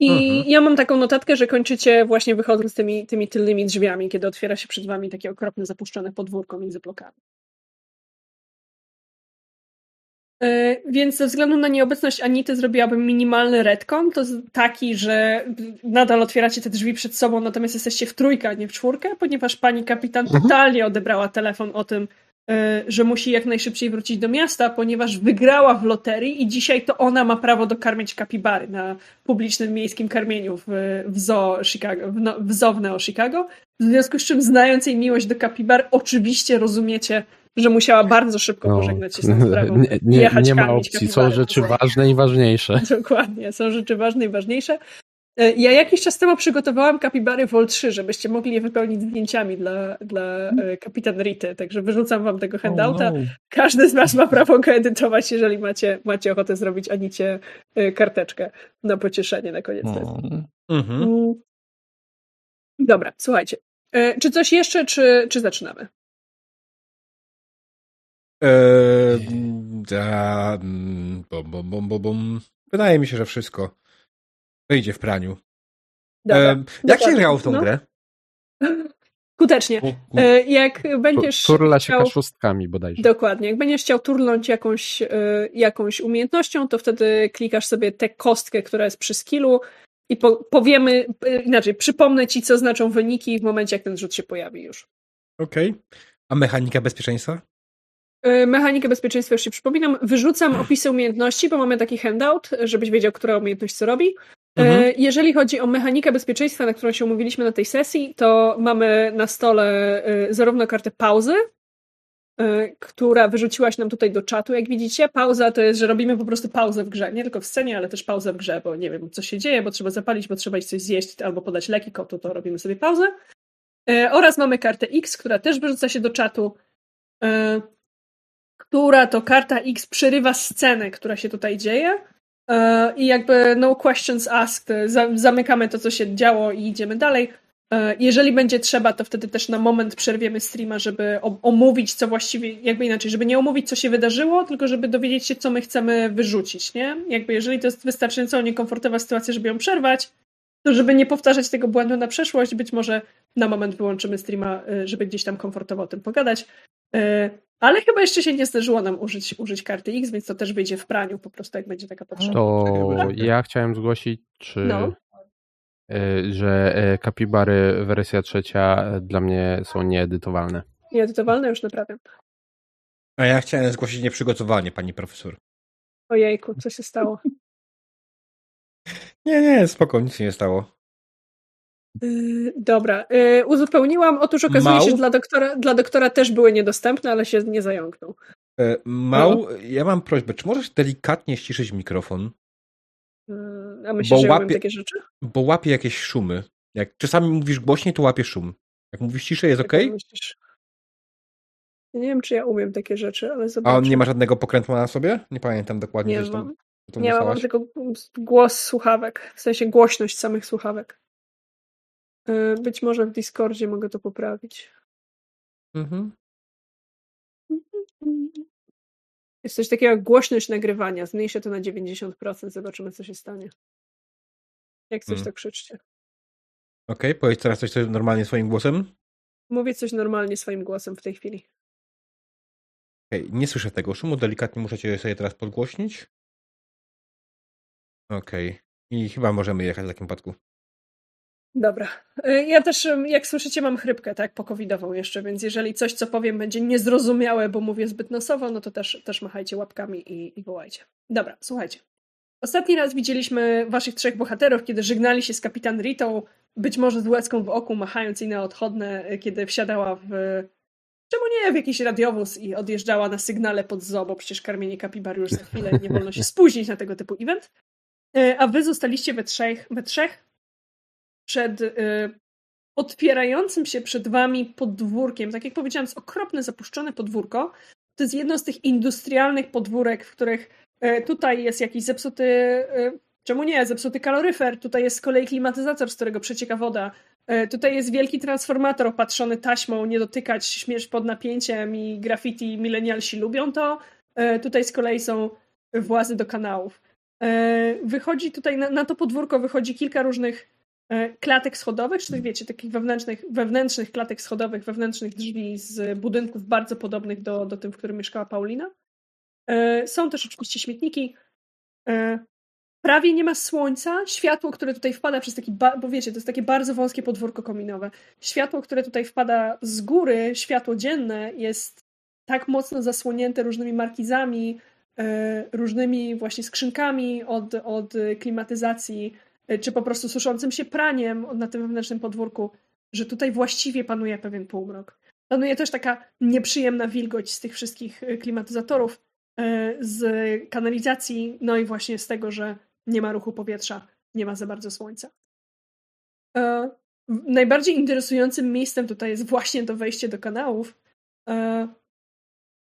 I mhm. ja mam taką notatkę, że kończycie właśnie wychodząc tymi, tymi tylnymi drzwiami, kiedy otwiera się przed wami takie okropne, zapuszczone podwórko między blokami. E, więc ze względu na nieobecność Anity zrobiłabym minimalny retcon, to taki, że nadal otwieracie te drzwi przed sobą, natomiast jesteście w trójkę, a nie w czwórkę, ponieważ pani kapitan mhm. totalnie odebrała telefon o tym, że musi jak najszybciej wrócić do miasta, ponieważ wygrała w loterii i dzisiaj to ona ma prawo dokarmić kapibary na publicznym miejskim karmieniu w, w zoo Chicago, w, no, w zoo w Neo Chicago. W związku z czym, znając jej miłość do kapibar, oczywiście rozumiecie, że musiała bardzo szybko no, pożegnać się z tą sprawą. Nie, nie, nie ma opcji, są rzeczy ważne i ważniejsze. Dokładnie, są rzeczy ważne i ważniejsze. E, ja jakiś czas temu przygotowałam kapibary Vol 3, żebyście mogli je wypełnić zdjęciami dla, dla e, kapitan Rity, także wyrzucam wam tego handouta. Oh no. Każdy z was ma prawo go edytować, jeżeli macie, macie ochotę zrobić Anicie e, karteczkę na pocieszenie na koniec no. Mhm. Mm. Dobra, słuchajcie. Czy coś jeszcze, czy, czy zaczynamy? Eee, da, mm, bom, bom, bom, bom, bom. Wydaje mi się, że wszystko wyjdzie w praniu. Eee, jak się grało w tą no. grę? Skutecznie. Eee, jak będziesz Turla się chciał... kaszustkami bodajże. Dokładnie. Jak będziesz chciał turnąć jakąś, e, jakąś umiejętnością, to wtedy klikasz sobie tę kostkę, która jest przy skillu i po, powiemy, e, inaczej, przypomnę ci, co znaczą wyniki w momencie, jak ten rzut się pojawi już. Okej. Okay. A mechanika bezpieczeństwa? E, mechanikę bezpieczeństwa już się przypominam. Wyrzucam opisy umiejętności, bo mamy taki handout, żebyś wiedział, która umiejętność co robi. E, mhm. Jeżeli chodzi o mechanikę bezpieczeństwa, na którą się umówiliśmy na tej sesji, to mamy na stole e, zarówno kartę pauzy, która wyrzuciłaś nam tutaj do czatu, jak widzicie. Pauza to jest, że robimy po prostu pauzę w grze. Nie tylko w scenie, ale też pauzę w grze, bo nie wiem, co się dzieje, bo trzeba zapalić, bo trzeba iść coś zjeść albo podać leki kotu, to robimy sobie pauzę. Oraz mamy kartę X, która też wyrzuca się do czatu która to karta X przerywa scenę, która się tutaj dzieje. E, I jakby no questions asked, zamykamy to, co się działo i idziemy dalej. E, jeżeli będzie trzeba, to wtedy też na moment przerwiemy streama, żeby omówić, co właściwie, jakby inaczej, żeby nie omówić, co się wydarzyło, tylko żeby dowiedzieć się, co my chcemy wyrzucić, nie? Jakby jeżeli to jest wystarczająco niekomfortowa sytuacja, żeby ją przerwać, to żeby nie powtarzać tego błędu na przeszłość, być może na moment wyłączymy streama, e, żeby gdzieś tam komfortowo o tym pogadać. Ale chyba jeszcze się nie zdarzyło nam użyć, użyć karty X, więc to też wyjdzie w praniu po prostu, jak będzie taka potrzeba. To ja chciałem zgłosić, czy, no. E, że e, kapibary wersja trzecia dla mnie są nieedytowalne. Nieedytowalne już naprawiam. A ja chciałem zgłosić nieprzygotowanie, pani profesor. Ojejku, co się stało? nie, nie, spoko, nic się nie stało. Yy, dobra, yy, uzupełniłam. Otóż okazuje Mał? się, że dla doktora, dla doktora też były niedostępne, ale się nie zająknął. Yy, Mał, no. ja mam prośbę, czy możesz delikatnie ściszyć mikrofon? Yy, a myślisz, bo że łapie, takie rzeczy? Bo łapie jakieś szumy. Jak czasami mówisz głośniej, to łapie szum. Jak mówisz ciszej, jest ok? nie wiem, czy ja umiem takie rzeczy, ale zobaczmy. A on nie ma żadnego pokrętła na sobie? Nie pamiętam dokładnie. Nie mam. nie mam, tylko głos słuchawek, w sensie głośność samych słuchawek. E, być może w Discordzie mogę to poprawić. Mhm. Jest coś takiego jak głośność nagrywania. Zmniejszę to na 90%. Zobaczymy, co się stanie. Jak coś, hmm. to krzyczcie. Okej, okay, powiedz teraz coś normalnie swoim głosem. Mówię coś normalnie swoim głosem w tej chwili. Okej, okay, nie słyszę tego szumu. Delikatnie muszę cię sobie teraz podgłośnić. Okej. Okay. I chyba możemy jechać w takim przypadku. Dobra. Y, ja też, jak słyszycie, mam chrypkę, tak, pokowidową jeszcze, więc jeżeli coś, co powiem, będzie niezrozumiałe, bo mówię zbyt nosowo, no to też, też machajcie łapkami i, i wołajcie. Dobra, słuchajcie. Ostatni raz widzieliśmy waszych trzech bohaterów, kiedy żegnali się z kapitan Ritą, być może z łezką w oku, machając jej na odchodne, y, kiedy wsiadała w... Czemu nie? W jakiś radiowóz i odjeżdżała na sygnale pod zoo, bo przecież karmienie kapibar już za chwilę, nie wolno się spóźnić na tego typu event. Y, a wy zostaliście we trzech, we trzech przed y, otwierającym się przed wami podwórkiem. Tak jak powiedziałam, jest okropne, zapuszczone podwórko. To jest jedno z tych industrialnych podwórek, w których y, tutaj jest jakiś zepsuty, y, czemu nie, zepsuty kaloryfer, tutaj jest z kolei klimatyzator, z którego przecieka woda. Y, tutaj jest wielki transformator opatrzony taśmą, nie dotykać, śmierć pod napięciem i graffiti milenialsi lubią to. Y, tutaj z kolei są włazy do kanałów. E, wychodzi tutaj, na, na to podwórko wychodzi kilka różnych klatek schodowych, czy tych wiecie, takich wewnętrznych, wewnętrznych klatek schodowych, wewnętrznych drzwi z budynków bardzo podobnych do, do tym, w którym mieszkała Paulina. E, są też oczywiście śmietniki. Prawie nie ma słońca. Światło, które tutaj wpada przez taki, bo wiecie, to jest takie bardzo wąskie podwórko kominowe. Światło, które tutaj wpada z góry, światło dzienne, jest tak mocno zasłonięte różnymi markizami, E, różnymi właśnie skrzynkami od, od klimatyzacji, e, czy po prostu suszącym się praniem na tym wewnętrznym podwórku, że tutaj właściwie panuje pewien półmrok. Panuje też taka nieprzyjemna wilgoć z tych wszystkich e, klimatyzatorów, z kanalizacji, no i właśnie z tego, że nie ma ruchu powietrza, nie ma za bardzo słońca. Najbardziej interesującym miejscem tutaj jest właśnie to wejście do kanałów,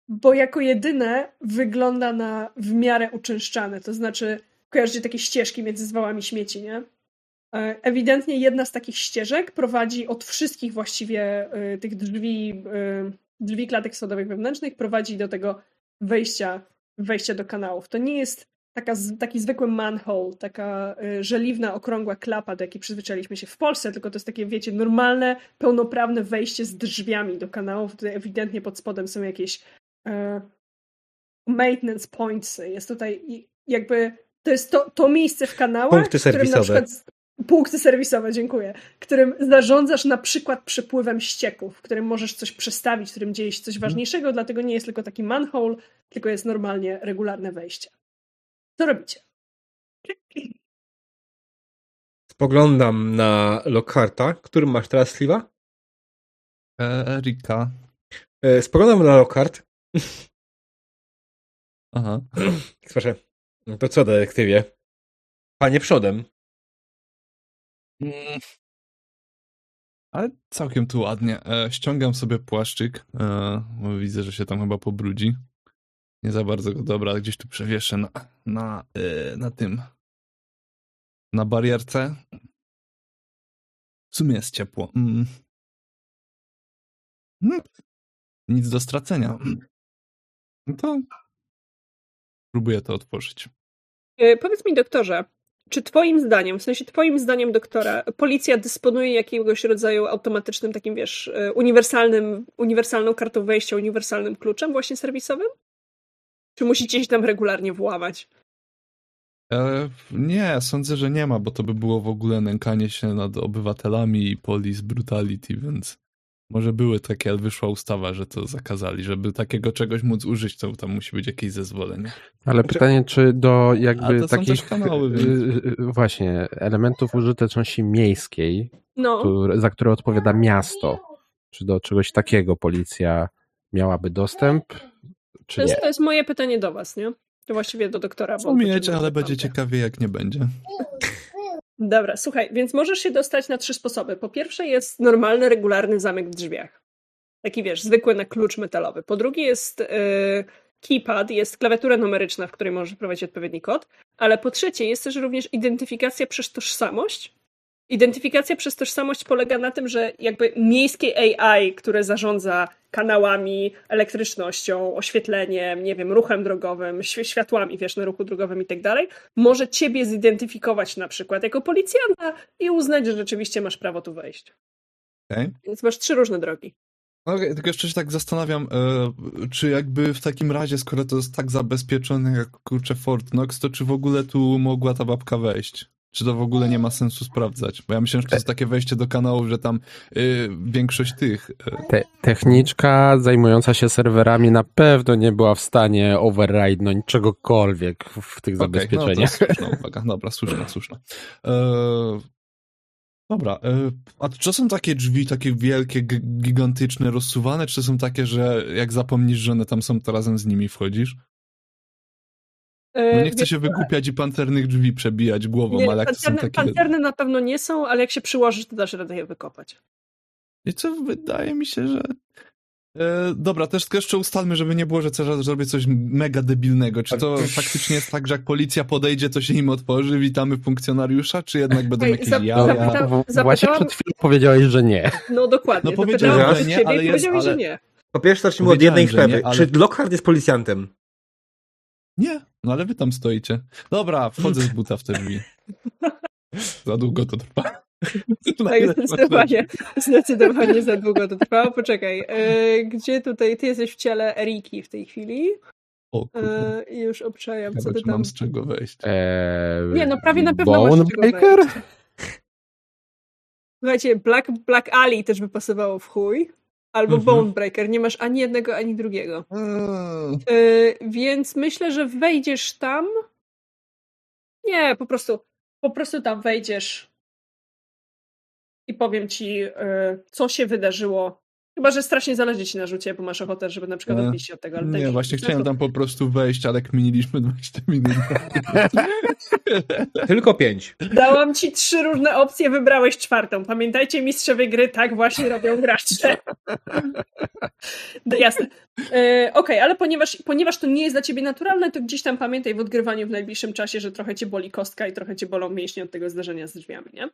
bo jako jedyne wygląda na w miarę uczęszczane. To znaczy, kojarzycie takie ścieżki między zwałami śmieci, nie? E, ewidentnie jedna z takich ścieżek prowadzi od wszystkich właściwie y, tych drzwi, y, drzwi klatek sodowych wewnętrznych, prowadzi do tego wejścia, wejścia do kanałów. To nie jest taka, taki zwykły manhole, taka żeliwna, okrągła klapa, do jakiej przyzwyczailiśmy się w Polsce, tylko to jest takie, wiecie, normalne, pełnoprawne wejście z drzwiami do kanałów. Tutaj ewidentnie pod spodem są jakieś E, maintenance points. Jest tutaj jakby to jest to, to miejsce w kanałach, punkty serwisowe. Przykład, punkty serwisowe, dziękuję, którym zarządzasz na przykład przepływem ścieków, w którym możesz coś przestawić, w którym dzieje się coś mhm. ważniejszego, dlatego nie jest tylko taki manhole, tylko jest normalnie regularne wejście. Co robicie? Spoglądam na Lockharta. Którym masz teraz Sliwa? Erika. E, spoglądam na Lockhart Aha. Słyszę. No to co, detektywie? Panie przodem. Mm. Ale całkiem tu ładnie. E, ściągam sobie płaszczyk, e, bo widzę, że się tam chyba pobrudzi. Nie za bardzo go dobra, gdzieś tu przewieszę na, na, e, na tym. Na barierce. W sumie jest ciepło. Mm. Mm. Nic do stracenia. No to próbuję to otworzyć. E, powiedz mi, doktorze, czy twoim zdaniem, w sensie twoim zdaniem doktora, policja dysponuje jakiegoś rodzaju automatycznym takim, wiesz, e, uniwersalnym, uniwersalną kartą wejścia, uniwersalnym kluczem właśnie serwisowym? Czy musicie się tam regularnie włamać? E, nie, sądzę, że nie ma, bo to by było w ogóle nękanie się nad obywatelami i police brutality, więc może były takie, ale wyszła ustawa, że to zakazali. Żeby takiego czegoś móc użyć, to tam musi być jakieś zezwolenie. Ale pytanie, czy do jakby takich kanały, y, y, y, właśnie elementów użyteczności miejskiej, no. za które odpowiada miasto, czy do czegoś takiego policja miałaby dostęp, czy to jest, nie? To jest moje pytanie do was, nie? To właściwie do doktora. Umiecie, ale będzie ciekawie, jak nie będzie. Dobra, słuchaj, więc możesz się dostać na trzy sposoby. Po pierwsze jest normalny, regularny zamek w drzwiach. Taki wiesz, zwykły na klucz metalowy. Po drugie jest yy, keypad, jest klawiatura numeryczna, w której możesz wprowadzić odpowiedni kod. Ale po trzecie jest też również identyfikacja przez tożsamość, Identyfikacja przez tożsamość polega na tym, że jakby miejskie AI, które zarządza kanałami, elektrycznością, oświetleniem, nie wiem, ruchem drogowym, światłami, wiesz, na ruchu drogowym i tak dalej, może ciebie zidentyfikować na przykład jako policjanta i uznać, że rzeczywiście masz prawo tu wejść. Okay. Więc masz trzy różne drogi. Okay, tylko jeszcze się tak zastanawiam, e, czy jakby w takim razie, skoro to jest tak zabezpieczone jak kurczę Fort Knox, to czy w ogóle tu mogła ta babka wejść? Czy to w ogóle nie ma sensu sprawdzać. Bo ja myślę, że to jest takie wejście do kanału, że tam y, większość tych... Y... Te, techniczka zajmująca się serwerami na pewno nie była w stanie override'nąć czegokolwiek w tych okay, zabezpieczeniach. No słuszna uwaga. Dobra, słuszna, słuszna. E, dobra, e, a czy są takie drzwi, takie wielkie, gigantyczne, rozsuwane, czy to są takie, że jak zapomnisz, że one tam są, to razem z nimi wchodzisz? No nie chcę się wygłupiać i pancernych drzwi przebijać głową, nie, ale jak pancerne, są takie... Pancerne na pewno nie są, ale jak się przyłożysz, to dasz radę je wykopać. I co, wydaje mi się, że... E, dobra, też jeszcze ustalmy, żeby nie było, że zrobię coś mega debilnego. Czy to faktycznie jest tak, że jak policja podejdzie, to się im otworzy, witamy funkcjonariusza, czy jednak będą Ej, jakieś zap, jaja? Zapyta, Właśnie przed chwilą powiedziałeś, że nie. No dokładnie. No powiedziałem, że nie, ale jest, ale... że nie. Po pierwsze zacznijmy od jednej sprawy. Ale... Czy Lockhart jest policjantem? Nie. No ale wy tam stoicie. Dobra, wchodzę z buta w te drzwi. Za długo to trwa. Tak, zdecydowanie, zdecydowanie za długo to trwało. Poczekaj, e, gdzie tutaj, ty jesteś w ciele Eriki w tej chwili? O. E, już obczajam, co ty czy mam tam... z czego wejść. Eee, Nie, no prawie na pewno masz z czego Bonebreaker? wejść. Słuchajcie, Black, Black Ali też by pasowało w chuj. Albo Mhm. Bonebreaker. Nie masz ani jednego, ani drugiego. Eee, Yy, więc myślę, że wejdziesz tam. Nie, po prostu, po prostu tam wejdziesz i powiem ci, yy, co się wydarzyło. Chyba, że strasznie zależy ci na rzucie, bo masz ochotę, żeby na przykład odbić się od tego. Ale tak, Nie, właśnie chciałem tam po prostu wejść, ale kminiliśmy 20 minut. Tylko pięć. Dałam ci trzy różne opcje, wybrałeś czwartą. Pamiętajcie, mistrzowie gry tak właśnie robią gracze. No, Jasne. E, Okej, ale ponieważ, ponieważ to nie jest dla ciebie naturalne, to gdzieś tam pamiętaj w odgrywaniu w najbliższym czasie, że trochę cię boli kostka i trochę cię bolą mięśnie od tego zdarzenia z drzwiami, nie?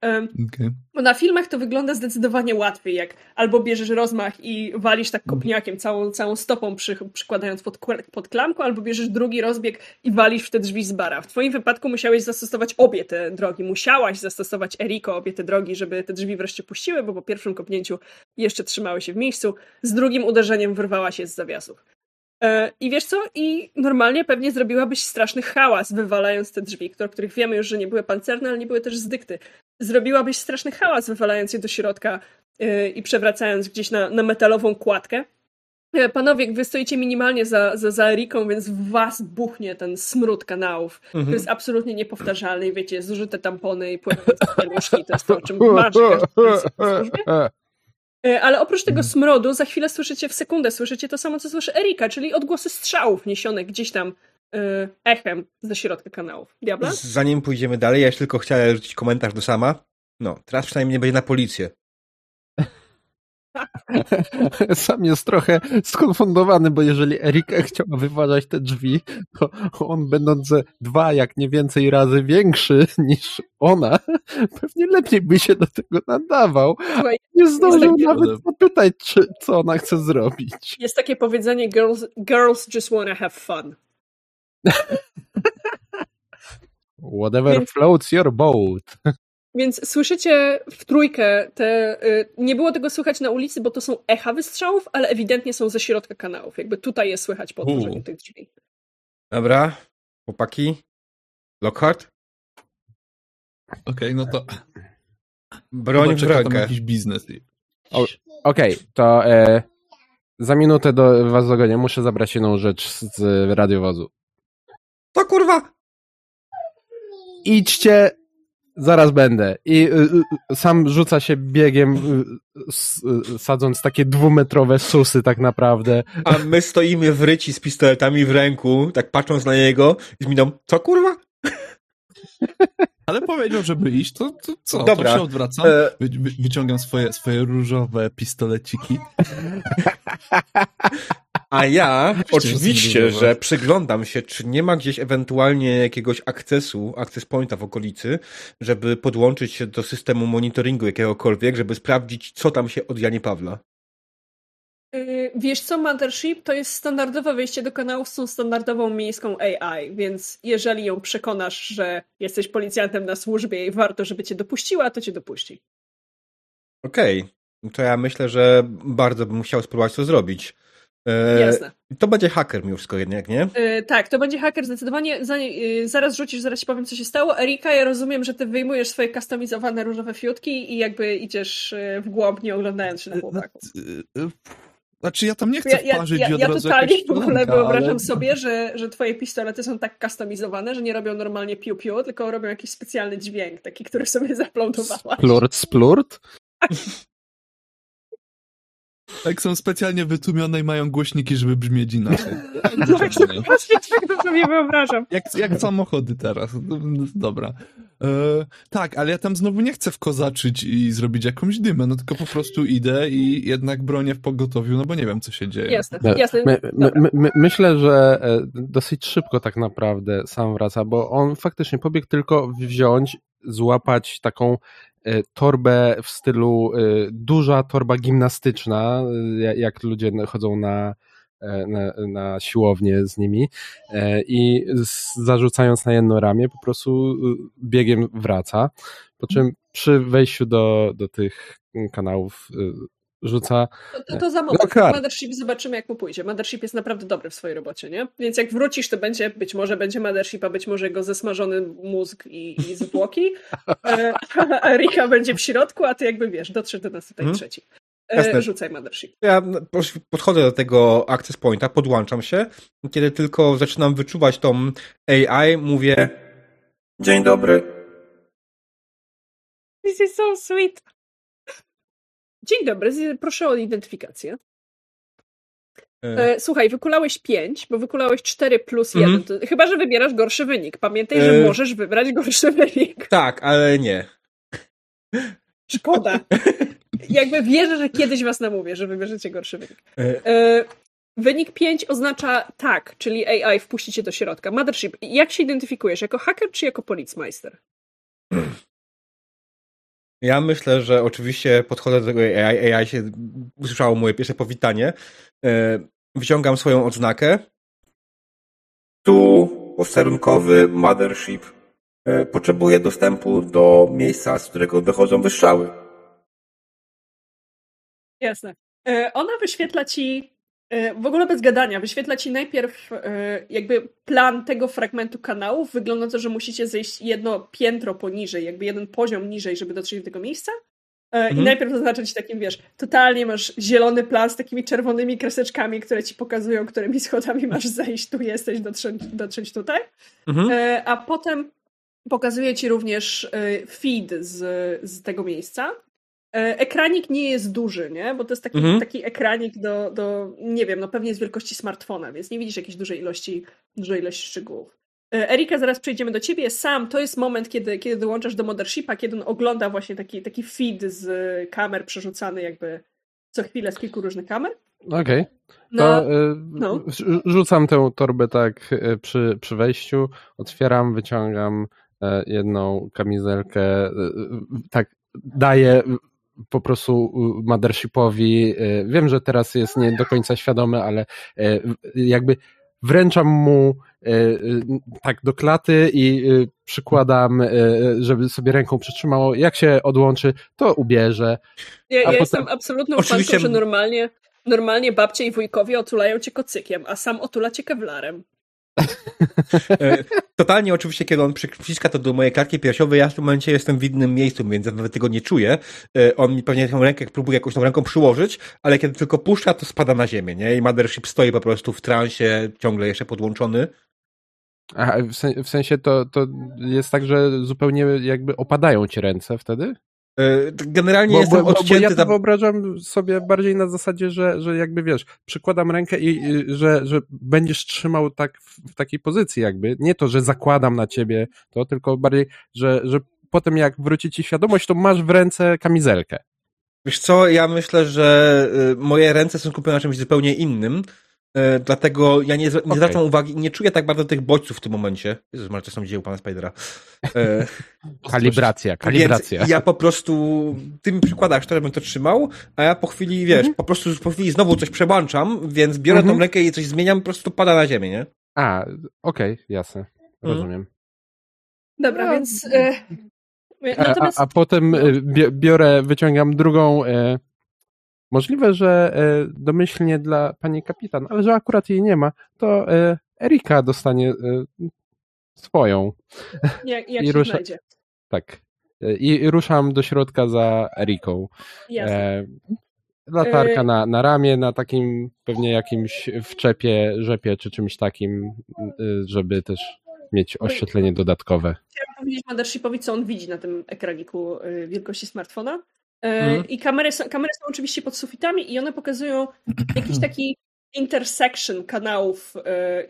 Em, okej. Bo na filmach to wygląda zdecydowanie łatwiej, jak albo bierzesz rozmach i walisz tak kopniakiem, całą, całą stopą przy, przykładając pod, pod klamką, albo bierzesz drugi rozbieg i walisz w te drzwi z bara. W twoim wypadku musiałeś zastosować obie te drogi. Musiałaś zastosować Eriko obie te drogi, żeby te drzwi wreszcie puściły, bo po pierwszym kopnięciu jeszcze trzymały się w miejscu, z drugim uderzeniem wyrwała się z zawiasów. E, I wiesz co? I normalnie pewnie zrobiłabyś straszny hałas, wywalając te drzwi, o których wiemy już, że nie były pancerne, ale nie były też z dykty. Zrobiłabyś straszny hałas, wywalając je do środka yy, i przewracając gdzieś na, na metalową kładkę. E, Panowie, wy stoicie minimalnie za, za, za Eriką, więc w was buchnie ten smród kanałów, Mhm. który jest absolutnie niepowtarzalny. I wiecie, zużyte tampony i płynące to jest to, o czym marzy. E, Ale oprócz tego smrodu, za chwilę słyszycie, w sekundę słyszycie to samo, co słyszy Erika, czyli odgłosy strzałów niesionych gdzieś tam e, echem ze środka kanałów. Diabla? Zanim pójdziemy dalej, ja już tylko chciałem rzucić komentarz do sama. No, teraz przynajmniej nie będzie na policję. Sam jest trochę skonfundowany, bo jeżeli Erika chciała wyważać te drzwi, to on będąc dwa, jak nie więcej razy większy niż ona, pewnie lepiej by się do tego nadawał. Słuchaj, Nie zdążył nawet zapytać, czy, co ona chce zrobić. Jest takie powiedzenie girls, girls just wanna have fun. Whatever Więc- floats your boat. Więc słyszycie w trójkę te. Y, nie było tego słychać na ulicy, bo to są echa wystrzałów, ale ewidentnie są ze środka kanałów. Jakby tutaj je słychać po otworzeniu tych drzwi. Dobra, chłopaki. Lockhart, Okej, no to broń w rękę. jakiś biznes. Okej, to e, za minutę do was dogonię. Muszę zabrać jedną rzecz z, z radiowozu. To kurwa! Idźcie, zaraz będę. I y, y, sam rzuca się biegiem, y, y, sadząc takie dwumetrowe susy tak naprawdę. A my stoimy w ryci z pistoletami w ręku, tak patrząc na niego i z miną, co kurwa? Ale powiedział, żeby iść, to, to co? Dobra. To się odwracam, E, wy, wy, wyciągam swoje, swoje różowe pistoleciki. A ja Oczywiście że przyglądam się, czy nie ma gdzieś ewentualnie jakiegoś akcesu, access pointa w okolicy, żeby podłączyć się do systemu monitoringu jakiegokolwiek, żeby sprawdzić, co tam się od Janie Pawla. Y, Wiesz co, Mothership to jest standardowe wejście do kanałów z tą standardową miejską AI, więc jeżeli ją przekonasz, że jesteś policjantem na służbie i warto, żeby cię dopuściła, to cię dopuści. Okej, to ja myślę, że bardzo bym chciał spróbować to zrobić. E, Jasne. To będzie haker mimo wszystko jednak, nie? Y, tak, to będzie haker zdecydowanie. Za, y, zaraz rzucisz, zaraz ci powiem, co się stało. Erika, ja rozumiem, że ty wyjmujesz swoje kustomizowane różowe fiutki i jakby idziesz w głąb, nie oglądając się na chłopaków. Znaczy ja tam nie chcę Ja, ja, wparzyć ja, ja razu totalnie w ogóle wyobrażam ale... sobie, że, że twoje pistolety są tak kustomizowane, że nie robią normalnie piu-piu, tylko robią jakiś specjalny dźwięk, taki, który sobie zaplątowałaś. Splurt, splurt. Tak są specjalnie wytłumione i mają głośniki, żeby brzmieć inaczej. Tak, właśnie tak to sobie wyobrażam. Jak, jak samochody teraz. Dobra. E, tak, ale ja tam znowu nie chcę wkozaczyć i zrobić jakąś dymę, no tylko po prostu idę i jednak bronię w pogotowiu, no bo nie wiem, co się dzieje. Jasne, No, jasne. My, my, my, myślę, że e, dosyć szybko tak naprawdę sam wraca, bo on faktycznie pobiegł tylko wziąć, złapać taką e, torbę w stylu e, duża torba gimnastyczna, e, jak ludzie chodzą na na, na siłownię z nimi i zarzucając na jedno ramię po prostu y, biegiem wraca, po czym przy wejściu do, do tych kanałów y, rzuca To, to, to za moment. Mothership zobaczymy, jak mu pójdzie. Mothership jest naprawdę dobry w swojej robocie, nie? Więc jak wrócisz, to będzie, być może będzie Mothership, a być może jego zesmażony mózg i, i zwłoki. E, a Rika będzie w środku, a ty jakby wiesz, dotrzesz do nas tutaj Mhm. trzeci. Jasne. E, rzucaj Mothership. Ja podchodzę do tego access pointa, podłączam się. Kiedy tylko zaczynam wyczuwać tą AI, mówię Dzień dobry. This is so sweet. Dzień dobry, proszę o identyfikację. E, E, słuchaj, wykulałeś 5, bo wykulałeś 4 plus Mhm. 1. To, chyba, że wybierasz gorszy wynik. Pamiętaj, że E. możesz wybrać gorszy wynik. tak, ale nie. Szkoda. Jakby wierzę, że kiedyś was namówię, że wybierzecie gorszy wynik. E, E, wynik 5 oznacza tak, czyli AI wpuści cię do środka. Mothership, jak się identyfikujesz? Jako hacker czy jako policmeister? Ja myślę, że oczywiście podchodzę do tego AI, AI się usłyszało moje pierwsze powitanie. E, Wyciągam swoją odznakę. Tu posterunkowy Mothership. E, Potrzebuję dostępu do miejsca, z którego dochodzą wystrzały. Jasne. E, Ona wyświetla ci, w ogóle bez gadania, wyświetla ci najpierw e, jakby plan tego fragmentu kanału. Wygląda to, że musicie zejść jedno piętro poniżej, jakby jeden poziom niżej, żeby dotrzeć do tego miejsca. E, I Mhm. najpierw zaznacza ci takim, wiesz, totalnie masz zielony plan z takimi czerwonymi kreseczkami, które ci pokazują, którymi schodami masz zejść, tu jesteś, dotrzeć, dotrzeć tutaj. Mhm. E, a potem pokazuje ci również e, feed z, z tego miejsca. E, Ekranik nie jest duży, nie? Bo to jest taki, Mhm. taki ekranik do, do, nie wiem, no pewnie z wielkości smartfona, więc nie widzisz jakiejś dużej ilości, dużej ilości szczegółów. E, Erika, zaraz przejdziemy do ciebie. Sam to jest moment, kiedy, kiedy dołączasz do Mothershipa, kiedy on ogląda właśnie taki, taki feed z kamer przerzucany jakby co chwilę z kilku różnych kamer. Okej. No, To y, no. rzu- rzucam tę torbę tak y, przy, przy wejściu, otwieram, wyciągam e, jedną kamizelkę, y, tak daję po prostu Mothershipowi. y, Wiem, że teraz jest nie do końca świadomy, ale y, jakby wręczam mu y, tak do klaty i przykładam, żeby sobie ręką przytrzymało. Jak się odłączy, to ubierze. Ja, ja A potem- jestem absolutną Oczywiście- fanką, że normalnie, normalnie babcie i wujkowie otulają cię kocykiem, a sam otula cię kewlarem. E, Totalnie oczywiście, kiedy on przyciska to do mojej klatki piersiowej, ja w tym momencie jestem w innym miejscu, więc nawet tego nie czuję. E, On mi pewnie tę rękę próbuje jakąś tą ręką przyłożyć, ale kiedy tylko puszcza, to spada na ziemię, nie? I Mothership stoi po prostu w transie, ciągle jeszcze podłączony. A w, sen, w sensie to, to jest tak, że zupełnie jakby opadają ci ręce wtedy? E, Generalnie Bo, jestem bo, bo, bo odcięty ja to za... wyobrażam sobie bardziej na zasadzie, że, że jakby wiesz, przykładam rękę i i że, że będziesz trzymał tak w, w takiej pozycji jakby. Nie to, że zakładam na ciebie to, tylko bardziej, że, że potem jak wróci ci świadomość, to masz w ręce kamizelkę. Wiesz co, ja myślę, że y, moje ręce są skupione na czymś zupełnie innym, dlatego ja nie, nie Okej. zwracam uwagi, nie czuję tak bardzo tych bodźców w tym momencie. Jezus, może to są dzieł pana Spidera. E, Kalibracja, kalibracja. Więc ja po prostu, ty mi przykładasz to, żebym to trzymał, a ja po chwili, wiesz, po prostu po chwili znowu coś przełączam, więc biorę Mhm. tą rękę i coś zmieniam, po prostu pada na ziemię, nie? A, okej, jasne. Rozumiem. Dobra, No. więc... E, A, a, natomiast... a potem bi- biorę, wyciągam drugą. e, Możliwe, że e, domyślnie dla pani kapitan, ale że akurat jej nie ma, to e, Erika dostanie e, swoją. jak jak i się rusza- znajdzie. Tak. I, ruszam do środka za Eriką. Jasne. Latarka na, na ramię, na takim pewnie jakimś wczepie, rzepie czy czymś takim, żeby też mieć oświetlenie dodatkowe. Chciałam powiedzieć Mothershipowi, co on widzi na tym ekraniku wielkości smartfona. E, Mhm. I kamery są, kamery są oczywiście pod sufitami i one pokazują jakiś taki intersection kanałów. e,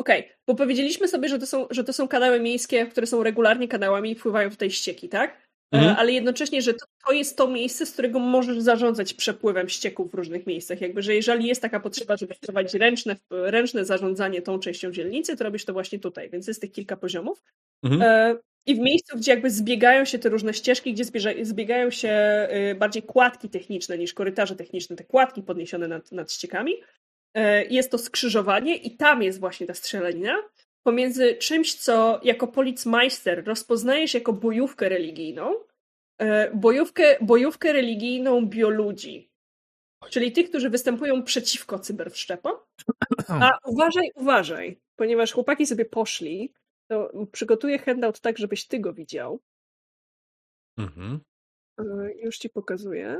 Okej, bo powiedzieliśmy sobie, że to, są, że to są kanały miejskie, które są regularnie kanałami i wpływają tutaj ścieki, tak? E, Mhm. Ale jednocześnie, że to, to jest to miejsce, z którego możesz zarządzać przepływem ścieków w różnych miejscach. Jakby, że jeżeli jest taka potrzeba, żeby wprowadzić ręczne, ręczne zarządzanie tą częścią dzielnicy, to robisz to właśnie tutaj. Więc jest tych kilka poziomów. Mhm. I w miejscu, gdzie jakby zbiegają się te różne ścieżki, gdzie zbiegają się y, bardziej kładki techniczne niż korytarze techniczne, te kładki podniesione nad, nad ściekami, y, jest to skrzyżowanie i tam jest właśnie ta strzelanina pomiędzy czymś, co jako policmeister rozpoznajesz jako bojówkę religijną, y, bojówkę, bojówkę religijną bioludzi, czyli tych, którzy występują przeciwko cyberwszczepom. A uważaj, uważaj, ponieważ chłopaki sobie poszli, to przygotuję handout tak, żebyś ty go widział. Mhm. E, Już ci pokazuję.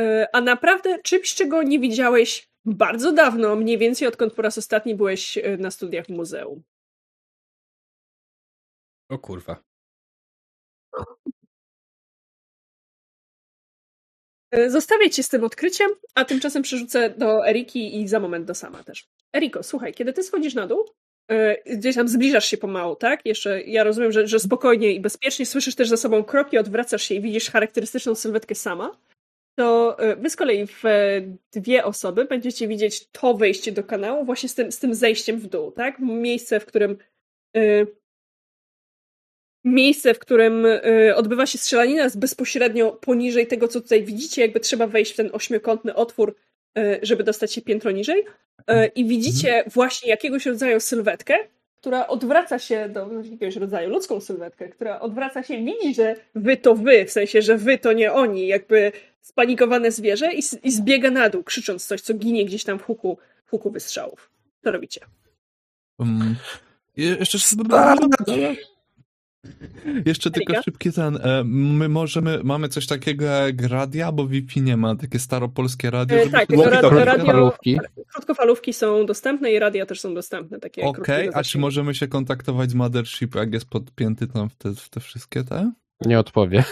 E, A naprawdę czymś, czego nie widziałeś bardzo dawno, mniej więcej odkąd po raz ostatni byłeś e, na studiach w muzeum. O kurwa. Zostawię cię z tym odkryciem, a tymczasem przerzucę do Eriki i za moment do Sama też. Eriko, słuchaj, kiedy ty schodzisz na dół, e, gdzieś tam zbliżasz się pomału, tak? Jeszcze ja rozumiem, że, że spokojnie i bezpiecznie słyszysz też za sobą kroki, odwracasz się i widzisz charakterystyczną sylwetkę Sama, to e, wy z kolei w e, dwie osoby będziecie widzieć to wejście do kanału właśnie z tym, z tym zejściem w dół, tak? Miejsce, w którym e, miejsce, w którym odbywa się strzelanina, jest bezpośrednio poniżej tego, co tutaj widzicie. Jakby trzeba wejść w ten ośmiokątny otwór, żeby dostać się piętro niżej. Y, I widzicie właśnie jakiegoś rodzaju sylwetkę, która odwraca się do jakiegoś rodzaju ludzką sylwetkę, która odwraca się, widzi, że wy to wy, w sensie, że wy to nie oni, jakby spanikowane zwierzę i, i zbiega na dół, krzycząc coś, co ginie gdzieś tam w huku, w huku wystrzałów. Co robicie? Um, je- jeszcze Jeszcze tylko szybki ten. e, My możemy, mamy coś takiego jak radia, bo Wi-Fi nie ma, takie staropolskie radio. E, żeby tak, tylko radio, Krótkofalówki. krótkofalówki są dostępne i radia też są dostępne. Takie Okej, krótkiego a czy możemy się kontaktować z Mothership, jak jest podpięty tam w te, w te wszystkie te? Nie odpowie.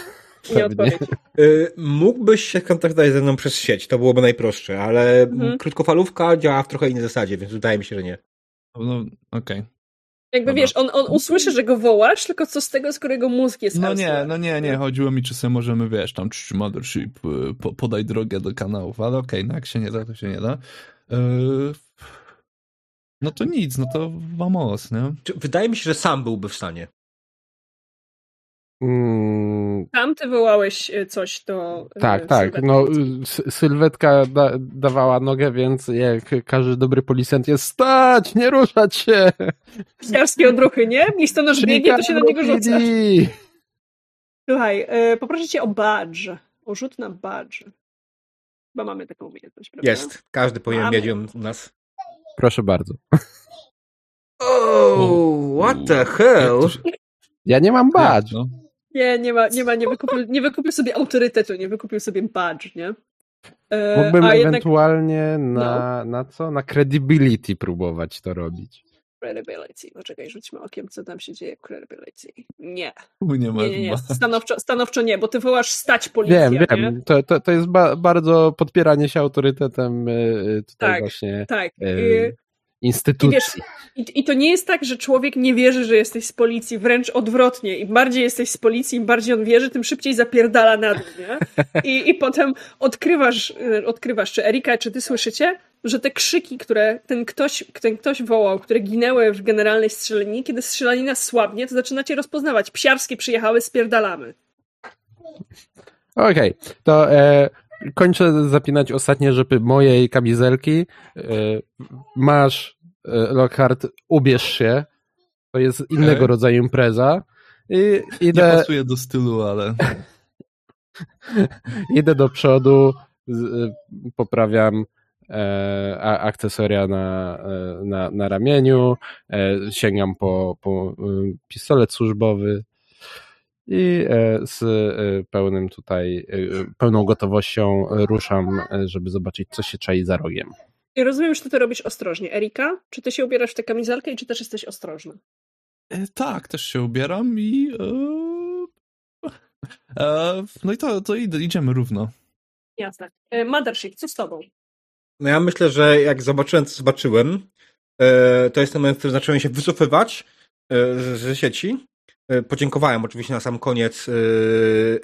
Nie odpowiedź. Y, mógłbyś się kontaktować ze mną przez sieć, to byłoby najprostsze, ale Mhm. krótkofalówka działa w trochę innej zasadzie, więc wydaje mi się, że nie. No, okej. Jakby Dobra. wiesz, on, on usłyszy, że go wołasz, tylko co z tego, skoro jego mózg jest No nie, no nie, nie, chodziło mi, czy sobie możemy, wiesz, tam czy Mothership, y, po, podaj drogę do kanałów, ale okej, no jak się nie da, to się nie da. Yy, No to nic, no to vamos, nie? Wydaje mi się, że sam byłby w stanie. Mm, Tam ty wołałeś e, coś do e, tak, tak. sylwetki. No, y, Sylwetka da, dawała nogę, więc jak każdy dobry policjant jest stać, nie ruszać się! Psiarskie odruchy, nie? Listonosz biegnie, to się na niego rzuca. Słuchaj, e, poproszę cię o badge. O rzut na badge. Chyba mamy taką umiejętność, prawda? Jest. Każdy powinien Mamy. mieć ją u nas. Proszę bardzo. Oh, what the hell? Ja nie mam badge. No. Nie, nie ma, nie ma, nie wykupił, nie wykupił sobie autorytetu, nie wykupił sobie badge, nie? E, Mógłbym a jednak ewentualnie na, na co? Na credibility próbować to robić. credibility. Poczekaj, rzućmy okiem, co tam się dzieje w credibility. Nie. Nie ma Nie, nie, nie. Stanowczo, stanowczo nie, bo ty wołasz stać policja, Wiem, nie? wiem. To, to, to jest ba bardzo podpieranie się autorytetem y, y, tutaj Tak. właśnie Tak. y, instytucji. I, I to nie jest tak, że człowiek nie wierzy, że jesteś z policji, wręcz odwrotnie. Im bardziej jesteś z policji, im bardziej on wierzy, tym szybciej zapierdala na dół, nie? I, i potem odkrywasz, y, odkrywasz, czy Erika, czy ty słyszycie, że te krzyki, które ten ktoś, ten ktoś wołał, które ginęły w generalnej strzelaninie, kiedy strzelanina słabnie, to zaczynacie rozpoznawać. Psiarskie przyjechały, spierdalamy. Okej, to e, kończę zapinać ostatnie rzepy mojej kamizelki. E, masz, e, Lockhart, ubierz się. To jest innego Okej. rodzaju impreza. I Nie idę, pasuje do stylu, ale idę do przodu, e, poprawiam e, akcesoria na, na, na ramieniu, e, sięgam po, po pistolet służbowy i e, z e, pełnym tutaj, e, pełną gotowością ruszam, żeby zobaczyć, co się czai za rogiem. I rozumiem, że ty to robisz ostrożnie. Erika, czy ty się ubierasz w tę kamizelkę i czy też jesteś ostrożna? e, tak, też się ubieram i e, e, no i to, to idziemy równo. Jasne. E, Mothership, co z tobą? No ja myślę, że jak zobaczyłem, co zobaczyłem, e, to jest ten moment, w którym zacząłem się wycofywać e, z- ze sieci. E, Podziękowałem oczywiście na sam koniec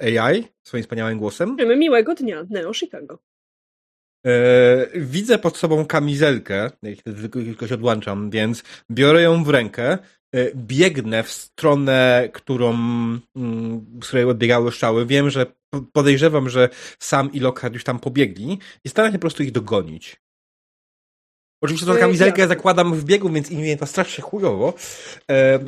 e, AI swoim wspaniałym głosem. Życzymy miłego dnia, Neo Chicago. E, Widzę pod sobą kamizelkę, tylko się odłączam, więc biorę ją w rękę biegnę w stronę, którą, mm, z której odbiegały strzały. Wiem, że podejrzewam, że sam i Lockhart już tam pobiegli i staram się po prostu ich dogonić. Oczywiście tą kamizelkę jasne. zakładam w biegu, więc im to strasznie chujowo. E,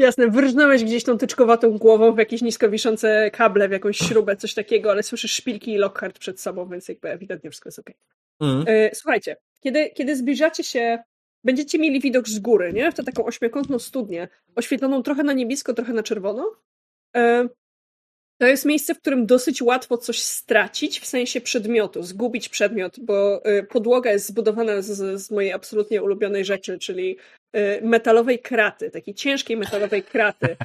Jasne, wyrżnąłeś gdzieś tą tyczkowatą głową w jakieś nisko wiszące kable, w jakąś śrubę, coś takiego, ale słyszysz szpilki i Lockhart przed sobą, więc jakby ewidentnie wszystko jest okej. mm, E, Słuchajcie, kiedy, kiedy zbliżacie się, będziecie mieli widok z góry, nie? W tę taką ośmiokątną studnię, oświetloną trochę na niebiesko, trochę na czerwono. To jest miejsce, w którym dosyć łatwo coś stracić, w sensie przedmiotu, zgubić przedmiot, bo e, podłoga jest zbudowana z, z mojej absolutnie ulubionej rzeczy, czyli e, metalowej kraty, takiej ciężkiej metalowej kraty,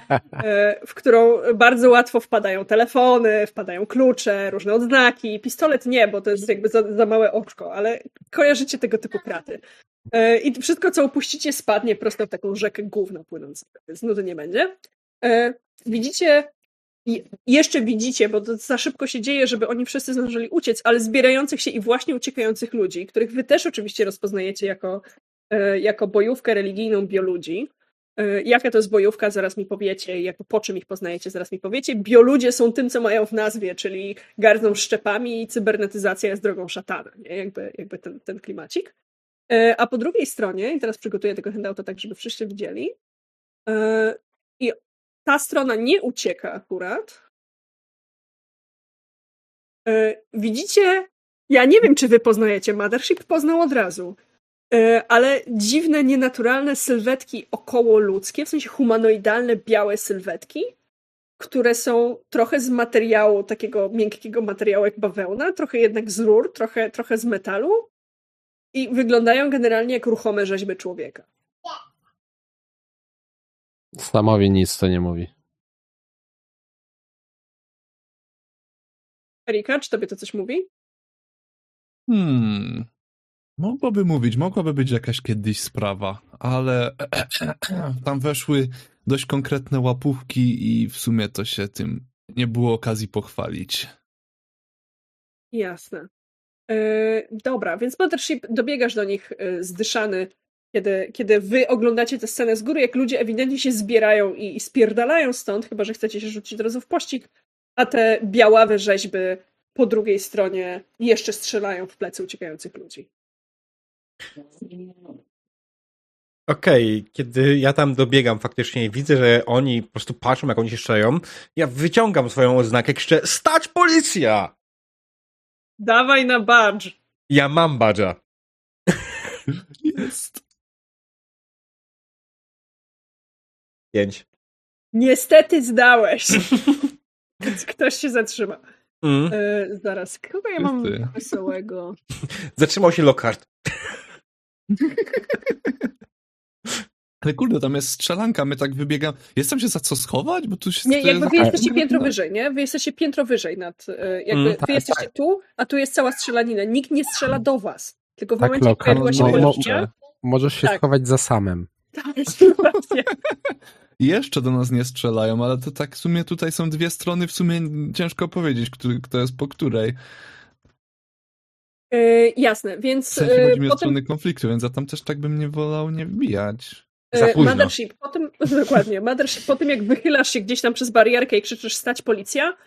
e, w którą bardzo łatwo wpadają telefony, wpadają klucze, różne odznaki. Pistolet nie, bo to jest jakby za, za małe oczko, ale kojarzycie tego typu kraty. I wszystko, co upuścicie, spadnie prosto w taką rzekę gówna płynącego, więc nudy nie będzie. Widzicie, i jeszcze widzicie, bo to za szybko się dzieje, żeby oni wszyscy zdążyli uciec, ale zbierających się i właśnie uciekających ludzi, których wy też oczywiście rozpoznajecie jako, e, jako bojówkę religijną bioludzi. E, Jaka to jest bojówka, zaraz mi powiecie, jako po czym ich poznajecie, zaraz mi powiecie. Bioludzie są tym, co mają w nazwie, czyli gardzą szczepami i cybernetyzacja jest drogą szatana, nie? Jakby, jakby ten, ten klimacik. E, A po drugiej stronie, i teraz przygotuję tego handouta tak, żeby wszyscy widzieli, i ta strona nie ucieka akurat. E, Widzicie, ja nie wiem, czy wy poznajecie, Mothership poznał od razu, E, ale dziwne, nienaturalne sylwetki około ludzkie, w sensie humanoidalne, białe sylwetki, które są trochę z materiału, takiego miękkiego materiału jak bawełna, trochę jednak z rur, trochę, trochę z metalu i wyglądają generalnie jak ruchome rzeźby człowieka. Samowi nic to nie mówi. Erika, czy tobie to coś mówi? Hmm. Mogłoby mówić, mogłaby być jakaś kiedyś sprawa, ale tam weszły dość konkretne łapówki i w sumie to się tym nie było okazji pochwalić. Jasne. E, dobra, więc Mothership dobiegasz do nich e, zdyszany, kiedy, kiedy wy oglądacie tę scenę z góry, jak ludzie ewidentnie się zbierają i, i spierdalają stąd, chyba że chcecie się rzucić od razu w pościg, a te białawe rzeźby po drugiej stronie jeszcze strzelają w plecy uciekających ludzi. Okej, kiedy ja tam dobiegam faktycznie i widzę, że oni po prostu patrzą, jak oni się strzelają, ja wyciągam swoją oznakę, krzyczę, stać policja! Dawaj na badge! Ja mam badża. Jest. Pięć. Niestety zdałeś! Więc ktoś się zatrzyma. Mm. E, zaraz, kogo ja mam Ty. wesołego? Zatrzymał się Lockhart. Ale kurde, tam jest strzelanka, my tak wybiegamy. Jest tam się za co schować? Bo tu się Nie, jakby wy jesteście No. piętro wyżej, nie? Wy jesteście piętro wyżej nad. e, Jakby Mm, wy tak, jesteście tu, a tu jest cała strzelanina. Nikt nie strzela do was. Tylko w Tak, momencie, jak pojawiła się no, no, policja. Możesz się Tak. schować za samym. Tak. Jeszcze do nas nie strzelają, ale to tak w sumie tutaj są dwie strony, w sumie ciężko powiedzieć, który, kto jest po której. E, jasne, W więc sensie e, chodzi mi o potem strony konfliktu, więc ja tam też tak bym nie wolał nie wbijać. Za e, późno. Mothership, po tym, dokładnie, Mothership, po tym jak wychylasz się gdzieś tam przez barierkę i krzyczysz stać policja,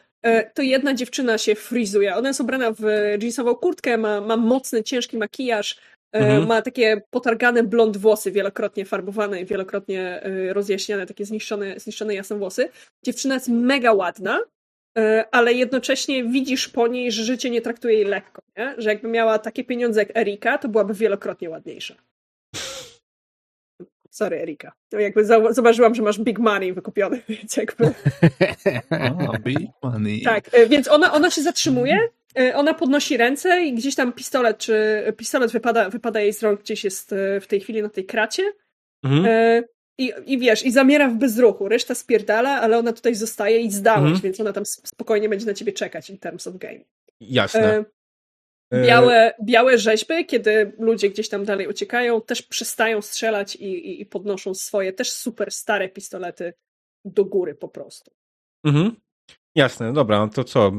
to jedna dziewczyna się frizuje. Ona jest ubrana w jeansową kurtkę, ma, ma mocny, ciężki makijaż, Mhm. ma takie potargane blond włosy, wielokrotnie farbowane i wielokrotnie e, rozjaśniane, takie zniszczone, zniszczone jasne włosy. Dziewczyna jest mega ładna, e, ale jednocześnie widzisz po niej, że życie nie traktuje jej lekko, nie? że jakby miała takie pieniądze jak Erika, to byłaby wielokrotnie ładniejsza. Sorry, Erika. No jakby zau- zauważyłam, że masz big money wykupiony, więc jakby... A, big money. Tak, e, więc ona, ona się zatrzymuje, e, ona podnosi ręce i gdzieś tam pistolet, czy pistolet wypada, wypada jej z rąk, gdzieś jest e, w tej chwili na tej kracie. Mhm. E, I, I wiesz, i zamiera w bezruchu. Reszta spierdala, ale ona tutaj zostaje i zdałeś, Mhm. więc ona tam sp- spokojnie będzie na ciebie czekać in terms of game. Jasne. E, E, białe, białe rzeźby, kiedy ludzie gdzieś tam dalej uciekają, też przestają strzelać i, i, i podnoszą swoje też super stare pistolety do góry po prostu. Mhm. Jasne, dobra, no to co?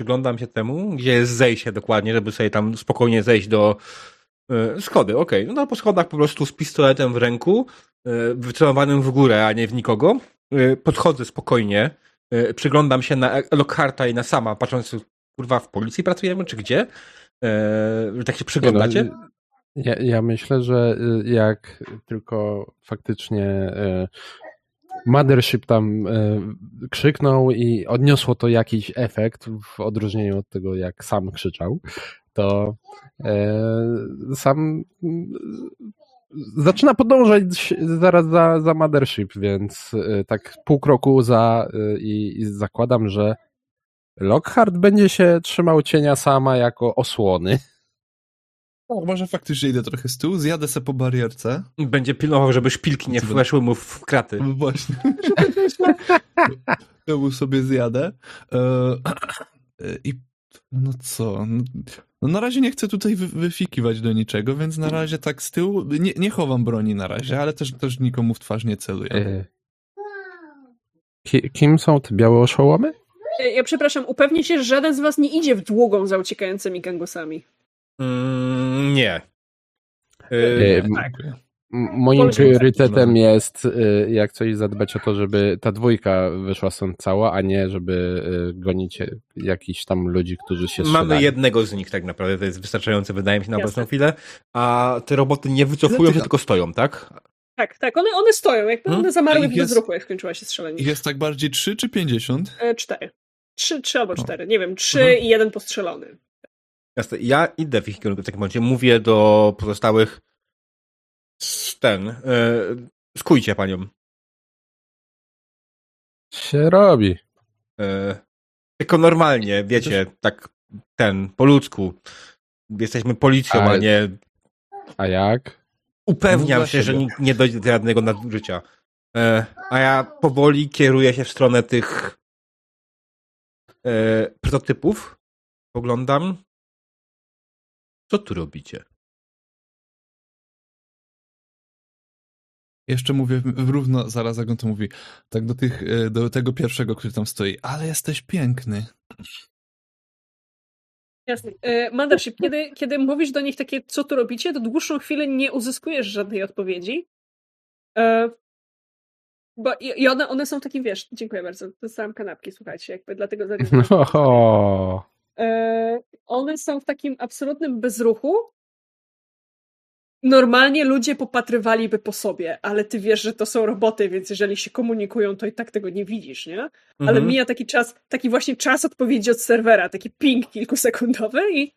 Przyglądam się temu, gdzie jest zejście dokładnie, żeby sobie tam spokojnie zejść do e, schody. Okej, no to po schodach po prostu z pistoletem w ręku e, wycelowanym w górę, a nie w nikogo. E, Podchodzę spokojnie, przyglądam się na Lockharta i na sama, patrząc, kurwa, w policji pracujemy, czy gdzie? Tak się przyglądacie? No, ja, ja myślę, że jak tylko faktycznie Mothership tam y, krzyknął i odniosło to jakiś efekt w odróżnieniu od tego, jak sam krzyczał, to y, sam zaczyna podążać zaraz za, za Mothership, więc y, tak pół kroku za i, i zakładam, że Lockhart będzie się trzymał cienia sama jako osłony. O, może faktycznie idę trochę z tyłu, zjadę se po barierce. Będzie pilnował, żeby szpilki nie weszły mu w kraty. No Właśnie. Znowu sobie zjadę. E, I no co? No, na razie nie chcę tutaj wy, wyfikiwać do niczego, więc na razie tak z tyłu. Nie, nie chowam broni na razie, ale też, też nikomu w twarz nie celuję. Ki, kim są te białe oszołomy? E, Ja przepraszam, upewnię się, że żaden z was nie idzie w długą za uciekającymi gangusami. Mm, nie. E, Y, m- Tak. Moim priorytetem jest, jak coś, zadbać o to, żeby ta dwójka wyszła stąd cała, a nie żeby gonić jakichś tam ludzi, którzy się Mamy strzelają. jednego z nich tak naprawdę, to jest wystarczające, wydaje mi się, na Jasne. obecną chwilę. A te roboty nie wycofują się, ty- tylko stoją, tak? Tak, tak, one, one stoją, jakby Hmm? one zamarły w bezruchu, jak skończyła się strzelanie. Jest tak bardziej 3 czy 50? E, Cztery. Trzy, trzy albo O. cztery, nie wiem, trzy Mhm. i jeden postrzelony. Jasne. Ja idę w ich kierunku w takim momencie. Mówię do pozostałych z ten, e, skujcie panią. Się robi. E, tylko normalnie, wiecie, tak ten, po ludzku. Jesteśmy policją, Ale- a nie... A jak? Upewniam dla się, że nie dojdzie do żadnego nadużycia. E, a ja powoli kieruję się w stronę tych e, prototypów. Poglądam. Co tu robicie? Jeszcze mówię w- równo, zaraz jak on to mówi, tak do, tych, e, do tego pierwszego, który tam stoi, ale jesteś piękny. Jasne. E, Mothership, kiedy, kiedy mówisz do nich takie, co tu robicie, to dłuższą chwilę nie uzyskujesz żadnej odpowiedzi. E, bo i, i one, one są takie, wiesz, dziękuję bardzo, dostałam kanapki, słuchajcie, jakby dlatego E, one są w takim absolutnym bezruchu. Normalnie ludzie popatrywaliby po sobie, ale ty wiesz, że to są roboty, więc jeżeli się komunikują, to i tak tego nie widzisz, nie? Ale Mhm. mija taki czas, taki właśnie czas odpowiedzi od serwera, taki ping kilkusekundowy i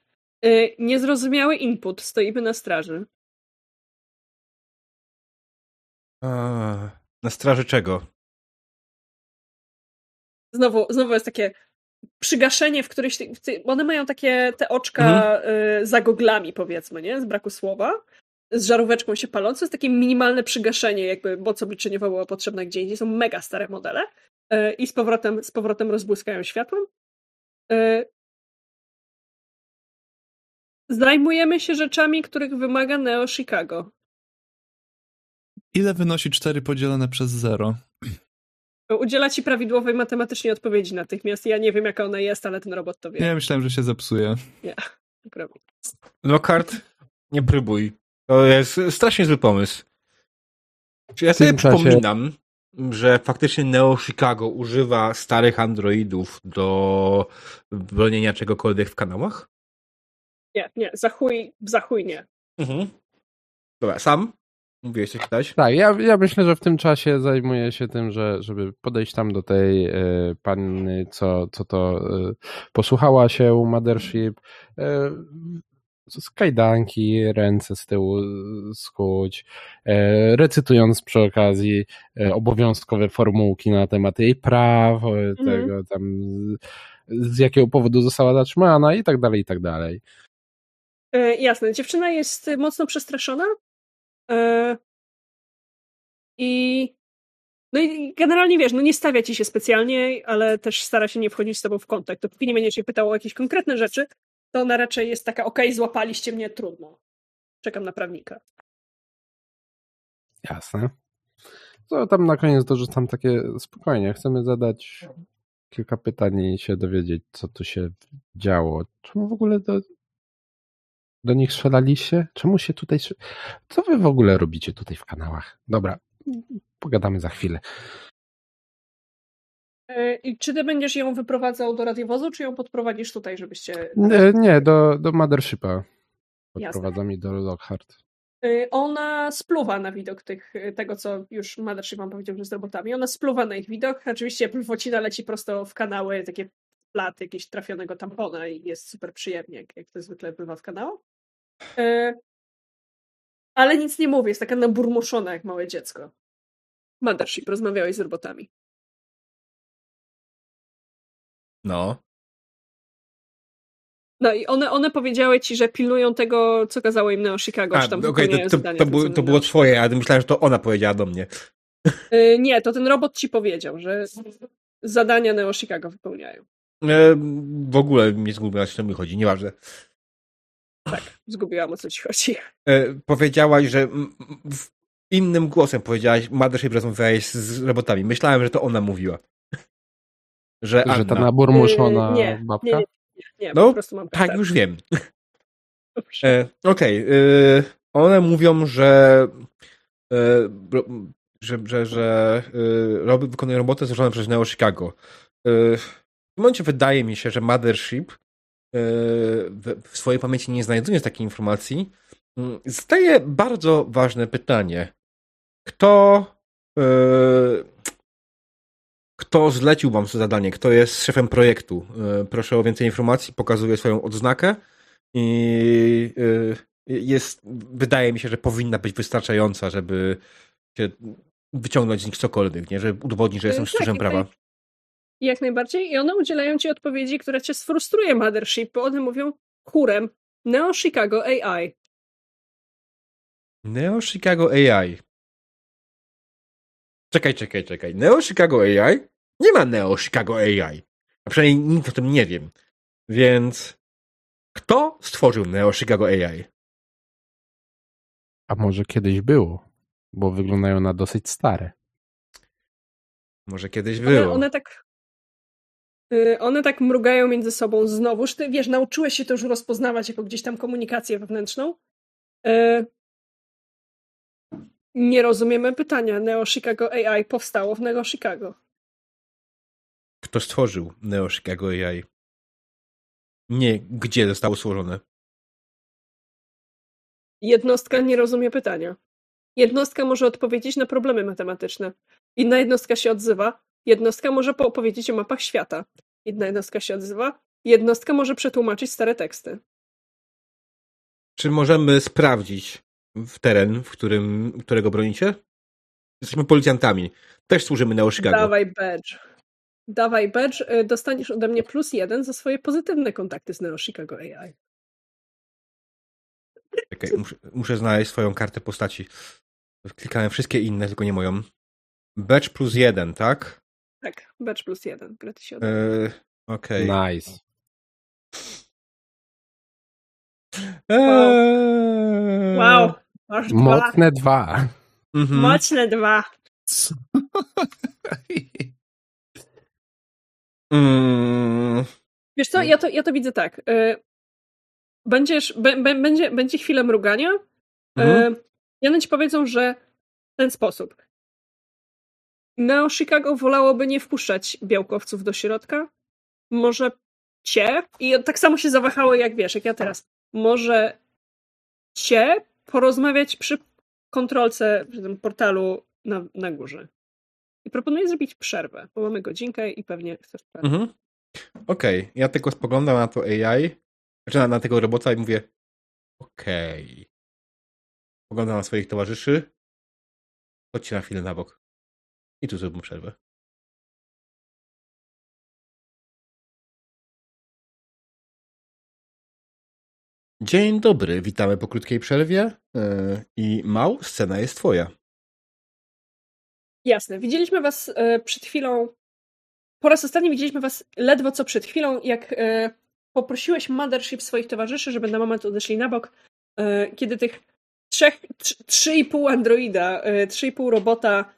y, niezrozumiały input. Stoimy na straży. Na straży czego? Znowu, znowu jest takie przygaszenie w ty- One mają takie te oczka y, za goglami, powiedzmy, nie? Z braku słowa. Z żaróweczką się palącą. Jest takie minimalne przygaszenie, jakby moc obliczeniowa była potrzebna gdzie indziej. Są mega stare modele. Y, I z powrotem, z powrotem rozbłyskają światłem. Y, Zajmujemy się rzeczami, których wymaga Neo Chicago. Ile wynosi 4 podzielone przez 0? Udziela ci prawidłowej matematycznie odpowiedzi natychmiast. Ja nie wiem, jaka ona jest, ale ten robot to wie. Nie, myślałem, że się zepsuje. Prawda. Lockhart, nie próbuj. To jest strasznie zły pomysł. Czy ja sobie czasie- przypominam, że faktycznie Neo Chicago używa starych androidów do bronienia czegokolwiek w kanałach? Nie, nie, za chuj, za chuj nie. Mhm. Dobra, sam? Mówiłeś coś dać? Tak, ja, ja myślę, że w tym czasie zajmuję się tym, że, żeby podejść tam do tej e, panny, co, co to e, posłuchała się Mothership, z kajdanki, ręce z tyłu skuć, recytując przy okazji obowiązkowe formułki na temat jej praw, e, tego tam z, z jakiego powodu została zatrzymana i tak dalej, i tak dalej. Jasne, dziewczyna jest mocno przestraszona. E, I. No i generalnie wiesz, no nie stawia ci się specjalnie, ale też stara się nie wchodzić z tobą w kontakt. Dopóki nie będzie się pytała o jakieś konkretne rzeczy, to ona raczej jest taka, okej, złapaliście mnie, trudno. Czekam na prawnika. Jasne. To tam na koniec dorzucam takie spokojnie. Chcemy zadać kilka pytań i się dowiedzieć, co tu się działo. Czemu w ogóle do, do nich strzelaliście? Czemu się tutaj. Co wy w ogóle robicie tutaj w kanałach? Dobra. pogadamy za chwilę. E, I czy ty będziesz ją wyprowadzał do radiowozu, czy ją podprowadzisz tutaj, żebyście... Nie, nie do, do Mothershipa. Podprowadza mi do Lockhart. E, Ona spluwa na widok tych, tego, co już Mothership wam powiedział, że z robotami. Ona spluwa na ich widok. Oczywiście plwocina leci prosto w kanały, takie plat jakiegoś trafionego tampona i jest super przyjemnie, jak, jak to zwykle bywa w kanałach. E, Ale nic nie mówi, jest taka naburmuszona jak małe dziecko. Mothership, rozmawiałeś z robotami. No. No i one, one powiedziały ci, że pilnują tego, co kazało im Neo Chicago, A, tam okej, wypełniają to, to, to, co to było twoje, ale myślałem, że to ona powiedziała do mnie. Y, Nie, to ten robot ci powiedział, że zadania Neo Chicago wypełniają. E, w ogóle mnie zgubiłaś, co mi chodzi, nieważne. Zgubiłam o co ci chodzi. E, powiedziałaś, że innym głosem powiedziałaś, Mothership rozmawiałeś z robotami. Myślałem, że to ona mówiła. Że, Że ta Anna. naburmuszona Y, nie, babka? Nie, nie, nie, nie No, po prostu mam Tak, tak. już wiem. E, Okej. e, one mówią, że, e, ro- że, że, że e, robi, wykonuje robotę złożoną przez Neo Chicago. E, w tym momencie wydaje mi się, że Mothership e, w, w swojej pamięci nie znajdując takiej informacji, mm, zadaje bardzo ważne pytanie. Kto e, kto zlecił wam to zadanie? Kto jest szefem projektu? E, Proszę o więcej informacji. Pokazuje swoją odznakę i jest, wydaje mi się, że powinna być wystarczająca, żeby się wyciągnąć z nich cokolwiek, nie? Żeby udowodnić, że jestem Tak, szczurzem prawa. Jak najbardziej. I one udzielają ci odpowiedzi, która cię sfrustruje, Mothership, bo one mówią chórem Neo Chicago AI. Neo Chicago AI. Czekaj, czekaj, czekaj. Neo Chicago AI? Nie ma Neo Chicago AI. A przynajmniej nikt o tym nie wiem. Więc kto stworzył Neo Chicago AI? A może kiedyś było? Bo wyglądają na dosyć stare. Może kiedyś One, było. one tak. Y, One tak mrugają między sobą znowuż. Ty wiesz, nauczyłeś się to już rozpoznawać jako gdzieś tam komunikację wewnętrzną. Y, Nie rozumiemy pytania. Neo Chicago AI powstało w Neo Chicago. Kto stworzył Neo Chicago AI? Nie, gdzie zostało stworzone. Jednostka nie rozumie pytania. Jednostka może odpowiedzieć na problemy matematyczne. Inna jednostka się odzywa. Jednostka może opowiedzieć o mapach świata. Inna jednostka się odzywa. Jednostka może przetłumaczyć stare teksty. Czy możemy sprawdzić w teren, w którym, którego bronicie? Jesteśmy policjantami. Też służymy Neo Chicago. Dawaj badge. Dawaj badge. y, Dostaniesz ode mnie plus jeden za swoje pozytywne kontakty z Neo Chicago AI. Czekaj, muszę, muszę znaleźć swoją kartę postaci. Klikałem wszystkie inne, tylko nie moją. Badge plus jeden, tak? Tak, badge plus jeden. Graty się Eee, Okej. Nice. Eee, Wow! Mocne dwa. Mhm. Mocne dwa. Mm, Wiesz co, ja to, ja to widzę tak. y, Będziesz, bę- bę- będzie, będzie chwilę mrugania. Mhm. Y, I one ci powiedzą, że w ten sposób. Neo Chicago wolałoby nie wpuszczać białkowców do środka. Może cię. I tak samo się zawahały, jak wiesz, jak ja teraz. Może cię porozmawiać przy kontrolce, przy tym portalu na, na górze. I proponuję zrobić przerwę, bo mamy godzinkę i pewnie chcesz. Mhm. Okej, ja tylko spoglądam na to AI, znaczy na, na tego robota i mówię okej. Spoglądam na swoich towarzyszy. Chodźcie na chwilę na bok. I tu zrobimy przerwę. Dzień dobry, witamy po krótkiej przerwie. Yy, I Mał, scena jest twoja. Jasne. Widzieliśmy was e, przed chwilą. Po raz ostatni widzieliśmy was ledwo co przed chwilą, jak e, poprosiłeś Mothership swoich towarzyszy, żeby na moment odeszli na bok, kiedy tych trzech, trz- trzy i pół androida, trzy i pół robota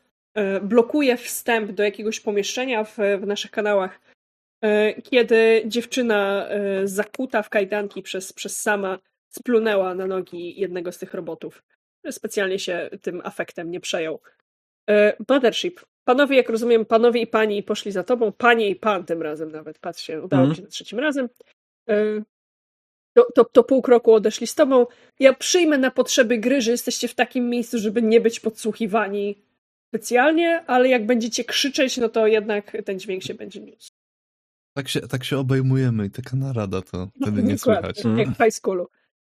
blokuje wstęp do jakiegoś pomieszczenia w, w naszych kanałach, e, kiedy dziewczyna e, zakuta w kajdanki przez, przez sama splunęła na nogi jednego z tych robotów. Specjalnie się tym afektem nie przejął. E, Mothership. Panowie, jak rozumiem, panowie i pani poszli za tobą. Panie i pan tym razem nawet. Patrzcie, udało Mhm. mi się za trzecim razem. E, To, to, to pół kroku odeszli z tobą. Ja przyjmę na potrzeby gry, że jesteście w takim miejscu, żeby nie być podsłuchiwani specjalnie, ale jak będziecie krzyczeć, no to jednak ten dźwięk się będzie niósł. Tak się, tak się obejmujemy i taka narada to wtedy nie słychać. Mm. Jak w high schoolu.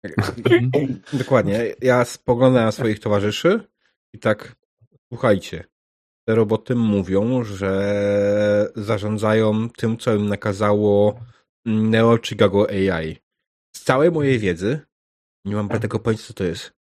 Mhm. Dokładnie. Ja spoglądam na swoich towarzyszy i tak, słuchajcie, te roboty mówią, że zarządzają tym, co im nakazało Neo Chicago AI. Z całej mojej wiedzy nie mam tego pojęcia, co to jest.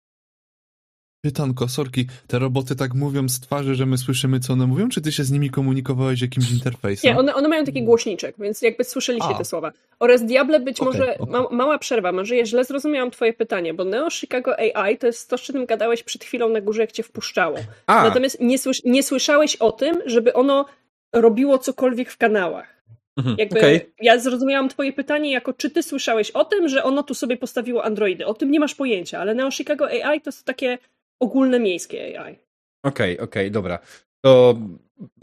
Pytanko, sorki, te roboty tak mówią z twarzy, że my słyszymy, co one mówią, czy ty się z nimi komunikowałeś jakimś interfejsem? Nie, one, one mają taki głośniczek, więc jakby słyszeliście A. te słowa. Oraz Diable, być Okej, może, okej. ma, mała przerwa, może ja źle zrozumiałam twoje pytanie, bo Neo Chicago AI to jest to, z czym gadałeś przed chwilą na górze, jak cię wpuszczało. A, Natomiast nie, słysz, nie słyszałeś o tym, żeby ono robiło cokolwiek w kanałach. mhm, Jakby okej. Ja zrozumiałam twoje pytanie jako, czy ty słyszałeś o tym, że ono tu sobie postawiło androidy. O tym nie masz pojęcia, ale Neo Chicago AI to jest takie ogólne miejskie AI. Okej, okej, dobra. To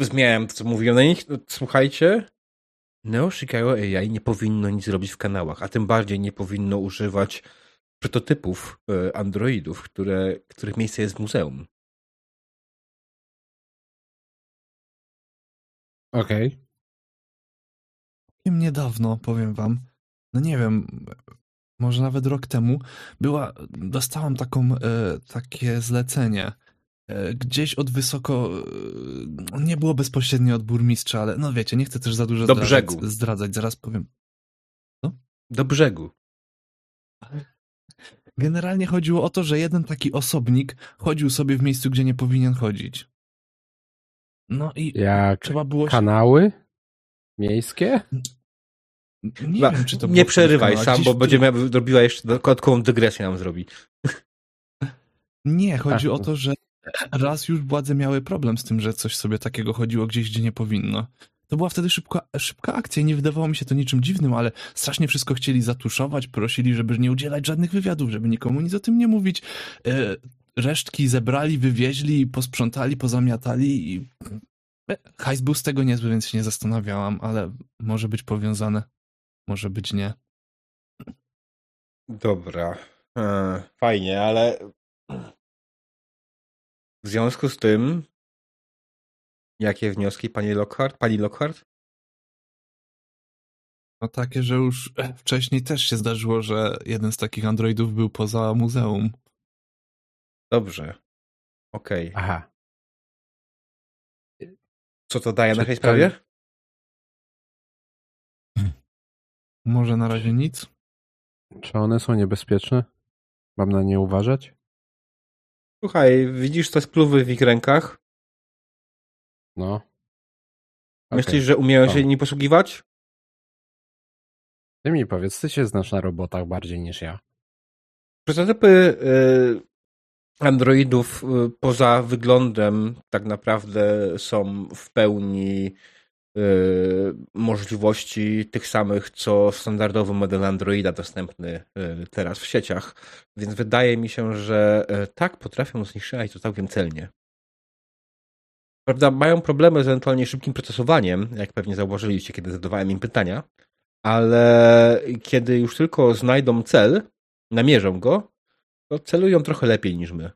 zmieniałem to, co mówiłem na nich. No, Słuchajcie, Neo Chicago AI nie powinno nic robić w kanałach, a tym bardziej nie powinno używać prototypów e, androidów, które, których miejsce jest w muzeum. Okej. Całkiem niedawno, powiem wam, no nie wiem, może nawet rok temu, była, dostałam taką, e, takie zlecenie. E, gdzieś od wysoko, e, nie było bezpośrednio od burmistrza, ale no wiecie, nie chcę też za dużo Do zdradzać, brzegu. zdradzać, zaraz powiem. Do brzegu. Generalnie chodziło o to, że jeden taki osobnik chodził sobie w miejscu, gdzie nie powinien chodzić. No i Jak trzeba było się... kanały miejskie? Nie wiem, czy to nie przerywaj sam, gdzieś bo w będzie miała, robiła jeszcze dodatkową dygresję nam zrobi. Nie, chodzi Ach, o to, że raz już władze miały problem z tym, że coś sobie takiego chodziło gdzieś, gdzie nie powinno. To była wtedy szybka, szybka akcja i nie wydawało mi się to niczym dziwnym, ale strasznie wszystko chcieli zatuszować, prosili, żeby nie udzielać żadnych wywiadów, żeby nikomu nic o tym nie mówić. E, resztki zebrali, wywieźli, posprzątali, pozamiatali i e, hajs był z tego niezły, więc się nie zastanawiałam, ale może być powiązane, może być nie. Dobra. E, fajnie, ale w związku z tym jakie wnioski pani Lockhart? Pani Lockhart? No takie, że już e, wcześniej też się zdarzyło, że jeden z takich androidów był poza muzeum. Dobrze. Okej. Aha. Co to daje na Czy tej ten- sprawie? Może na razie nic? Czy one są niebezpieczne? Mam na nie uważać? Słuchaj, widzisz te spluwy w ich rękach? No. Myślisz, że umieją się O. nimi posługiwać? Ty mi powiedz, ty się znasz na robotach bardziej niż ja. Prototypy y, androidów y, poza wyglądem tak naprawdę są w pełni możliwości tych samych, co standardowy model Androida dostępny y, teraz w sieciach. Więc wydaje mi się, że y, tak potrafią zniszczyć to całkiem celnie. Prawda, mają problemy z ewentualnie szybkim procesowaniem, jak pewnie zauważyliście, kiedy zadawałem im pytania, ale kiedy już tylko znajdą cel, namierzą go, to celują trochę lepiej niż my.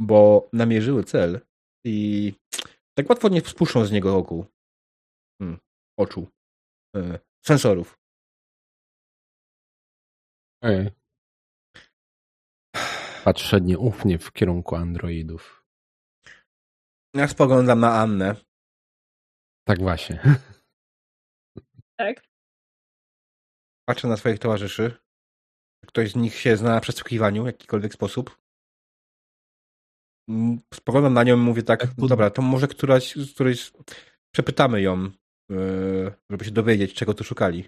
Bo namierzyły cel i tak łatwo nie spuszczą z niego oku. Hmm, oczu. E, sensorów. Ej. Patrzę nieufnie w kierunku androidów. Ja spoglądam na Annę. Tak właśnie. Tak? Patrzę na swoich towarzyszy. Czy Ktoś z nich się zna na przesłuchiwaniu w jakikolwiek sposób. Mm, Spoglądam na nią i mówię tak, dobra, to może któraś, z którejś przepytamy ją, żeby się dowiedzieć, czego tu szukali.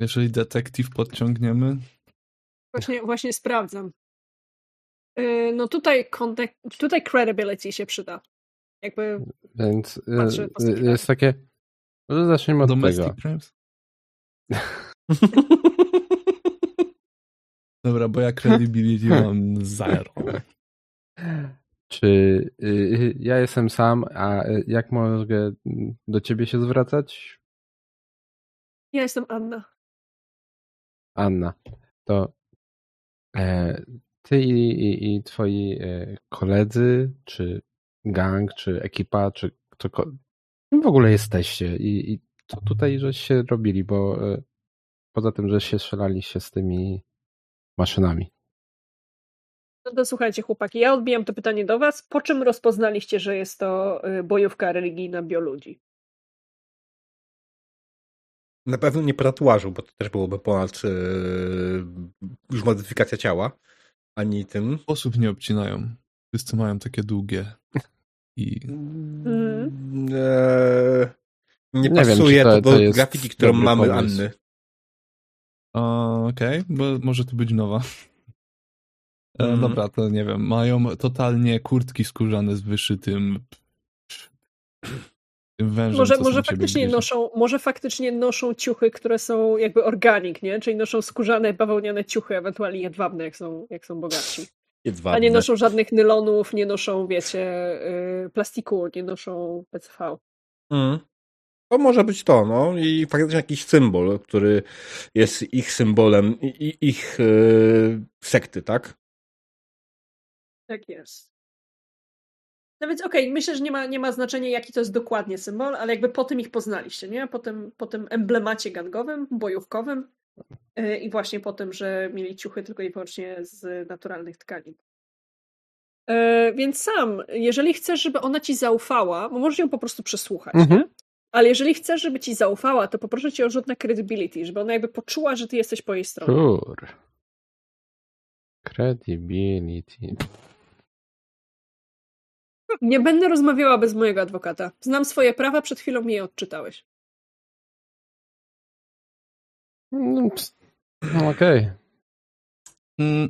Jeżeli detektyw podciągniemy, Właśnie, właśnie sprawdzam. Yy, No tutaj, contact, tutaj credibility się przyda. Jakby Więc y, Patrzę jest takie. Może zaczniemy od domestic tego. crimes? Dobra, bo ja credibility mam zero. Czy y, ja jestem sam, a y, jak mogę do ciebie się zwracać? Ja jestem Anna. Anna. To e, ty i, i, i twoi e, koledzy, czy gang, czy ekipa, czy ktokolwiek, kim w ogóle jesteście i, i co tutaj żeście robili, bo e, poza tym, że się strzelaliście z tymi maszynami. No to słuchajcie, chłopaki, ja odbijam to pytanie do was. Po czym rozpoznaliście, że jest to y, bojówka religijna bioludzi? Na pewno nie po tatuażu, bo to też byłoby ponad yy, już modyfikacja ciała, ani tym. Osób nie obcinają. Wszyscy mają takie długie. I Mhm. Eee, nie, Nie wiem, pasuje czy to- to, do grafiki, którą mamy pomysł. Anny. Okej, bo może to być nowa. Mhm. Dobra, to nie wiem. Mają totalnie kurtki skórzane z wyszytym tym wężem. Może, może faktycznie noszą, może faktycznie noszą ciuchy, które są jakby organik, nie? Czyli noszą skórzane, bawełniane ciuchy, ewentualnie jedwabne, jak są, jak są bogatsi. A nie noszą żadnych nylonów, nie noszą, wiecie, yy, plastiku, nie noszą PCV. Mm. To może być to, no i faktycznie jakiś symbol, który jest ich symbolem, i, i, ich yy, sekty, tak? Tak jest. No więc okej, myślę, że nie ma, nie ma znaczenia, jaki to jest dokładnie symbol, ale jakby po tym ich poznaliście, nie? Po tym, po tym emblemacie gangowym, bojówkowym yy, i właśnie po tym, że mieli ciuchy tylko i wyłącznie z naturalnych tkanin. Yy, więc sam, jeżeli chcesz, żeby ona ci zaufała, bo możesz ją po prostu przesłuchać, Mhm. nie? Ale jeżeli chcesz, żeby ci zaufała, to poproszę cię o rzut na credibility, żeby ona jakby poczuła, że ty jesteś po jej stronie. Sure. Credibility. Nie będę rozmawiała bez mojego adwokata. Znam swoje prawa, przed chwilą mi je odczytałeś. No, no, Okej. Mm,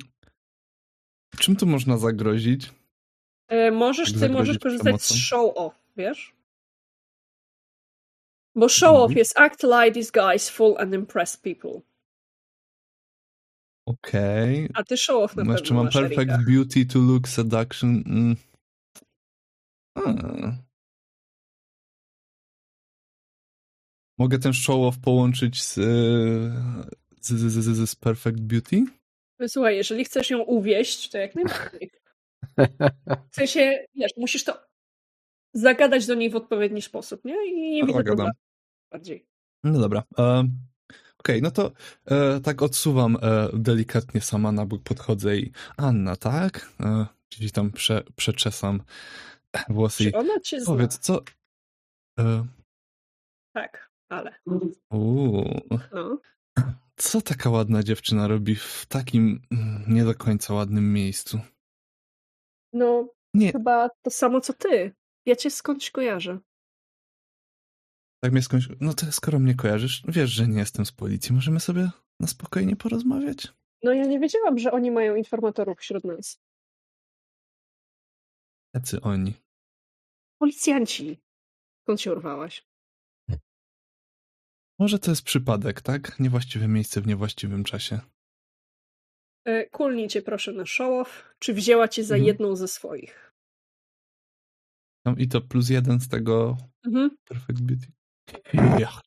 Czym tu można zagrozić? E, możesz, ty Zagrozić możesz korzystać przemocą. z show off, wiesz? Bo show off Mhm. jest act lie, disguise, fool and impress people. Okej. A ty show off na No pewno Jeszcze mam perfect beauty to look seduction. Mm. A. Mogę ten show off połączyć z, z, z, z, z, z perfect beauty? Słuchaj, jeżeli chcesz ją uwieść, to jak najbardziej. W sensie, wiesz, musisz to zagadać do niej w odpowiedni sposób, nie? I nie widzę problemu bardziej. No dobra. E, Okej, no to e, tak odsuwam e, delikatnie sama na bok, podchodzę i Anna, tak? E, gdzieś tam prze, przeczesam włosy Czy ona cię zna? powiedz, co... E, Tak, ale. uu, No. co taka ładna dziewczyna robi w takim mm, nie do końca ładnym miejscu? No, Nie, chyba to samo co ty. Ja cię skądś kojarzę. tak mnie skądś... No to skoro mnie kojarzysz, wiesz, że nie jestem z policji, możemy sobie na spokojnie porozmawiać? No ja nie wiedziałam, że oni mają informatorów wśród nas. Jacy oni? Policjanci. Skąd się urwałaś? Może to jest przypadek, tak? Niewłaściwe miejsce w niewłaściwym czasie. E, Kulnij cię proszę na show-off. Czy wzięła cię za Mhm. jedną ze swoich? No i to plus jeden z tego Mhm. Perfect Beauty. Ja.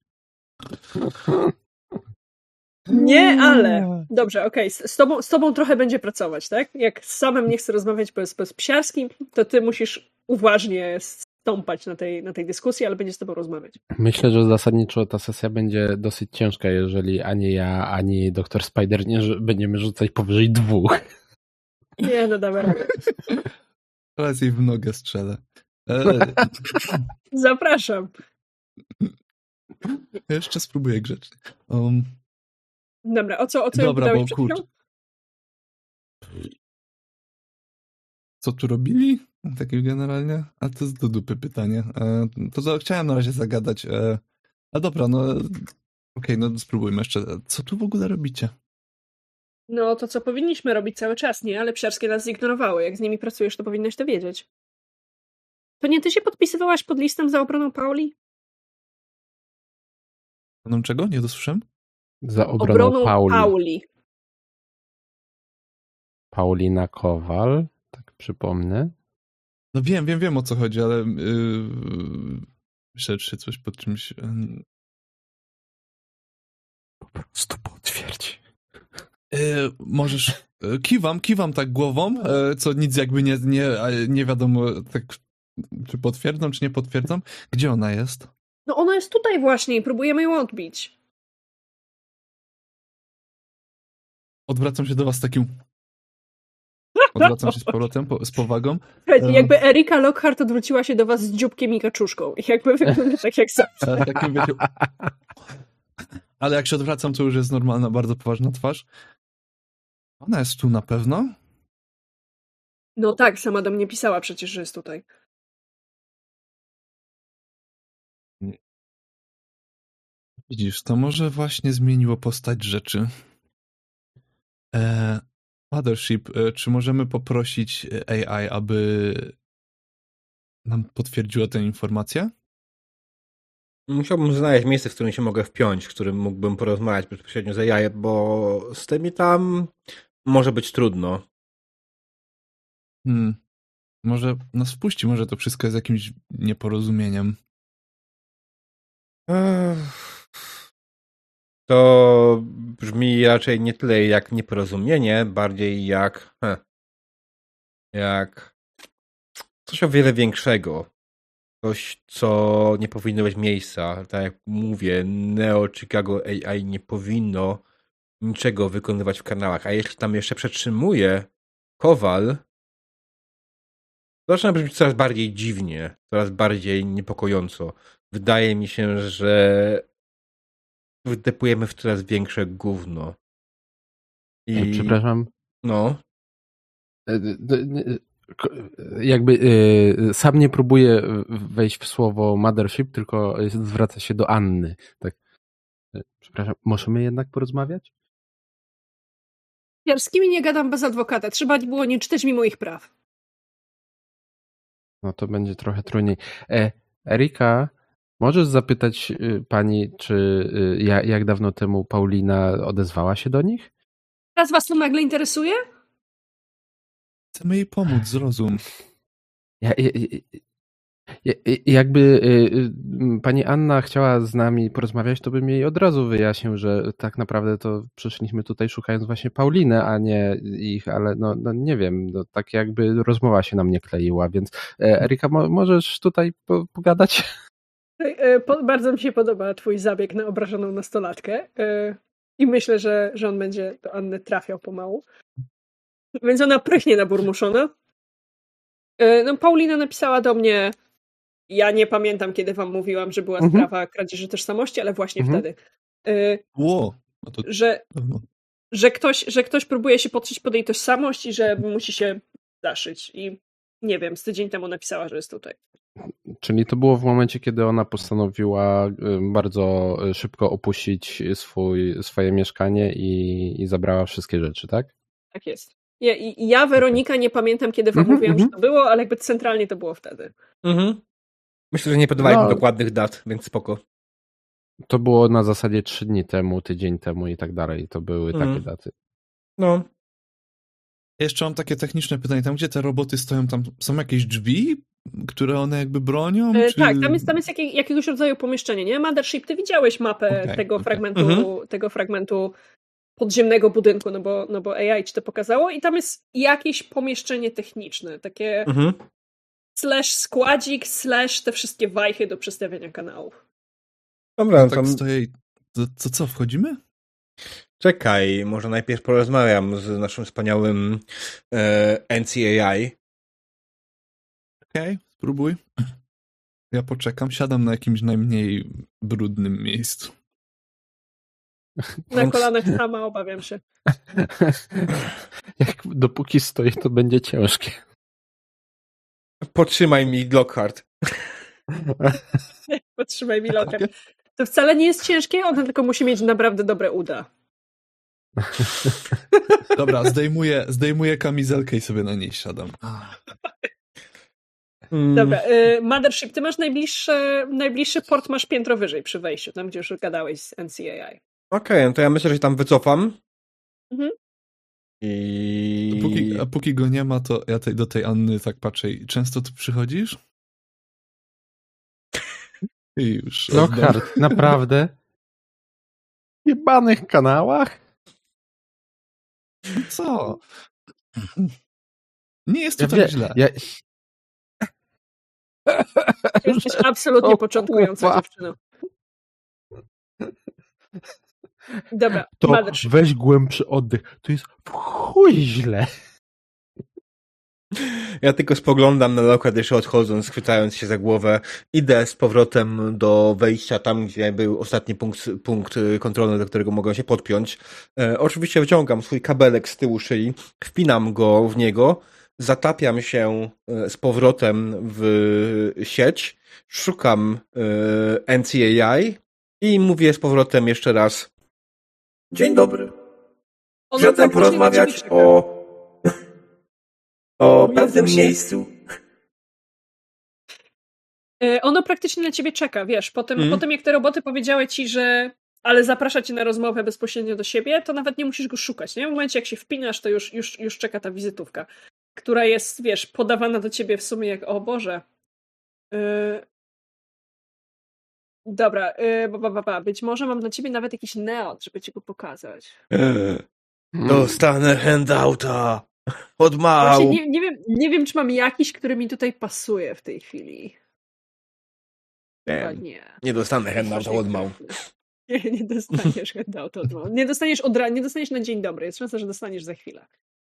Nie, ale. Dobrze, okej. Z, z, tobą, z tobą trochę będzie pracować, tak? Jak z samym nie chcę rozmawiać bez, bez psiarskim, to ty musisz uważnie stąpać na tej, na tej dyskusji, ale będzie z tobą rozmawiać. Myślę, że zasadniczo ta sesja będzie dosyć ciężka, jeżeli ani ja, ani doktor Spider nie będziemy rzucać powyżej dwóch. Nie, no dobra. Teraz jej w nogę strzelę. E, Zapraszam. jeszcze spróbuję grzecznie. Um, Dobra, o co, o co Dobra, bo kurczę. Co tu robili? Takie generalnie? A to jest do dupy pytanie. E, to, to chciałem na razie zagadać. E, a dobra, no okej, no spróbujmy jeszcze. Co tu w ogóle robicie? No, to co powinniśmy robić cały czas, nie? Ale psiarskie nas zignorowały. Jak z nimi pracujesz, to powinnaś to wiedzieć. To nie ty się podpisywałaś pod listem za obroną Pauli? Panom czego? Nie dosłyszałem? Za obroną, Pauli. Pauli. Paulina Kowal, przypomnę. No wiem, wiem, wiem o co chodzi, ale yy, myślę, czy coś pod czymś... Yy, Po prostu potwierdź. yy, możesz... Yy, kiwam, kiwam tak głową, yy, co nic jakby nie, nie, nie wiadomo, tak, czy potwierdzam, czy nie potwierdzam. Gdzie ona jest? No ona jest tutaj właśnie i próbujemy ją odbić. Odwracam się do was takim... Odwracam się z powrotem, po, z powagą. Słuchajcie, E. jakby Erika Lockhart odwróciła się do was z dzióbkiem i kaczuszką. Jakby wygląda tak jak zawsze. Ale, takim, wiecie, ale jak się odwracam, to już jest normalna, bardzo poważna twarz. Ona jest tu na pewno? No tak, sama do mnie pisała przecież, że jest tutaj. Widzisz, to może właśnie zmieniło postać rzeczy. E, Mothership, e, czy możemy poprosić AI, aby nam potwierdziła tę informację? Musiałbym znaleźć miejsce, w którym się mogę wpiąć, w którym mógłbym porozmawiać bezpośrednio z AI, bo z tymi tam może być trudno. Hmm. Może nas wpuści, może to wszystko jest jakimś nieporozumieniem. Ech. To brzmi raczej nie tyle jak nieporozumienie, bardziej jak. Jak. coś o wiele większego. Coś, co nie powinno mieć miejsca. Tak jak mówię, Neo Chicago AI nie powinno niczego wykonywać w kanałach. A jeśli tam jeszcze przetrzymuje Kowal, zaczyna brzmieć coraz bardziej dziwnie, coraz bardziej niepokojąco. Wydaje mi się, że wdepujemy w coraz większe gówno. I Ej, Przepraszam. no, E, Jakby e, sam nie próbuje wejść w słowo mothership, tylko zwraca się do Anny. Tak. E, Przepraszam, możemy jednak porozmawiać? Ja z kimi nie gadam bez adwokata. Trzeba było nie czytać mi moich praw. No to będzie trochę trudniej. E, Erika, możesz zapytać y, pani, czy y, ja- jak dawno temu Paulina odezwała się do nich? Teraz was to nagle interesuje? Chcemy jej pomóc, zrozum. Ja, ja, ja, ja, jakby y, pani Anna chciała z nami porozmawiać, to bym jej od razu wyjaśnił, że tak naprawdę to przyszliśmy tutaj szukając właśnie Pauliny, a nie ich, ale no, no nie wiem, no, tak jakby rozmowa się nam nie kleiła, więc e, Erika, mo, możesz tutaj po, pogadać? E, po- Bardzo mi się podoba twój zabieg na obrażoną nastolatkę. E, I myślę, że, że on będzie do Anny trafiał pomału. Więc ona prychnie naburmuszona. E, No, Paulina napisała do mnie. Ja nie pamiętam, kiedy wam mówiłam, że była Mhm. sprawa kradzieży tożsamości, ale właśnie Mhm. wtedy. E, Ło, no to Że, że, ktoś, że ktoś próbuje się podszyć pod jej tożsamość i że musi się zaszyć. I nie wiem, z tydzień temu napisała, że jest tutaj. Czyli to było w momencie, kiedy ona postanowiła bardzo szybko opuścić swój, swoje mieszkanie i, i zabrała wszystkie rzeczy, tak? Tak jest. Ja, i- ja, Weronika, nie pamiętam, kiedy wam Mhm, mówiłam, że mhm. to było, ale jakby centralnie to było wtedy. mhm. myślę, że nie podawaliśmy No. dokładnych dat, więc spoko. To było na zasadzie trzy dni temu, tydzień temu i tak dalej. To były Mhm. takie daty. No, Jeszcze mam takie techniczne pytanie. Tam, gdzie te roboty stoją, tam są jakieś drzwi, które one jakby bronią? E, czy... Tak, tam jest, tam jest jakie, jakiegoś rodzaju pomieszczenie, nie? Mothership, ty widziałeś mapę Okej, tego, okej. fragmentu, Mhm. tego fragmentu podziemnego budynku, no bo, no bo AI ci to pokazało i tam jest jakieś pomieszczenie techniczne, takie mhm. slash składzik, slash te wszystkie wajchy do przestawiania kanałów. Dobra, no Tak to stoję i... To, to co, wchodzimy? czekaj, może najpierw porozmawiam z naszym wspaniałym e, NCAI. Okej, spróbuj. Ja poczekam, siadam na jakimś najmniej brudnym miejscu. Na kolanach sama obawiam się. Jak dopóki stoi, to będzie ciężkie. Potrzymaj mi Lockhart. Podtrzymaj mi lokiem. To wcale nie jest ciężkie, ona tylko musi mieć naprawdę dobre uda. Dobra, zdejmuję, zdejmuję kamizelkę i sobie na niej siadam. Mm, Dobra, y, Mothership, ty masz najbliższy, najbliższy port, masz piętro wyżej przy wejściu, tam gdzie już gadałeś z NCAI. Okej, no to ja myślę, że się tam wycofam. Mhm. I... A póki, a póki go nie ma, to ja tej, do tej Anny tak patrzę. Często tu przychodzisz? I już. Lockhart, naprawdę? W jebanych kanałach? Co? Nie jest to Ja tak wie- źle. Ja... Jesteś absolutnie O, początkującą kurwa. dziewczyną. Dobra, To weź głębszy oddech. To jest w chuj źle. Ja tylko spoglądam na lokal, jeszcze odchodząc, chwytając się za głowę. Idę z powrotem do wejścia tam, gdzie był ostatni punkt, punkt y, kontrolny, do którego mogę się podpiąć. E, oczywiście wyciągam swój kabelek z tyłu szyi, wpinam go w niego, zatapiam się e, z powrotem w sieć, szukam e, NCAI i mówię z powrotem jeszcze raz Dzień dobry. Chciałbym na porozmawiać o, o pewnym miejscu. E, Ono praktycznie na ciebie czeka, wiesz, po tym, Mhm. po tym jak te roboty powiedziały ci, że ale zaprasza cię na rozmowę bezpośrednio do siebie, to nawet nie musisz go szukać, nie? W momencie jak się wpinasz, to już, już, już czeka ta wizytówka, która jest, wiesz, podawana do ciebie w sumie jak, o Boże. Yy... Dobra, yy, ba, ba, ba, ba. być może mam dla ciebie nawet jakiś neot, żeby ci go pokazać. Eee, Dostanę handouta od mał. Właśnie nie, nie, wiem, nie wiem, czy mam jakiś, który mi tutaj pasuje w tej chwili. Chyba Nie, nie. nie dostanę handouta od mał. Nie, nie dostaniesz handouta od mał. Nie dostaniesz od nie dostaniesz na dzień dobry. Jest szansa, że dostaniesz za chwilę.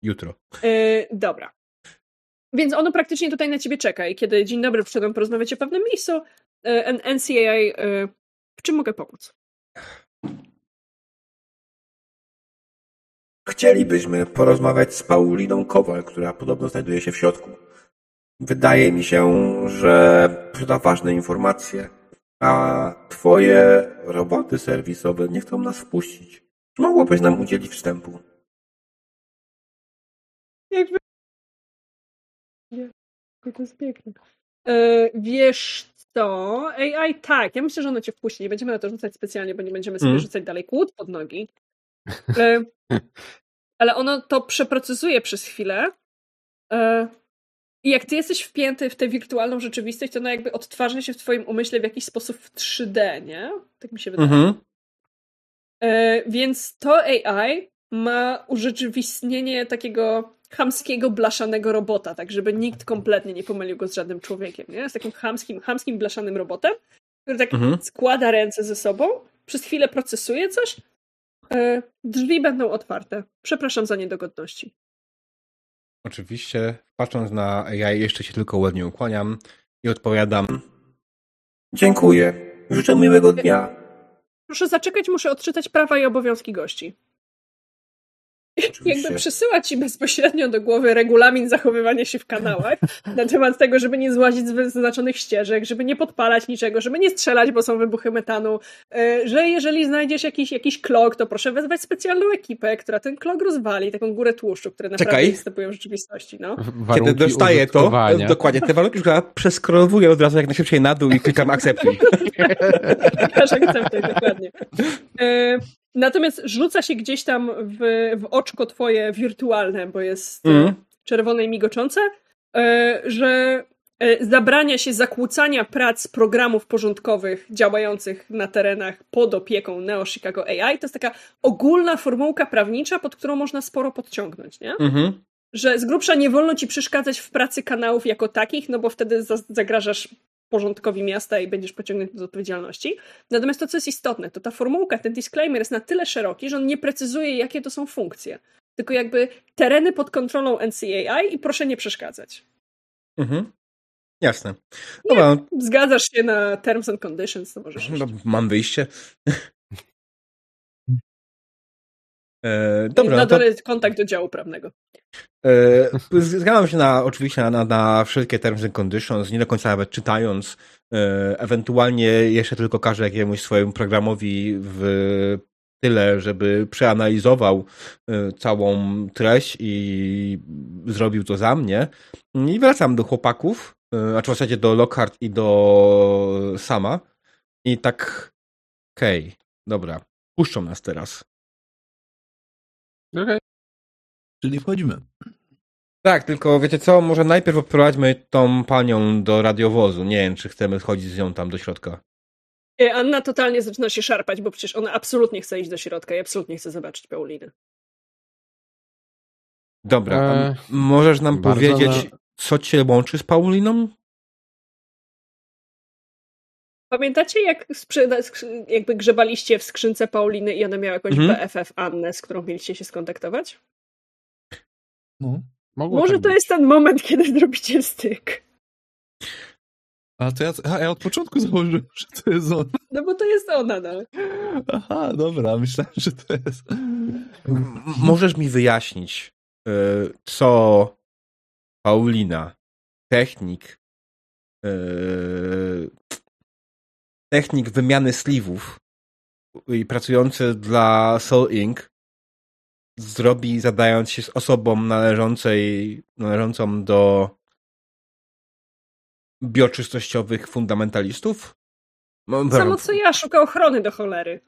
Jutro. Yy, dobra. Więc ono praktycznie tutaj na ciebie czeka i kiedy dzień dobry przyszedłem porozmawiać o pewnym miejscu, yy, NCAA, yy, w czym mogę pomóc? Chcielibyśmy porozmawiać z Pauliną Kowal, która podobno znajduje się w środku. Wydaje mi się, że posiada ważne informacje, a twoje roboty serwisowe nie chcą nas wpuścić. Czy mogłabyś nam udzielić wstępu? Jakby... Nie, to jest piękne. Yy, wiesz co? AI tak, ja myślę, że ono cię wpuści. Nie będziemy na to rzucać specjalnie, bo nie będziemy sobie Mm. rzucać dalej kłód pod nogi. Yy, ale ono to przeprocesuje przez chwilę. Yy, I jak ty jesteś wpięty w tę wirtualną rzeczywistość, to ona jakby odtwarza się w twoim umyśle w jakiś sposób w 3D, nie? Tak mi się wydaje. Mhm. E, więc to AI ma urzeczywistnienie takiego chamskiego, blaszanego robota, tak żeby nikt kompletnie nie pomylił go z żadnym człowiekiem, nie? Z takim chamskim, chamskim blaszanym robotem, który tak Mhm. składa ręce ze sobą, przez chwilę procesuje coś, e, drzwi będą otwarte. Przepraszam za niedogodności. Oczywiście, patrząc na AI, jeszcze się tylko ładnie ukłaniam i odpowiadam. Dziękuję. Życzę miłego dnia. Proszę zaczekać, muszę odczytać prawa i obowiązki gości. Jakby przysyła ci bezpośrednio do głowy regulamin zachowywania się w kanałach na temat tego, żeby nie złazić z wyznaczonych ścieżek, żeby nie podpalać niczego, żeby nie strzelać, bo są wybuchy metanu, e, że jeżeli znajdziesz jakiś, jakiś klok, to proszę wezwać specjalną ekipę, która ten klok rozwali, taką górę tłuszczu, które naprawdę Czekaj. występują w rzeczywistości, no. Kiedy dostaję to, dokładnie, te warunki, które przeskrolowuję od razu jak najszybciej na dół i klikam akceptuj. Też akceptuj, dokładnie. Natomiast rzuca się gdzieś tam w, w oczko twoje wirtualne, bo jest Mhm. czerwone i migoczące, e, że e, zabrania się zakłócania prac programów porządkowych działających na terenach pod opieką Neo Chicago AI. To jest taka ogólna formułka prawnicza, pod którą można sporo podciągnąć, nie? Mhm. że z grubsza nie wolno ci przeszkadzać w pracy kanałów jako takich, no bo wtedy za- zagrażasz porządkowi miasta i będziesz pociągnięty do odpowiedzialności. Natomiast to, co jest istotne, to ta formułka, ten disclaimer jest na tyle szeroki, że on nie precyzuje, jakie to są funkcje. Tylko jakby tereny pod kontrolą NCAI i proszę nie przeszkadzać. Mhm. Jasne. Dobra, Zgadzasz się na terms and conditions, to możesz no, mam wyjście. E, dobra, na no to dole jest kontakt do działu prawnego. E, Zgadzam się na, oczywiście na, na, wszelkie terms and conditions, nie do końca nawet czytając. E, Ewentualnie jeszcze tylko każę jakiemuś swojemu programowi w tyle, żeby przeanalizował e, całą treść i zrobił to za mnie. I wracam do chłopaków, e, znaczy w zasadzie do Lockhart i do Sama. I tak, okej, dobra, puszczą nas teraz. Okej. Czyli wchodzimy. Tak, tylko wiecie co, może najpierw odprowadźmy tą panią do radiowozu. Nie wiem, czy chcemy schodzić z nią tam do środka. E, Anna totalnie zaczyna się szarpać, bo przecież ona absolutnie chce iść do środka i absolutnie chce zobaczyć Paulinę. Dobra, Eee, m- możesz nam bardzo powiedzieć, na- co cię łączy z Pauliną? Pamiętacie, jak jakby grzebaliście w skrzynce Pauliny i ona miała jakąś Mhm. BFF Annę, z którą mieliście się skontaktować? No. Mogło Może tak to być. jest ten moment, kiedy zrobicie styk. A to ja, a ja od początku założyłem, że to jest on. No bo to jest ona, no. Aha, dobra, myślałem, że to jest. Możesz mi wyjaśnić, e, co Paulina, technik, e, technik wymiany sliwów i pracujący dla Soul Inc. zrobi zadając się z osobą należącej, należącą do bioczystościowych fundamentalistów? No, Samo co ja, szuka ochrony do cholery.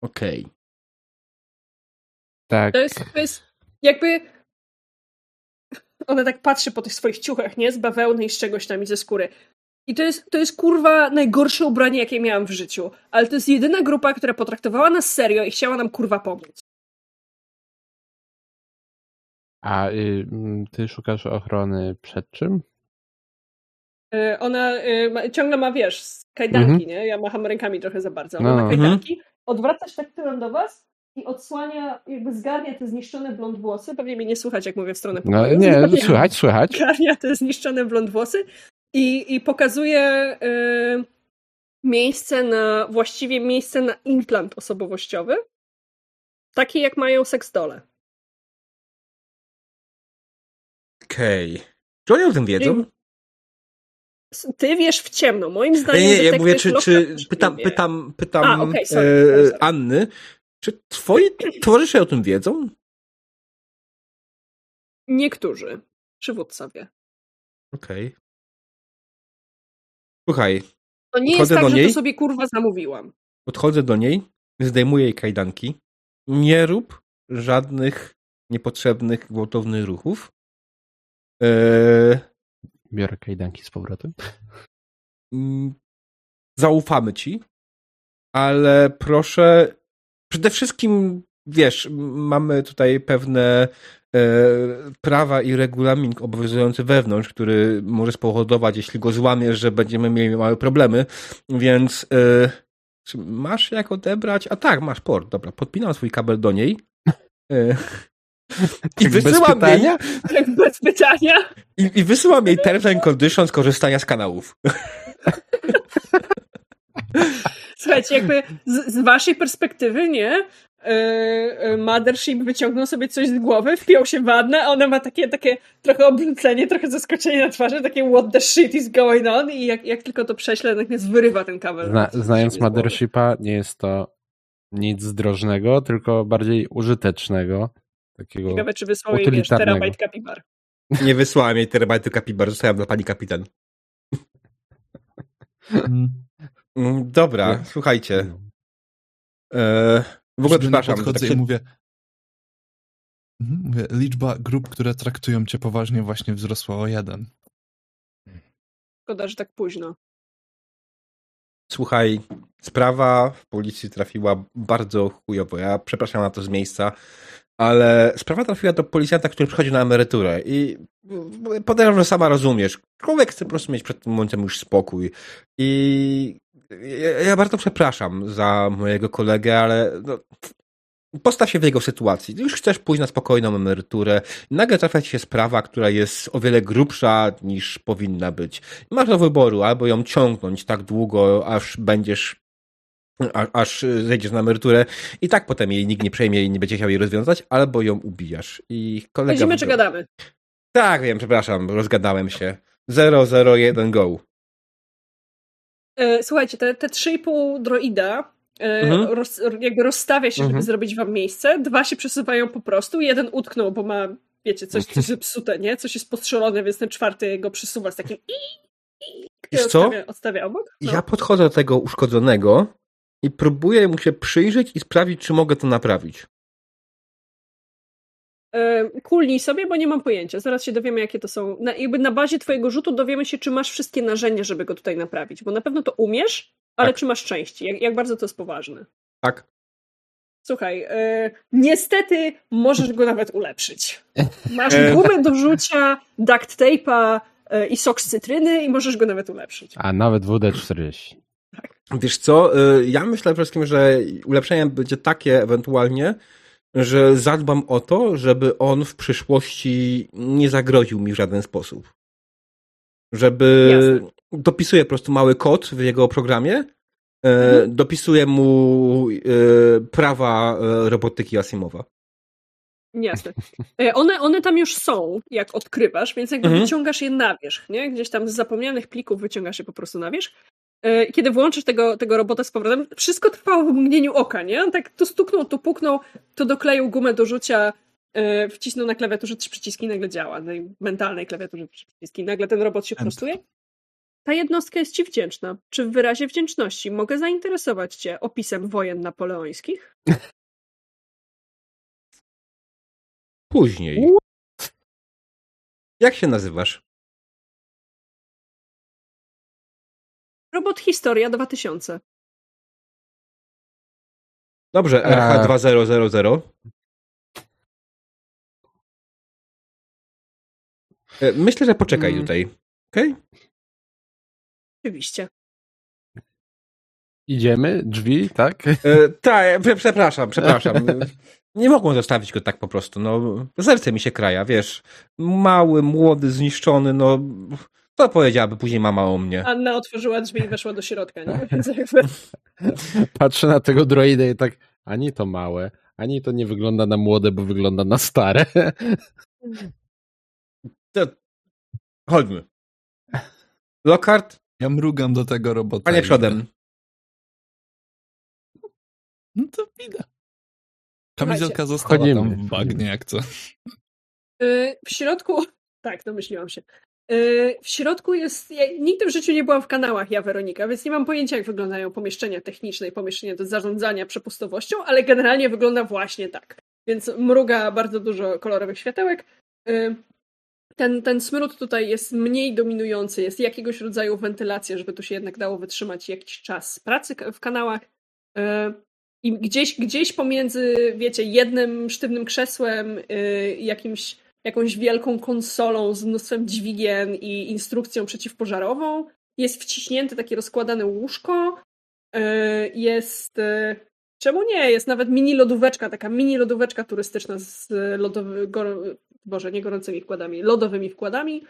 Okej. Tak. To jest, to jest jakby... Ona tak patrzy po tych swoich ciuchach, nie? Z bawełny i z czegoś tam i ze skóry. I to jest, to jest kurwa najgorsze ubranie, jakie miałam w życiu. Ale to jest jedyna grupa, która potraktowała nas serio i chciała nam kurwa pomóc. A y, mm, ty szukasz ochrony przed czym? Y, Ona y, ma, ciągle ma, wiesz, z kajdanki, nie? Ja macham rękami trochę za bardzo. Ona No. ma Mhm. kajdanki, odwraca się tak tyłem do was i odsłania, jakby zgarnia te zniszczone blond włosy. Pewnie mnie nie słuchać, jak mówię w stronę No pokoju. nie, Zgarnia- słychać, słychać. Zgarnia te zniszczone blond włosy i, i pokazuje y, miejsce na, właściwie miejsce na implant osobowościowy. Taki, jak mają seksdole. Okej. Czy oni o tym wiedzą? Ty wiesz w ciemno. Moim Nie, zdaniem nie, ja detektyw mówię, czy, czy pytam, nie wie. pytam, pytam A, okej, sorry, e, sorry. Anny, czy twoi towarzysze o tym wiedzą? Niektórzy. Przywódcowie. Okej. Słuchaj, To nie jest tak, że niej. to sobie kurwa zamówiłam. podchodzę do niej, zdejmuję jej kajdanki. Nie rób żadnych niepotrzebnych, gwałtownych ruchów. E, Biorę kajdanki z powrotem. mm, zaufamy ci, ale proszę, przede wszystkim, wiesz, mamy tutaj pewne e, prawa i regulamin obowiązujący wewnątrz, który może spowodować, jeśli go złamiesz, że będziemy mieli małe problemy, więc e, czy masz jak odebrać? A tak, masz port, dobra, podpinam swój kabel do niej. E, I Tak bez wysyłam jej? Tak bez pytania. i, i wysyłam jej terms and conditions korzystania z kanałów. Słuchajcie, jakby z, z waszej perspektywy, nie? Yy, Mothership wyciągnął sobie coś z głowy, wpiął się w Annę, a ona ma takie, takie trochę obrócenie, trochę zaskoczenie na twarzy, takie what the shit is going on i jak, jak tylko to prześle, natychmiast wyrywa ten kabel. Zna, znając. Mothershipa, nie jest to nic zdrożnego, tylko bardziej użytecznego. Takiego. Ciekawe, czy wysłał jej, wiesz, terabajt kapibar. Nie wysłałem jej terabajtu kapibar, zostawiam dla pani kapitan. Mm. Mm, Dobra, Nie. słuchajcie. E, w ogóle przepraszam, że podchodzę tak i się... mówię, Mhm, mówię, liczba grup, które traktują cię poważnie właśnie wzrosła o jeden. Szkoda, że tak późno. Słuchaj, sprawa w policji trafiła bardzo chujowo. Ja przepraszam na to z miejsca, ale sprawa trafiła do policjanta, który przychodzi na emeryturę i podejrzewam, że sama rozumiesz. Człowiek chce po prostu mieć przed tym momentem już spokój. I ja, ja bardzo przepraszam za mojego kolegę, ale no, postaw się w jego sytuacji. Już chcesz pójść na spokojną emeryturę. Nagle trafia ci się sprawa, która jest o wiele grubsza niż powinna być. Masz do wyboru albo ją ciągnąć tak długo, aż będziesz a, aż zejdziesz na emeryturę i tak potem jej nikt nie przejmie i nie będzie chciał jej rozwiązać, albo ją ubijasz. I kolega... Chodzimy czy gadamy? Tak, wiem, przepraszam, rozgadałem się. 001 go. E, Słuchajcie, te, te 3,5 droida e, Mhm. roz, jakby rozstawia się, żeby Mhm. zrobić wam miejsce. Dwa się przesuwają po prostu. Jeden utknął, bo ma, wiecie, coś, coś zepsute, nie? Coś jest postrzelone, więc ten czwarty go przesuwa z takim i, i, Wiesz co? Odstawia, odstawia obok. No. Ja podchodzę do tego uszkodzonego i próbuję mu się przyjrzeć i sprawdzić, czy mogę to naprawić. Kulnij sobie, bo nie mam pojęcia. Zaraz się dowiemy, jakie to są. Na, jakby na bazie twojego rzutu dowiemy się, czy masz wszystkie narzędzia, żeby go tutaj naprawić. Bo na pewno to umiesz, ale Tak. czy masz części? Jak, jak bardzo to jest poważne? Tak. Słuchaj, e, niestety możesz go nawet ulepszyć. Masz E. gumę do rzucia, duct tape'a e, i sok z cytryny i możesz go nawet ulepszyć. A nawet WD-40. Wiesz co, ja myślę przede wszystkim, że ulepszenie będzie takie ewentualnie, że zadbam o to, żeby on w przyszłości nie zagroził mi w żaden sposób. Żeby Jasne. dopisuję po prostu mały kod w jego programie, e, Mhm. dopisuję mu e, prawa e, robotyki Asimowa. Jasne. E, One, one tam już są, jak odkrywasz, więc jakby Mhm. wyciągasz je na wierzch, nie? Gdzieś tam z zapomnianych plików wyciągasz je po prostu na wierzch. E, Kiedy włączysz tego, tego robota z powrotem, wszystko trwało w mgnieniu oka, nie? On tak tu stuknął, tu puknął, tu dokleił gumę do rzucia, e, wcisnął na klawiaturze trzy przyciski i nagle działa. Na mentalnej klawiaturze trzy przyciski. Nagle ten robot się prostuje. Ta jednostka jest ci wdzięczna. Czy w wyrazie wdzięczności mogę zainteresować cię opisem wojen napoleońskich? Później. Jak się nazywasz? Robot Historia 2000. Dobrze, Eee. RH2000. E, Myślę, że poczekaj Mm. tutaj. Okej? Oczywiście. Idziemy, drzwi, tak? E, Tak, prze- przepraszam, przepraszam. Nie mogłem zostawić go tak po prostu. No, serce mi się kraja, wiesz. Mały, młody, zniszczony, no. Co powiedziałaby później mama o mnie? Anna otworzyła drzwi i weszła do środka, nie? Więc jakby... Patrzę na tego droida i tak, ani to małe, ani to nie wygląda na młode, bo wygląda na stare. To... Chodźmy. Lockhart, Ja mrugam do tego robota. panie przodem. No to widać. Kamizelka została Wchodzimy. tam w bagnie, jak co. Y, W środku... Tak, domyśliłam się. Y, W środku jest... Ja nigdy w życiu nie byłam w kanałach, ja Weronika, więc nie mam pojęcia, jak wyglądają pomieszczenia techniczne i pomieszczenia do zarządzania przepustowością, ale generalnie wygląda właśnie tak. Więc mruga bardzo dużo kolorowych światełek. Y, Ten, ten smród tutaj jest mniej dominujący, jest jakiegoś rodzaju wentylacja, żeby tu się jednak dało wytrzymać jakiś czas pracy w kanałach. Y, I gdzieś, gdzieś pomiędzy, wiecie, jednym sztywnym krzesłem, jakimś, jakąś wielką konsolą z mnóstwem dźwigien i instrukcją przeciwpożarową jest wciśnięte takie rozkładane łóżko. y, Jest. y, Czemu nie? Jest nawet mini lodóweczka, taka mini lodóweczka turystyczna z lodowy, gor, Boże, nie gorącymi wkładami, lodowymi wkładami.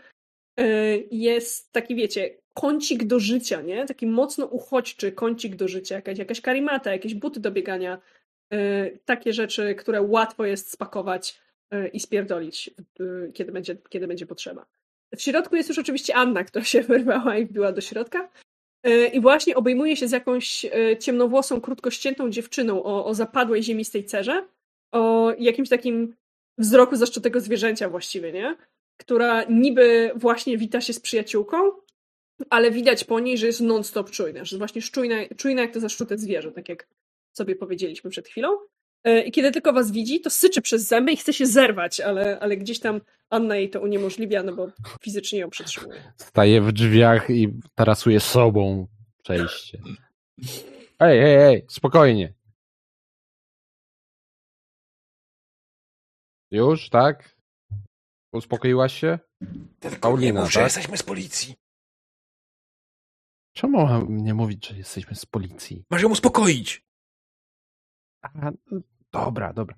Y, Jest taki, wiecie, kącik do życia, nie? Taki mocno uchodźczy kącik do życia, jakaś, jakaś karimata, jakieś buty do biegania. Takie rzeczy, które łatwo jest spakować i spierdolić, y, kiedy będzie, kiedy będzie potrzeba. W środku jest już oczywiście Anna, która się wyrwała i wbiła do środka. Y, I właśnie obejmuje się z jakąś y, ciemnowłosą, krótko ściętą dziewczyną o, o zapadłej ziemistej cerze, o jakimś takim wzroku zaszczutego zwierzęcia właściwie, nie? Która niby właśnie wita się z przyjaciółką, ale widać po niej, że jest non-stop czujna, że jest właśnie czujna, czujna jak to zaszczute zwierzę, tak jak sobie powiedzieliśmy przed chwilą. Y, I kiedy tylko was widzi, to syczy przez zęby i chce się zerwać, ale, ale gdzieś tam Anna jej to uniemożliwia, no bo fizycznie ją przetrzymuje. Staje w drzwiach i tarasuje sobą przejście. Ej, ej, ej, spokojnie. Już, tak? Uspokoiłaś się? Paulina, tak? jesteśmy z policji. Czemu mam nie mówić, że jesteśmy z policji? Masz ją uspokoić. A, dobra, dobra.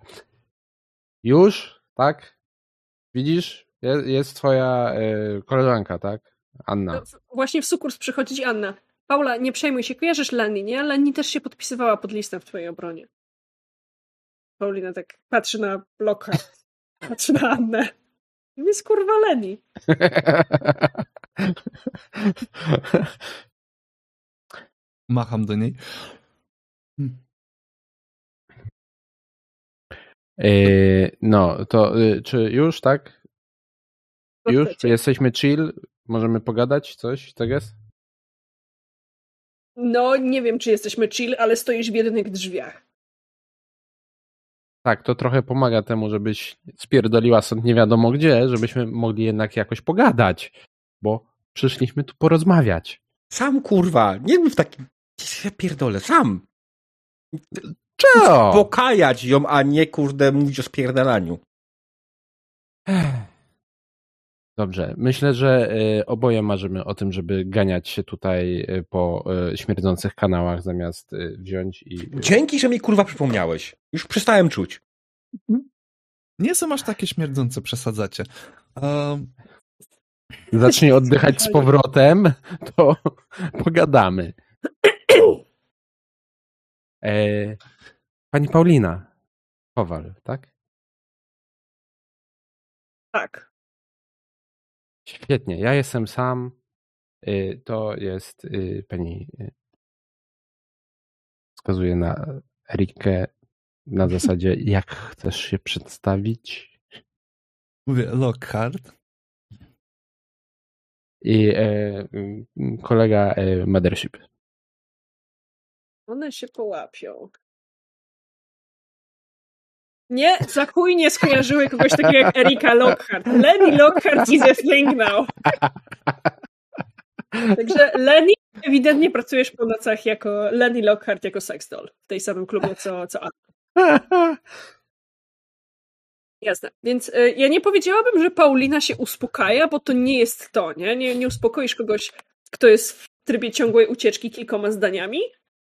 Już, tak? Widzisz? Jest, jest twoja e, koleżanka, tak? Anna. No, w- właśnie w sukurs przychodzi ci Anna. Paula, nie przejmuj się, kojarzysz Lenny, nie? Lenny też się podpisywała pod listem w twojej obronie. Paulina tak patrzy na bloka, patrzy na Annę. Jest kurwa Lenny. Macham do niej. E, no, to e, czy już, tak? Już? chcecie? Jesteśmy chill? Możemy pogadać? Coś? Tak jest? No, nie wiem, czy jesteśmy chill, ale stoisz w jedynych drzwiach. Tak, to trochę pomaga temu, żebyś spierdoliła stąd nie wiadomo gdzie, żebyśmy mogli jednak jakoś pogadać, bo przyszliśmy tu porozmawiać. Sam kurwa, nie był w takim. Ja pierdolę, sam. Czego? Pokajać ją, a nie kurde mówić o spierdalaniu. Dobrze, myślę, że y, oboje marzymy o tym, żeby ganiać się tutaj y, po y, śmierdzących kanałach, zamiast wziąć i... Dzięki, że mi kurwa przypomniałeś. Już przestałem czuć. Nie są aż takie śmierdzące, przesadzacie. Um, Zacznij oddychać z powrotem, to pogadamy. E, pani Paulina Kowal, tak? Tak. Świetnie, ja jestem sam. Y, To jest y, pani. y, Wskazuje na Erikę na zasadzie, jak chcesz się przedstawić. mówię, Lockhart. I e, kolega e, Mothership. One się połapią. Nie, za nie skojarzyły kogoś takiego jak Erika Lockhart. Lenny Lockhart is a thing now. Także Lenny, ewidentnie pracujesz po nocach jako Lenny Lockhart jako sex doll w tej samym klubie co, co Anna. Jasne. Więc y, ja nie powiedziałabym, że Paulina się uspokaja, bo to nie jest to, nie? Nie, nie uspokoisz kogoś, kto jest w trybie ciągłej ucieczki kilkoma zdaniami,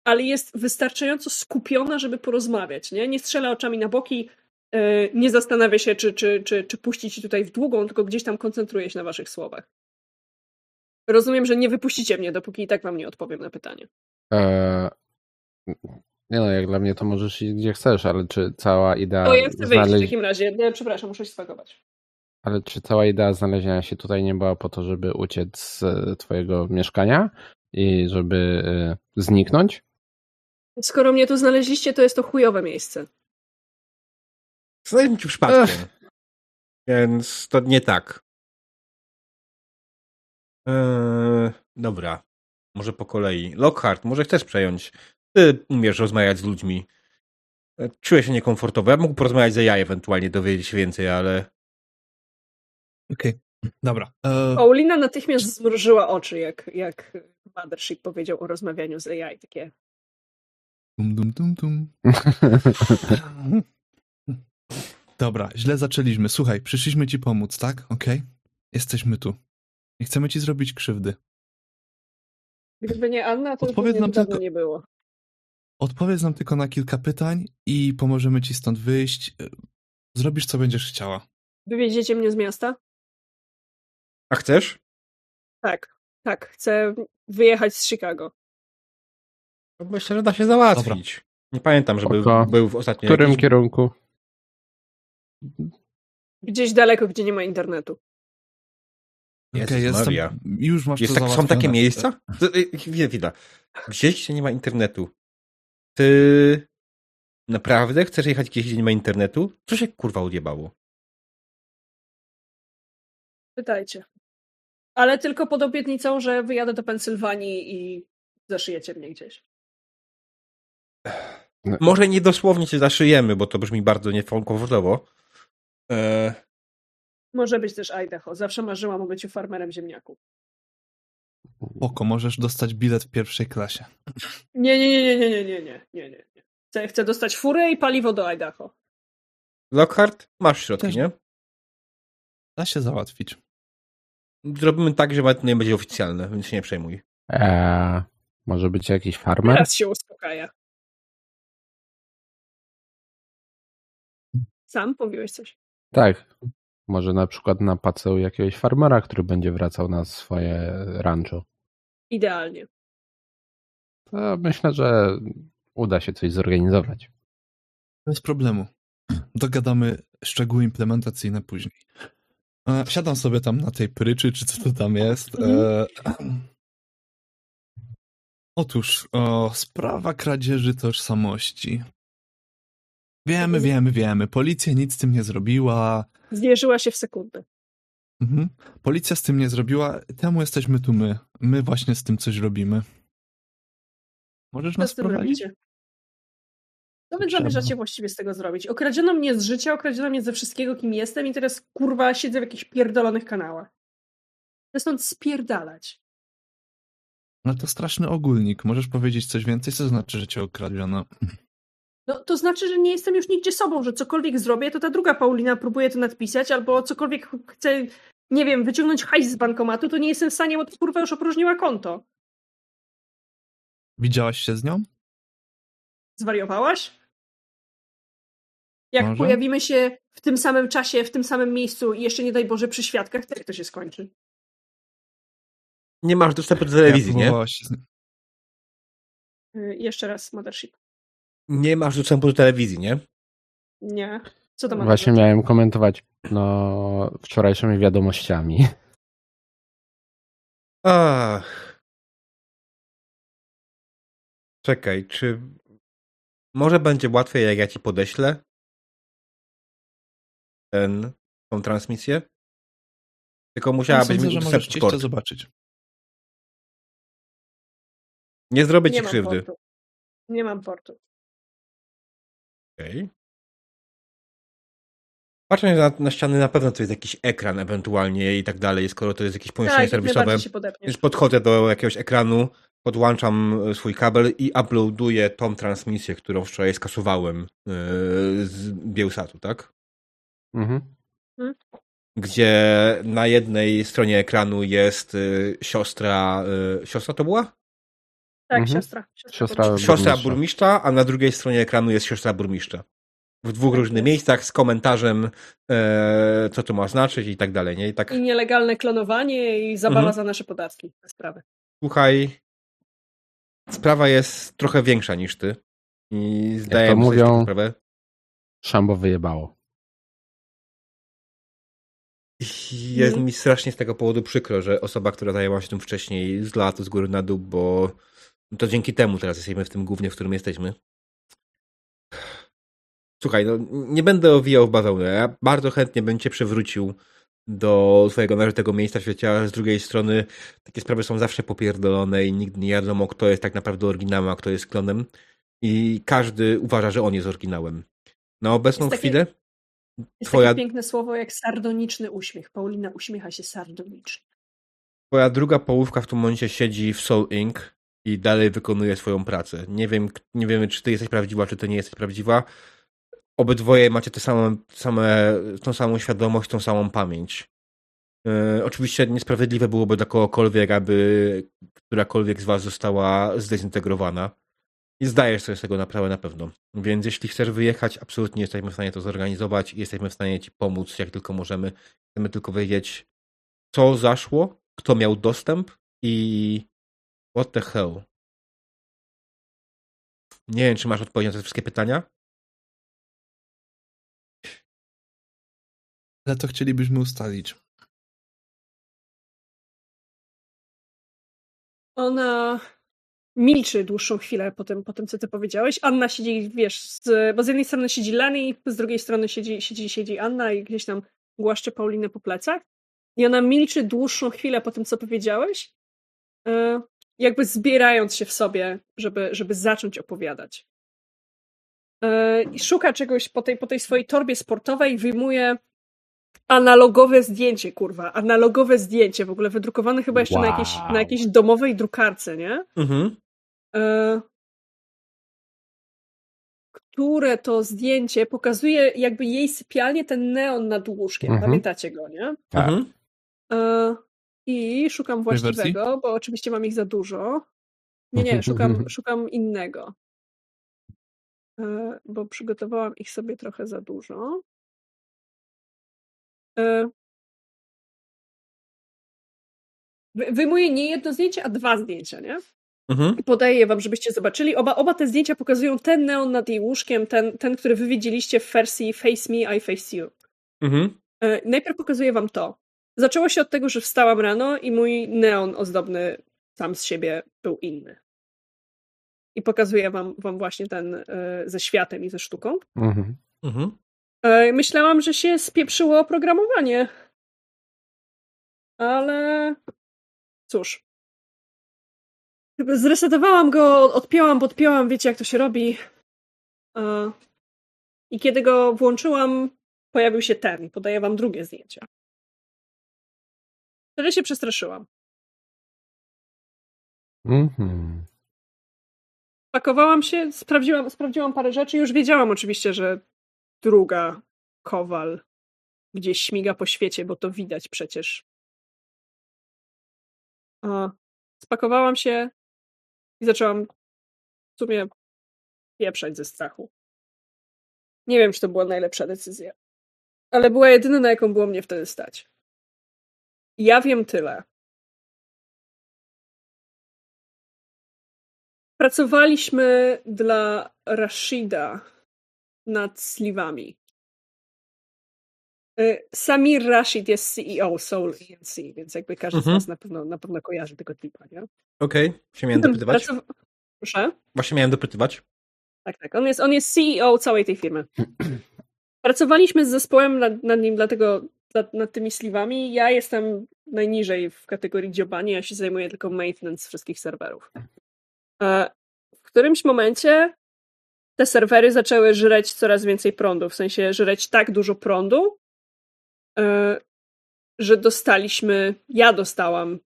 ale jest wystarczająco skupiona, żeby porozmawiać, nie? Nie strzela oczami na boki, y, nie zastanawia się, czy, czy, czy, czy puścić ci tutaj w długą, tylko gdzieś tam koncentruje się na waszych słowach. Rozumiem, że nie wypuścicie mnie, dopóki i tak wam nie odpowiem na pytanie. E, nie no, jak dla mnie to możesz iść gdzie chcesz, ale czy cała idea To ja chcę wyjść w znaleźć- takim razie. Nie, przepraszam, muszę się swagować. Ale czy cała idea znalezienia się tutaj nie była po to, żeby uciec z e, twojego mieszkania i żeby e, zniknąć? Skoro mnie tu znaleźliście, to jest to chujowe miejsce. Znajdę ci przypadkiem. Więc to nie tak. Eee, dobra. Może po kolei. Lockhart, może chcesz przejąć. Ty umiesz rozmawiać z ludźmi. E, Czuję się niekomfortowo. Ja mógł porozmawiać z AI, ewentualnie dowiedzieć się więcej, ale Okej, dobra. E, Paulina natychmiast zmrużyła oczy, jak, jak Mothership powiedział o rozmawianiu z AI. Takie, dum, dum, dum, dum. Dobra, źle zaczęliśmy. Słuchaj, przyszliśmy ci pomóc, tak? Okej? Jesteśmy tu. Nie chcemy ci zrobić krzywdy. gdyby nie Anna, to Odpowiedz nam tylko- nie było. Odpowiedz nam tylko na kilka pytań i pomożemy ci stąd wyjść. Zrobisz, co będziesz chciała. Wywieziecie mnie z miasta? A chcesz? Tak, tak. Chcę wyjechać z Chicago. No Myślę, że da się załatwić. Nie pamiętam, żeby Oko. był w W ostatnim. którym jakiś- kierunku? Gdzieś daleko, gdzie nie ma internetu. Jezus Okej, jestem. Maria. Już masz Jest to tak, są takie miejsca? To, y, Chwila, chwila. Gdzieś, gdzie nie ma internetu. Ty naprawdę chcesz jechać gdzieś, gdzie nie ma internetu? Co się kurwa odjebało? Pytajcie. Ale tylko pod obietnicą, że wyjadę do Pensylwanii i zaszyjecie mnie gdzieś. Może nie dosłownie cię zaszyjemy, bo to brzmi bardzo niekomfortowo. E, Może być też Idaho. Zawsze marzyłam o byciu farmerem ziemniaków. Oko, możesz dostać bilet w pierwszej klasie. Nie, nie, nie, nie, nie, nie, nie, nie, nie, nie. Chcę, chcę dostać furę i paliwo do Idaho. Lockhart, masz środki, Też- nie? Da się załatwić. Zrobimy tak, że nawet nie będzie oficjalne, więc się nie przejmuj. Eee, może być jakiś farmer? Teraz się uspokaja. Sam mówiłeś coś. Tak. Może na przykład na pacę jakiegoś farmera, który będzie wracał na swoje rancho. Idealnie. To myślę, że uda się coś zorganizować. Bez problemu. Dogadamy szczegóły implementacyjne później. E, Siadam sobie tam na tej pryczy, czy co to tam jest. E, Otóż, o, sprawa kradzieży tożsamości. Wiemy, wiemy, wiemy. Policja nic z tym nie zrobiła. Zwierzyła się w sekundę. Mhm. Policja z tym nie zrobiła. Temu jesteśmy tu my. My właśnie z tym coś robimy. Możesz Co nas prowadzić? robicie? Co wy Czemu? zamierzacie właściwie z tego zrobić? Okradziono mnie z życia, okradziono mnie ze wszystkiego, kim jestem i teraz kurwa siedzę w jakichś pierdolonych kanałach. Chcę stąd spierdalać. No to straszny ogólnik. Możesz powiedzieć coś więcej? Co znaczy, że cię okradziono? No to znaczy, że nie jestem już nigdzie sobą, że cokolwiek zrobię, to ta druga Paulina próbuje to nadpisać, albo cokolwiek chcę, nie wiem, wyciągnąć hajs z bankomatu, to nie jestem w stanie, bo to kurwa już opróżniła konto. Widziałaś się z nią? Zwariowałaś? Jak Może? pojawimy się w tym samym czasie, w tym samym miejscu i jeszcze nie daj Boże przy świadkach, to jak to się skończy? Nie masz dostępu do telewizji, ja nie? z... Yy, jeszcze raz, Mothership. Nie masz dostępu do telewizji, nie? Nie. Co to ma Właśnie miałem komentować no, wczorajszymi wiadomościami. Ach. Czekaj, czy może będzie łatwiej, jak ja ci podeślę ten, tą transmisję? Tylko musiałabyś Sądzę, mieć Discord. zobaczyć. Nie zrobię ci Nie mam krzywdy. portu. Nie mam portu. Okej. Patrzę na, na ściany, na pewno to jest jakiś ekran ewentualnie i tak dalej, skoro to jest jakieś pomieszczenie Tak, serwisowe. Więc podchodzę do jakiegoś ekranu, podłączam e, swój kabel i uploaduję tą transmisję, którą wczoraj skasowałem e, z Bielsatu, tak? Mhm. Gdzie na jednej stronie ekranu jest e, siostra. Siostra to była? Tak, Mhm. siostra. Siostra podróż. Siostra burmistrza. burmistrza, a na drugiej stronie ekranu jest siostra burmistrza. W dwóch różnych miejscach z komentarzem, e, co to ma znaczyć i tak dalej, nie? I tak, I nielegalne klonowanie i zabawa Mhm. za nasze podatki. Te sprawy. słuchaj, sprawa jest trochę większa niż ty. I zdaję to z tego mówią- sprawę. Szambo wyjebało. Jest Mhm. mi strasznie z tego powodu przykro, że osoba, która zajęła się tym wcześniej, zlała to z góry na dół, bo to dzięki temu teraz jesteśmy w tym głównie, w którym jesteśmy. Słuchaj, no, nie będę owijał w bawełnę. Ja bardzo chętnie bym cię przywrócił do swojego nażytego miejsca w świecie, z drugiej strony takie sprawy są zawsze popierdolone i nigdy nie wiadomo, kto jest tak naprawdę oryginałem, a kto jest klonem. I każdy uważa, że on jest oryginałem. Na obecną Jest takie- chwilę Jest Twoja- takie piękne słowo jak sardoniczny uśmiech. Paulina uśmiecha się sardonicznie. Twoja druga połówka w tym momencie siedzi w Soul Inc. i dalej wykonuje swoją pracę. Nie wiem, nie wiemy, czy ty jesteś prawdziwa, czy ty nie jesteś prawdziwa. Obydwoje macie te same, same, tą samą świadomość, tą samą pamięć. Yy, oczywiście niesprawiedliwe byłoby dla kogokolwiek, aby którakolwiek z was została zdezintegrowana. I zdajesz sobie z tego naprawdę na pewno. Więc jeśli chcesz wyjechać, absolutnie jesteśmy w stanie to zorganizować i jesteśmy w stanie ci pomóc, jak tylko możemy. Chcemy tylko wiedzieć, co zaszło, kto miał dostęp i what the hell. Nie wiem, czy masz odpowiedź na te wszystkie pytania. Ale to chcielibyśmy ustalić. Ona milczy dłuższą chwilę po tym, po tym, co ty powiedziałeś. Anna siedzi, wiesz, z, bo z jednej strony siedzi Lani, z drugiej strony siedzi, siedzi, siedzi Anna i gdzieś tam głaszcze Paulinę po plecach. I ona milczy dłuższą chwilę po tym, co powiedziałeś, e, jakby zbierając się w sobie, żeby, żeby zacząć opowiadać. E, I szuka czegoś po tej, po tej swojej torbie sportowej, wyjmuje analogowe zdjęcie, kurwa. Analogowe zdjęcie, w ogóle wydrukowane chyba jeszcze na, jakiejś, Wow. na jakiejś domowej drukarce, nie? Mhm. E, które to zdjęcie pokazuje jakby jej sypialnię, ten neon nad łóżkiem. Mhm. Pamiętacie go, nie? Tak. Mhm. I szukam właściwego, bo oczywiście mam ich za dużo. Nie, nie, szukam, szukam innego. E, Bo przygotowałam ich sobie trochę za dużo. E, wy- Wyjmuję nie jedno zdjęcie, a dwa zdjęcia, nie? Mhm. I podaję je wam, żebyście zobaczyli. Oba, oba te zdjęcia pokazują ten neon nad jej łóżkiem, ten, ten, który wy widzieliście w wersji Face Me, I Face You. Mhm. E, Najpierw pokazuję wam to. Zaczęło się od tego, że wstałam rano i mój neon ozdobny sam z siebie był inny. I pokazuję wam, wam właśnie ten e, ze światem i ze sztuką. Mhm. Mhm. E, Myślałam, że się spieprzyło oprogramowanie. Ale cóż. Zresetowałam go, odpięłam, podpięłam, wiecie jak to się robi. E, I kiedy go włączyłam, pojawił się ten. Podaję wam drugie zdjęcie. Wtedy się przestraszyłam. Mhm. Pakowałam się, sprawdziłam, sprawdziłam parę rzeczy. Już wiedziałam oczywiście, że druga kowal gdzieś śmiga po świecie, bo to widać przecież. A, spakowałam się i zaczęłam w sumie pieprzać ze strachu. Nie wiem, czy to była najlepsza decyzja, ale była jedyna, na jaką było mnie wtedy stać. Ja wiem tyle. Pracowaliśmy dla Rashida nad sliwami. Y, Samir Rashid jest CEO Soul ENC, więc jakby każdy Mhm. z nas na pewno, na pewno kojarzy tego typa, nie? Okej, się miałem dopytywać. Pracow- Proszę? Właśnie miałem dopytywać. Tak, tak. On jest, on jest CEO całej tej firmy. Pracowaliśmy z zespołem nad, nad nim, dlatego nad, nad tymi sliwami. Ja jestem najniżej w kategorii dziobani, ja się zajmuję tylko maintenance wszystkich serwerów. E, W którymś momencie te serwery zaczęły żreć coraz więcej prądu, w sensie żreć tak dużo prądu, e, że dostaliśmy, ja dostałam,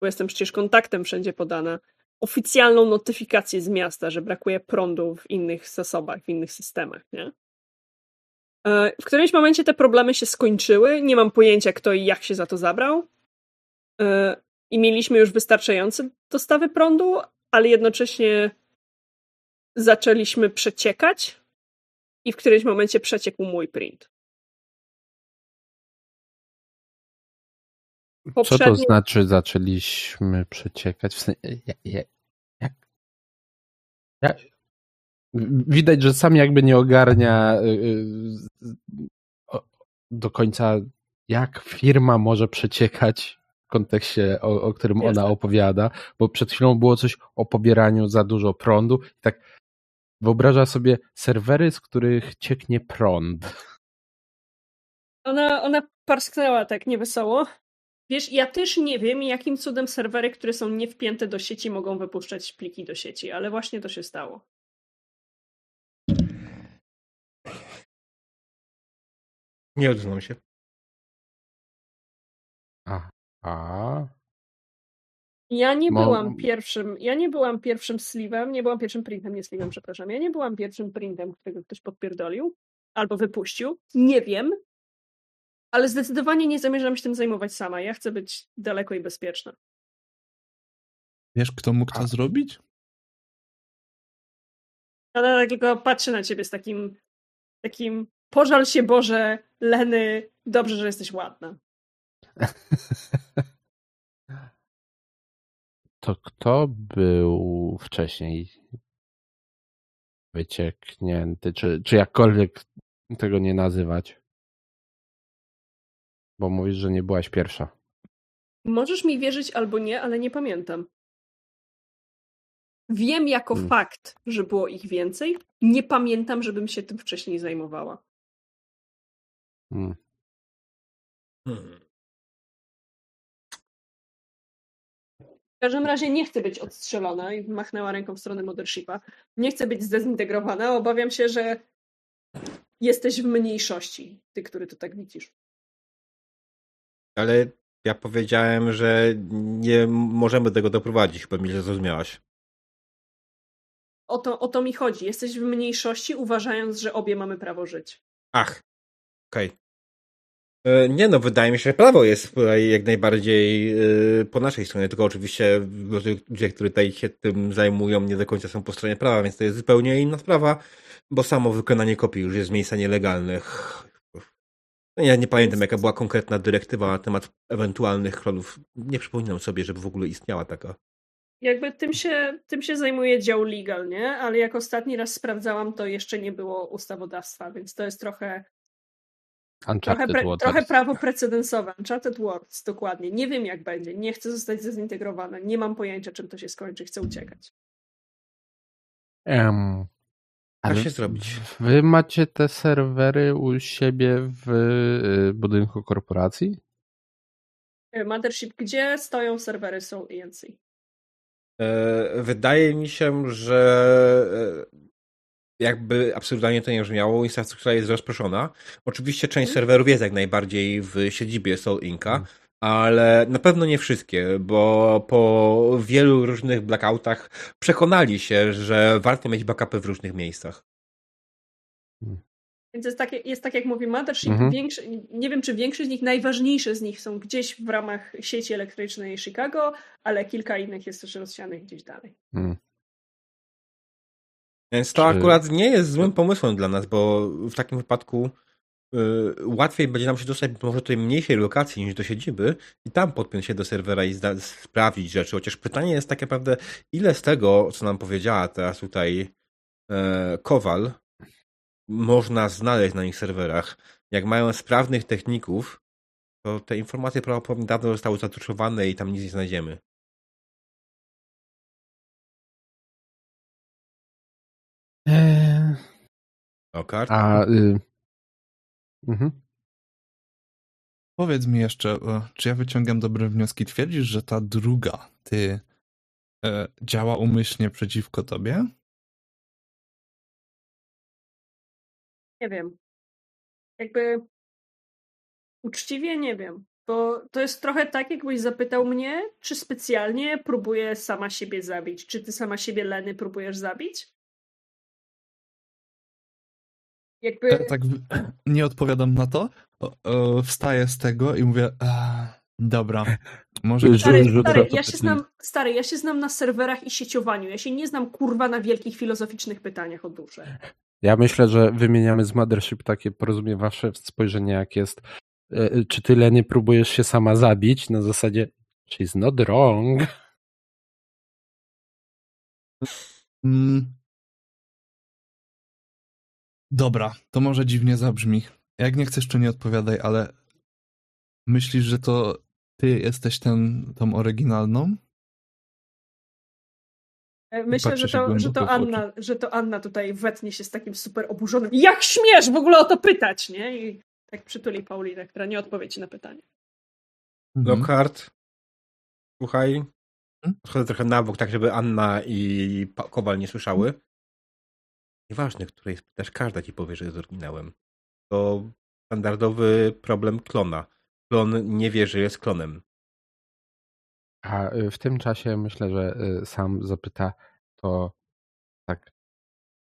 bo jestem przecież kontaktem wszędzie podana, oficjalną notyfikację z miasta, że brakuje prądu w innych zasobach, w innych systemach, nie? E, W którymś momencie te problemy się skończyły. Nie mam pojęcia, kto i jak się za to zabrał. E, I mieliśmy już wystarczające dostawy prądu, ale jednocześnie zaczęliśmy przeciekać i w którymś momencie przeciekł mój print. Co to znaczy zaczęliśmy przeciekać? W sensie, jak, jak, jak, widać, że sam jakby nie ogarnia y, y, do końca, jak firma może przeciekać w kontekście, o, o którym Jasne. ona opowiada, bo przed chwilą było coś o pobieraniu za dużo prądu i tak wyobraża sobie serwery, z których cieknie prąd. Ona, ona parsknęła tak niewesoło. Wiesz, ja też nie wiem, jakim cudem serwery, które są niewpięte do sieci, mogą wypuszczać pliki do sieci, ale właśnie to się stało. Nie odznam się. A, a Ja nie Mo- byłam pierwszym, ja nie byłam pierwszym sleeve'em, nie byłam pierwszym printem, nie sleeve'em, przepraszam. Ja nie byłam pierwszym printem, którego ktoś podpierdolił albo wypuścił. Nie wiem, ale zdecydowanie nie zamierzam się tym zajmować sama. Ja chcę być daleko i bezpieczna. Wiesz, kto mógł to A. zrobić? Ale tylko patrzę na ciebie z takim, takim pożal się Boże, Leny, dobrze, że jesteś ładna. To kto był wcześniej wycieknięty, czy, czy jakkolwiek tego nie nazywać? Bo mówisz, że nie byłaś pierwsza. Możesz mi wierzyć albo nie, ale nie pamiętam. Wiem jako Hmm. fakt, że było ich więcej. Nie pamiętam, żebym się tym wcześniej zajmowała. Hmm. Hmm. W każdym razie nie chcę być odstrzelona i machnęła ręką w stronę Mothershipa. Nie chcę być zdezintegrowana. Obawiam się, że jesteś w mniejszości, ty, który to tak widzisz. Ale ja powiedziałem, że nie możemy tego doprowadzić, chyba mi źle zrozumiałaś. O to, o to mi chodzi. Jesteś w mniejszości, uważając, że obie mamy prawo żyć. Ach, okej. E, Nie no, wydaje mi się, że prawo jest tutaj jak najbardziej e, po naszej stronie, tylko oczywiście ludzie, którzy tutaj się tym zajmują, nie do końca są po stronie prawa, więc to jest zupełnie inna sprawa, bo samo wykonanie kopii już jest z miejsca nielegalnych. No Ja nie pamiętam, jaka była konkretna dyrektywa na temat ewentualnych klonów. Nie przypominam sobie, żeby w ogóle istniała taka. Jakby tym się, tym się zajmuje dział legal, nie? Ale jak ostatni raz sprawdzałam, to jeszcze nie było ustawodawstwa, więc to jest trochę, Uncharted pre, Waters. trochę prawo precedensowe. Uncharted Worlds, dokładnie. Nie wiem jak będzie. Nie chcę zostać zezintegrowana. Nie mam pojęcia, czym to się skończy. Chcę uciekać. Em, ale się zrobić. Wy macie te serwery u siebie w y, budynku korporacji? E, Mothership, gdzie stoją serwery Soul ENC? E, wydaje mi się, że e, jakby absurdalnie to nie brzmiało, infrastruktura jest rozproszona. Oczywiście część serwerów jest jak najbardziej w siedzibie Soul Inca, ale na pewno nie wszystkie, bo po wielu różnych blackoutach przekonali się, że warto mieć backupy w różnych miejscach. Więc jest tak, jest tak jak mówi Mothership, Mhm. większy, nie wiem czy większość z nich, najważniejsze z nich są gdzieś w ramach sieci elektrycznej Chicago, ale kilka innych jest też rozsianych gdzieś dalej. Mm. Więc to Czy- akurat nie jest złym pomysłem dla nas, bo w takim wypadku y, łatwiej będzie nam się dostać może do tej mniejszej lokacji niż do siedziby i tam podpiąć się do serwera i sprawdzić rzeczy. Chociaż pytanie jest tak naprawdę, ile z tego, co nam powiedziała teraz tutaj e, Kowal, można znaleźć na ich serwerach. Jak mają sprawnych techników, to te informacje prawdopodobnie dawno zostały zatuszowane i tam nic nie znajdziemy. Okej. a... Y... Mhm. Powiedz mi jeszcze, e, czy ja wyciągam dobre wnioski? Twierdzisz, że ta druga, ty, e, działa umyślnie przeciwko tobie? Nie wiem. Jakby uczciwie nie wiem. Bo to jest trochę tak, jakbyś zapytał mnie, czy specjalnie próbuję sama siebie zabić. Czy ty sama siebie, Leny, próbujesz zabić? Jakby... E, tak nie odpowiadam na to. O, o, wstaję z tego i mówię, a, dobra, może... Że- Stary, stary, ja się znam, stary, ja się znam na serwerach i sieciowaniu. Ja się nie znam kurwa na wielkich filozoficznych pytaniach o duszę. Ja myślę, że wymieniamy z Mothership takie porozumiewawcze spojrzenie, jak jest. e, Czy ty, Leny, próbujesz się sama zabić? Na zasadzie, she's not wrong. Dobra, to może dziwnie zabrzmi. Jak nie chcesz, to nie odpowiadaj, ale myślisz, że to ty jesteś ten, tą oryginalną? E, Myślę, że to, że, to Anna, że to Anna tutaj wetnie się z takim super oburzonym. Jak śmiesz w ogóle o to pytać, nie? I tak przytuli Paulinę, która nie odpowie ci na pytanie. Mhm. Lockhart, słuchaj. Hmm? Schodzę trochę na bok, tak żeby Anna i Kowal nie słyszały. Nieważne, której spytasz, każda ci powie, że jest oryginałem. To standardowy problem klona. Klon nie wie, że jest klonem. A y, w tym czasie myślę, że y, sam zapyta to tak.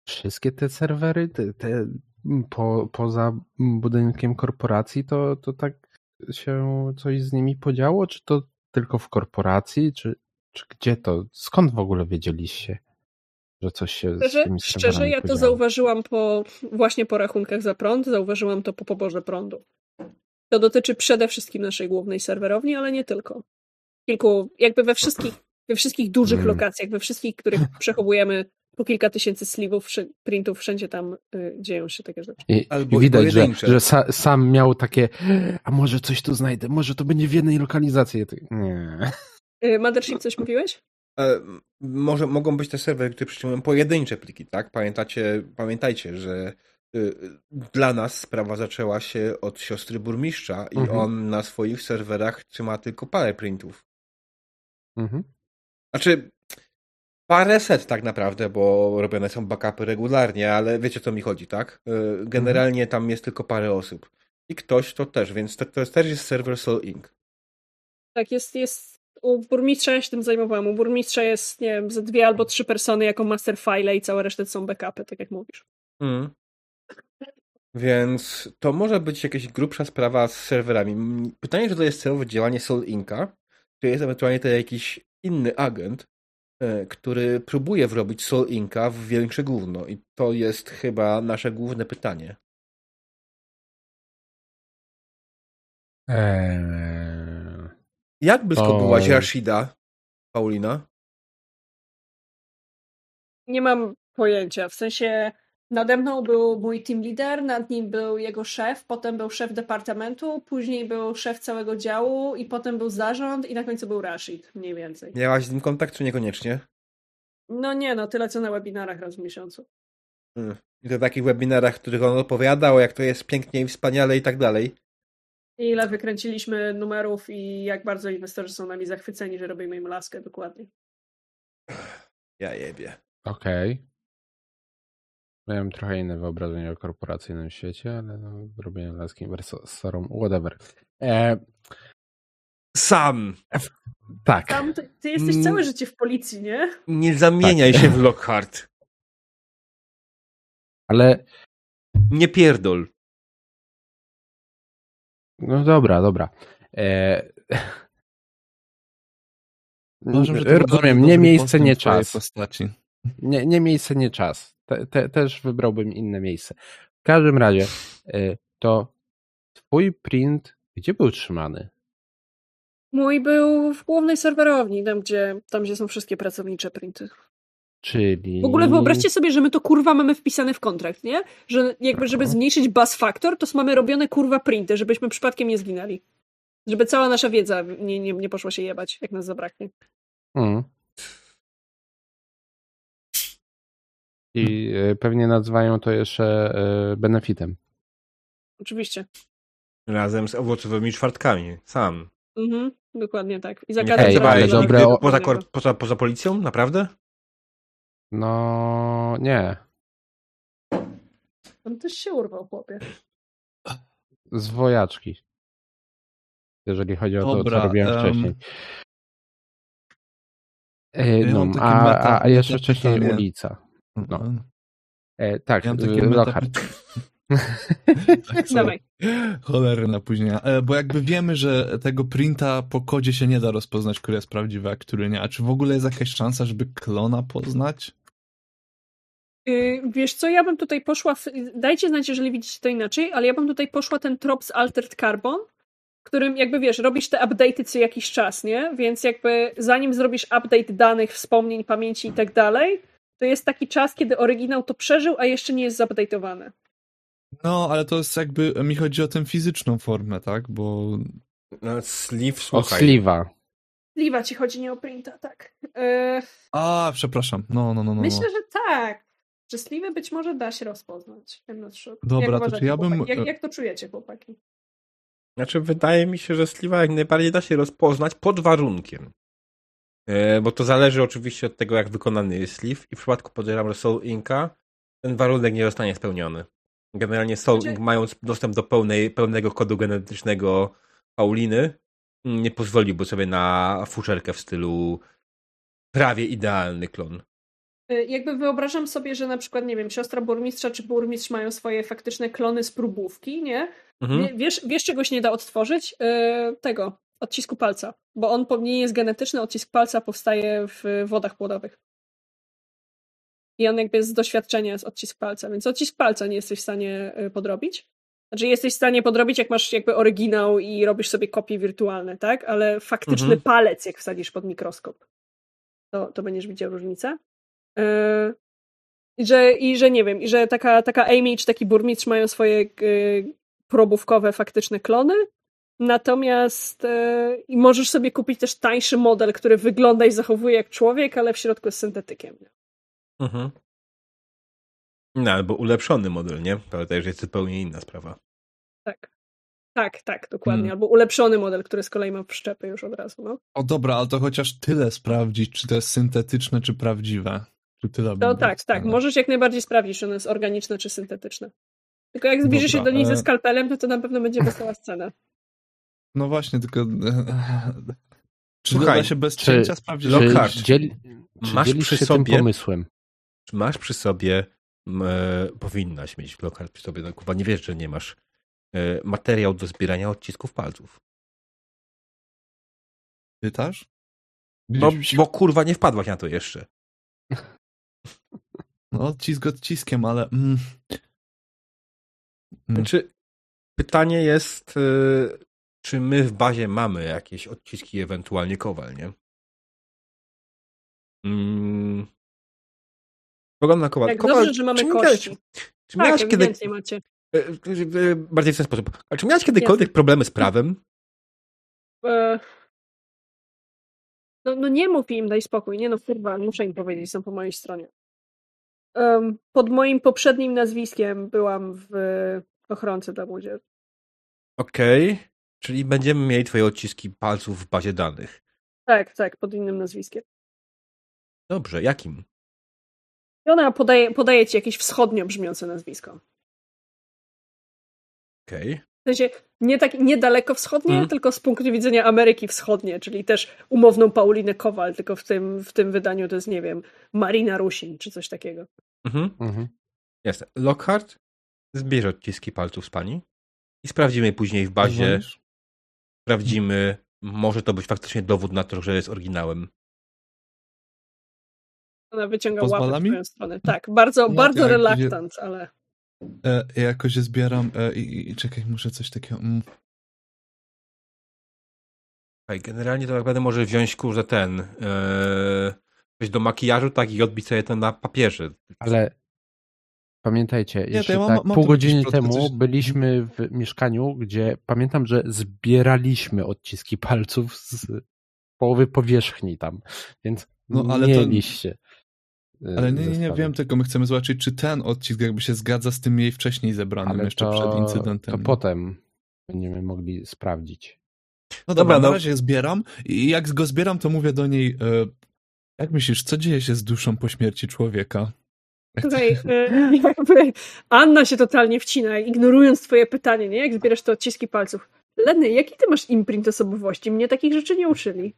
Wszystkie te serwery, te, te po, poza budynkiem korporacji, to, to tak się coś z nimi podziało? Czy to tylko w korporacji? Czy, czy gdzie to? Skąd w ogóle wiedzieliście, że coś się z Szczerze, tymi szczerze ja to podziało? zauważyłam po właśnie po rachunkach za prąd, zauważyłam to po poborze prądu. To dotyczy przede wszystkim naszej głównej serwerowni, ale nie tylko. Kilku, jakby we wszystkich, we wszystkich dużych Mm. lokacjach, we wszystkich, których przechowujemy po kilka tysięcy slivów, printów, wszędzie tam y, dzieją się takie rzeczy. I, Albo i widać, że, że sa, sam miał takie, a może coś tu znajdę, może to będzie w jednej lokalizacji. Ja tak, Nie. Y, Mothership, coś mówiłeś? E, może mogą być te serwery, które przyciągają pojedyncze pliki, tak? Pamiętacie, pamiętajcie, że y, dla nas sprawa zaczęła się od siostry burmistrza i Mhm. on na swoich serwerach trzyma tylko parę printów. Mhm. Znaczy, parę set tak naprawdę, bo robione są backupy regularnie, ale wiecie o co mi chodzi, tak? Y, Generalnie tam jest tylko parę osób. I ktoś to też, więc to, to też jest serwer Soul Inc. Tak, jest, jest u burmistrza ja się tym zajmowałam. U burmistrza jest, nie wiem, ze dwie albo trzy persony jako master file i całe resztę są backupy, tak jak mówisz. Mm. Więc to może być jakaś grubsza sprawa z serwerami. Pytanie, czy to jest celowe działanie Soul Inca, czy jest ewentualnie to jakiś inny agent, e, który próbuje wrobić Soul Inca w większe gówno. I to jest chyba nasze główne pytanie. Eee, Jak blisko To- byłaś Rashida, Paulina? Nie mam pojęcia. W sensie nade mną był mój team leader, nad nim był jego szef, potem był szef departamentu, później był szef całego działu i potem był zarząd i na końcu był Rashid, mniej więcej. Miałaś z nim kontakt, czy niekoniecznie? No nie, no tyle co na webinarach raz w miesiącu. Mm. I to w takich webinarach, w których on opowiadał, jak to jest pięknie i wspaniale i tak dalej. I ile wykręciliśmy numerów i jak bardzo inwestorzy są nami zachwyceni, że robimy im laskę dokładnie. Ja jebie. Okej. Miałem trochę inne wyobrażenie o korporacyjnym świecie, ale no, robienie laski inwersorom, whatever. E, Sam! tak. Tam ty, ty jesteś Mm. całe życie w policji, nie? Nie zamieniaj Tak. się w Lockhart. Ale Nie pierdol. No dobra, dobra. E, Uważam, rozumiem, nie miejsce, nie czas. Nie, nie miejsce, nie czas. Te, te, też wybrałbym inne miejsce. W każdym razie, e, to twój print gdzie był trzymany? Mój był w głównej serwerowni, tam gdzie, tam gdzie są wszystkie pracownicze printy. Czyli... W ogóle wyobraźcie sobie, że my to kurwa mamy wpisane w kontrakt, nie? Że jakby, żeby zmniejszyć bus factor, to mamy robione kurwa printy, żebyśmy przypadkiem nie zginęli. Żeby cała nasza wiedza nie, nie, nie poszła się jebać, jak nas zabraknie. Mm. I e, pewnie nazywają to jeszcze e, benefitem. Oczywiście. Razem z owocowymi czwartkami. Sam. Mhm, dokładnie tak. I zakazem Ej, ale dobre poza, poza, poza policją? Naprawdę? No nie. On też się urwał, chłopie. Z wojaczki. Jeżeli chodzi o to, Dobra, co robiłem em, wcześniej. E, ja no, a, meta- a, a jeszcze wcześniej pytanie. ulica. No. No. E, tak, Ja e, meta Lockhart. Tak. Dawaj. Cholery na później. E, Bo jakby wiemy, że tego printa po kodzie się nie da rozpoznać, który jest prawdziwy, a który nie. A czy w ogóle jest jakaś szansa, żeby klona poznać? Yy, wiesz co, ja bym tutaj poszła, w... dajcie znać, jeżeli widzicie to inaczej, ale ja bym tutaj poszła ten trop z Altered Carbon, którym jakby wiesz, robisz te update'y co jakiś czas, nie? Więc jakby zanim zrobisz update danych, wspomnień, pamięci i tak dalej, to jest taki czas, kiedy oryginał to przeżył, a jeszcze nie jest zupdate'owany. No, ale to jest jakby, mi chodzi o tę fizyczną formę, tak? Bo No, sleeve, słuchaj. Sliwa. Liwa ci chodzi nie o printa, tak. Yy, A, przepraszam. No, no, no, no. myślę, no. że tak. Szczęśliwy być może da się rozpoznać. Dobra, jak to czy ja bym-? Jak, jak to czujecie, chłopaki? Znaczy, wydaje mi się, że Sliwa jak najbardziej da się rozpoznać pod warunkiem. E, bo to zależy oczywiście od tego, jak wykonany jest sleeve i w przypadku podejrzewam, że Soul Inka ten warunek nie zostanie spełniony. Generalnie Soul Znaczy- mając dostęp do pełnej, pełnego kodu genetycznego Pauliny, nie pozwoliłby sobie na fuszerkę w stylu prawie idealny klon. Y, Jakby wyobrażam sobie, że na przykład, nie wiem, siostra burmistrza czy burmistrz mają swoje faktyczne klony z próbówki, nie? Mhm. Wie- Wiesz, wiesz czegoś nie da odtworzyć? Yy, tego, odcisku palca. Bo on nie jest genetyczny, odcisk palca powstaje w wodach płodowych. I on jakby z doświadczenia jest odcisk palca, więc odcisk palca nie jesteś w stanie y, podrobić. Znaczy jesteś w stanie podrobić, jak masz jakby oryginał i robisz sobie kopie wirtualne, tak? Ale faktyczny Mhm. palec, jak wsadzisz pod mikroskop, to, to będziesz widział różnicę. Yy, i że, I że nie wiem, i że taka, taka Amy czy taki burmistrz mają swoje yy, probówkowe faktyczne klony. Natomiast yy, możesz sobie kupić też tańszy model, który wygląda i zachowuje jak człowiek, ale w środku jest syntetykiem. Mhm. No, albo ulepszony model, nie? Pamiętaj, że jest zupełnie inna sprawa. Tak. Tak, tak, dokładnie. Hmm. Albo ulepszony model, który z kolei ma wszczepy już od razu. No, O dobra, ale to chociaż tyle sprawdzić, czy to jest syntetyczne, czy prawdziwe. Czy tyle no tak, tak. Czy jak najbardziej sprawdzić, czy ono jest organiczne, czy syntetyczne. Tylko jak zbliżysz się do niej ze e- skalpelem, to to na pewno będzie wesoła scena. No właśnie, tylko... Czy Słuchaj, da się bez czy- cięcia sprawdzić? Czy- Lockhart. Czy, Masz przy się sobie- tym pomysłem? Czy masz przy sobie, e, powinnaś mieć lokal przy sobie, no chyba nie wiesz, że nie masz, e, materiał do zbierania odcisków palców. Pytasz? No, bo kurwa nie wpadłaś na to jeszcze. No, odcisk odciskiem, ale... Mm. Mm. Znaczy, pytanie jest, e, czy my w bazie mamy jakieś odciski, ewentualnie kowal, nie? Mm. Pogląd na kowal. Jak kowal dobrze, że mamy czy miałeś- kości. Czy Tak, miałeś kiedy, macie. e, e, bardziej w ten sposób, a czy miałeś kiedykolwiek problemy z prawem? E, No, no nie mów im, daj spokój. Nie no, kurwa, muszę im powiedzieć, są po mojej stronie. Em, pod moim poprzednim nazwiskiem byłam w ochronce dla młodzieży. Okej, czyli będziemy mieli twoje odciski palców w bazie danych. Tak, tak, pod innym nazwiskiem. Dobrze, jakim? I ona podaje, podaje ci jakieś wschodnio brzmiące nazwisko. Okej. W sensie nie tak niedaleko wschodnie, Mhm. tylko z punktu widzenia Ameryki Wschodnie, czyli też umowną Paulinę Kowal, tylko w tym, w tym wydaniu to jest, nie wiem, Marina Rusin czy coś takiego. Mhm. Mhm. Jasne. Lockhart zbierze odciski palców z pani i sprawdzimy później w bazie. Sprawdzimy, może to być faktycznie dowód na to, że jest oryginałem. Ona wyciąga Pozwala łapę w twoją stronę. Tak, bardzo, No, bardzo relaktant, ale E, ja jakoś je zbieram e, i, i czekaj, muszę coś takiego... Mm. Generalnie to tak naprawdę może wziąć kurde ten ee, coś do makijażu, tak i odbić sobie to na papierze. Ale pamiętajcie, to jeszcze ja mam- tak mam pół godziny temu coś- byliśmy w mieszkaniu, gdzie pamiętam, że zbieraliśmy odciski palców z połowy powierzchni tam, więc No, ale to- mieliście. e, Ale nie, nie, nie wiem, tylko my chcemy zobaczyć, czy ten odcisk jakby się zgadza z tym jej wcześniej zebranym, Ale jeszcze to, przed incydentem. to potem będziemy mogli sprawdzić. No Dobra, dobra, na no. razie zbieram i jak go zbieram, to mówię do niej, e, jak myślisz, co dzieje się z duszą po śmierci człowieka? Tutaj e, jakby Anna się totalnie wcina, ignorując twoje pytanie, nie? Jak zbierasz te odciski palców. Lenny, jaki ty masz imprint osobowości? Mnie takich rzeczy nie uczyli.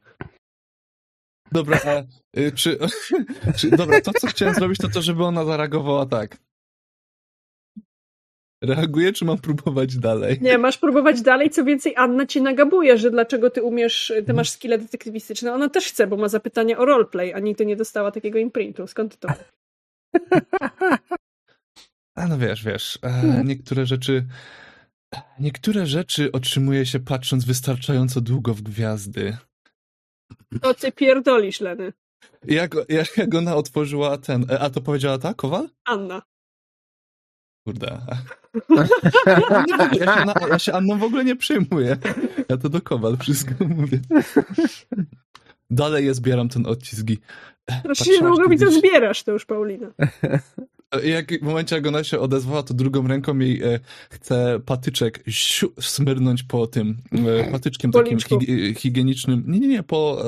Dobra, a, y, czy, czy, dobra, to co chciałem zrobić, to to, żeby ona zareagowała tak. Reaguje, czy mam próbować dalej? Nie, masz próbować dalej, co więcej Anna cię nagabuje, że dlaczego ty umiesz, ty masz skille detektywistyczne. Ona też chce, bo ma zapytania o roleplay, ani ty nie dostała takiego imprintu. Skąd to? A no wiesz, wiesz, e, niektóre rzeczy, niektóre rzeczy otrzymuje się patrząc wystarczająco długo w gwiazdy. To ty pierdolisz, Leny. Jak, jak, jak ona otworzyła ten, e, a to powiedziała ta, Kowal? Anna. Kurde. Ja się, na, ja się Anną w ogóle nie przejmuję. Ja to do Kowal wszystko mówię. Dalej je zbieram ten odciski. Strasznie Patrzyłaś długo mi to zbierasz, to już Paulina. Jak, w momencie, jak ona się odezwała, to drugą ręką jej e, chce patyczek siu, smyrnąć po tym, e, patyczkiem takim Policzku. higi- higienicznym. Nie, nie, nie, po,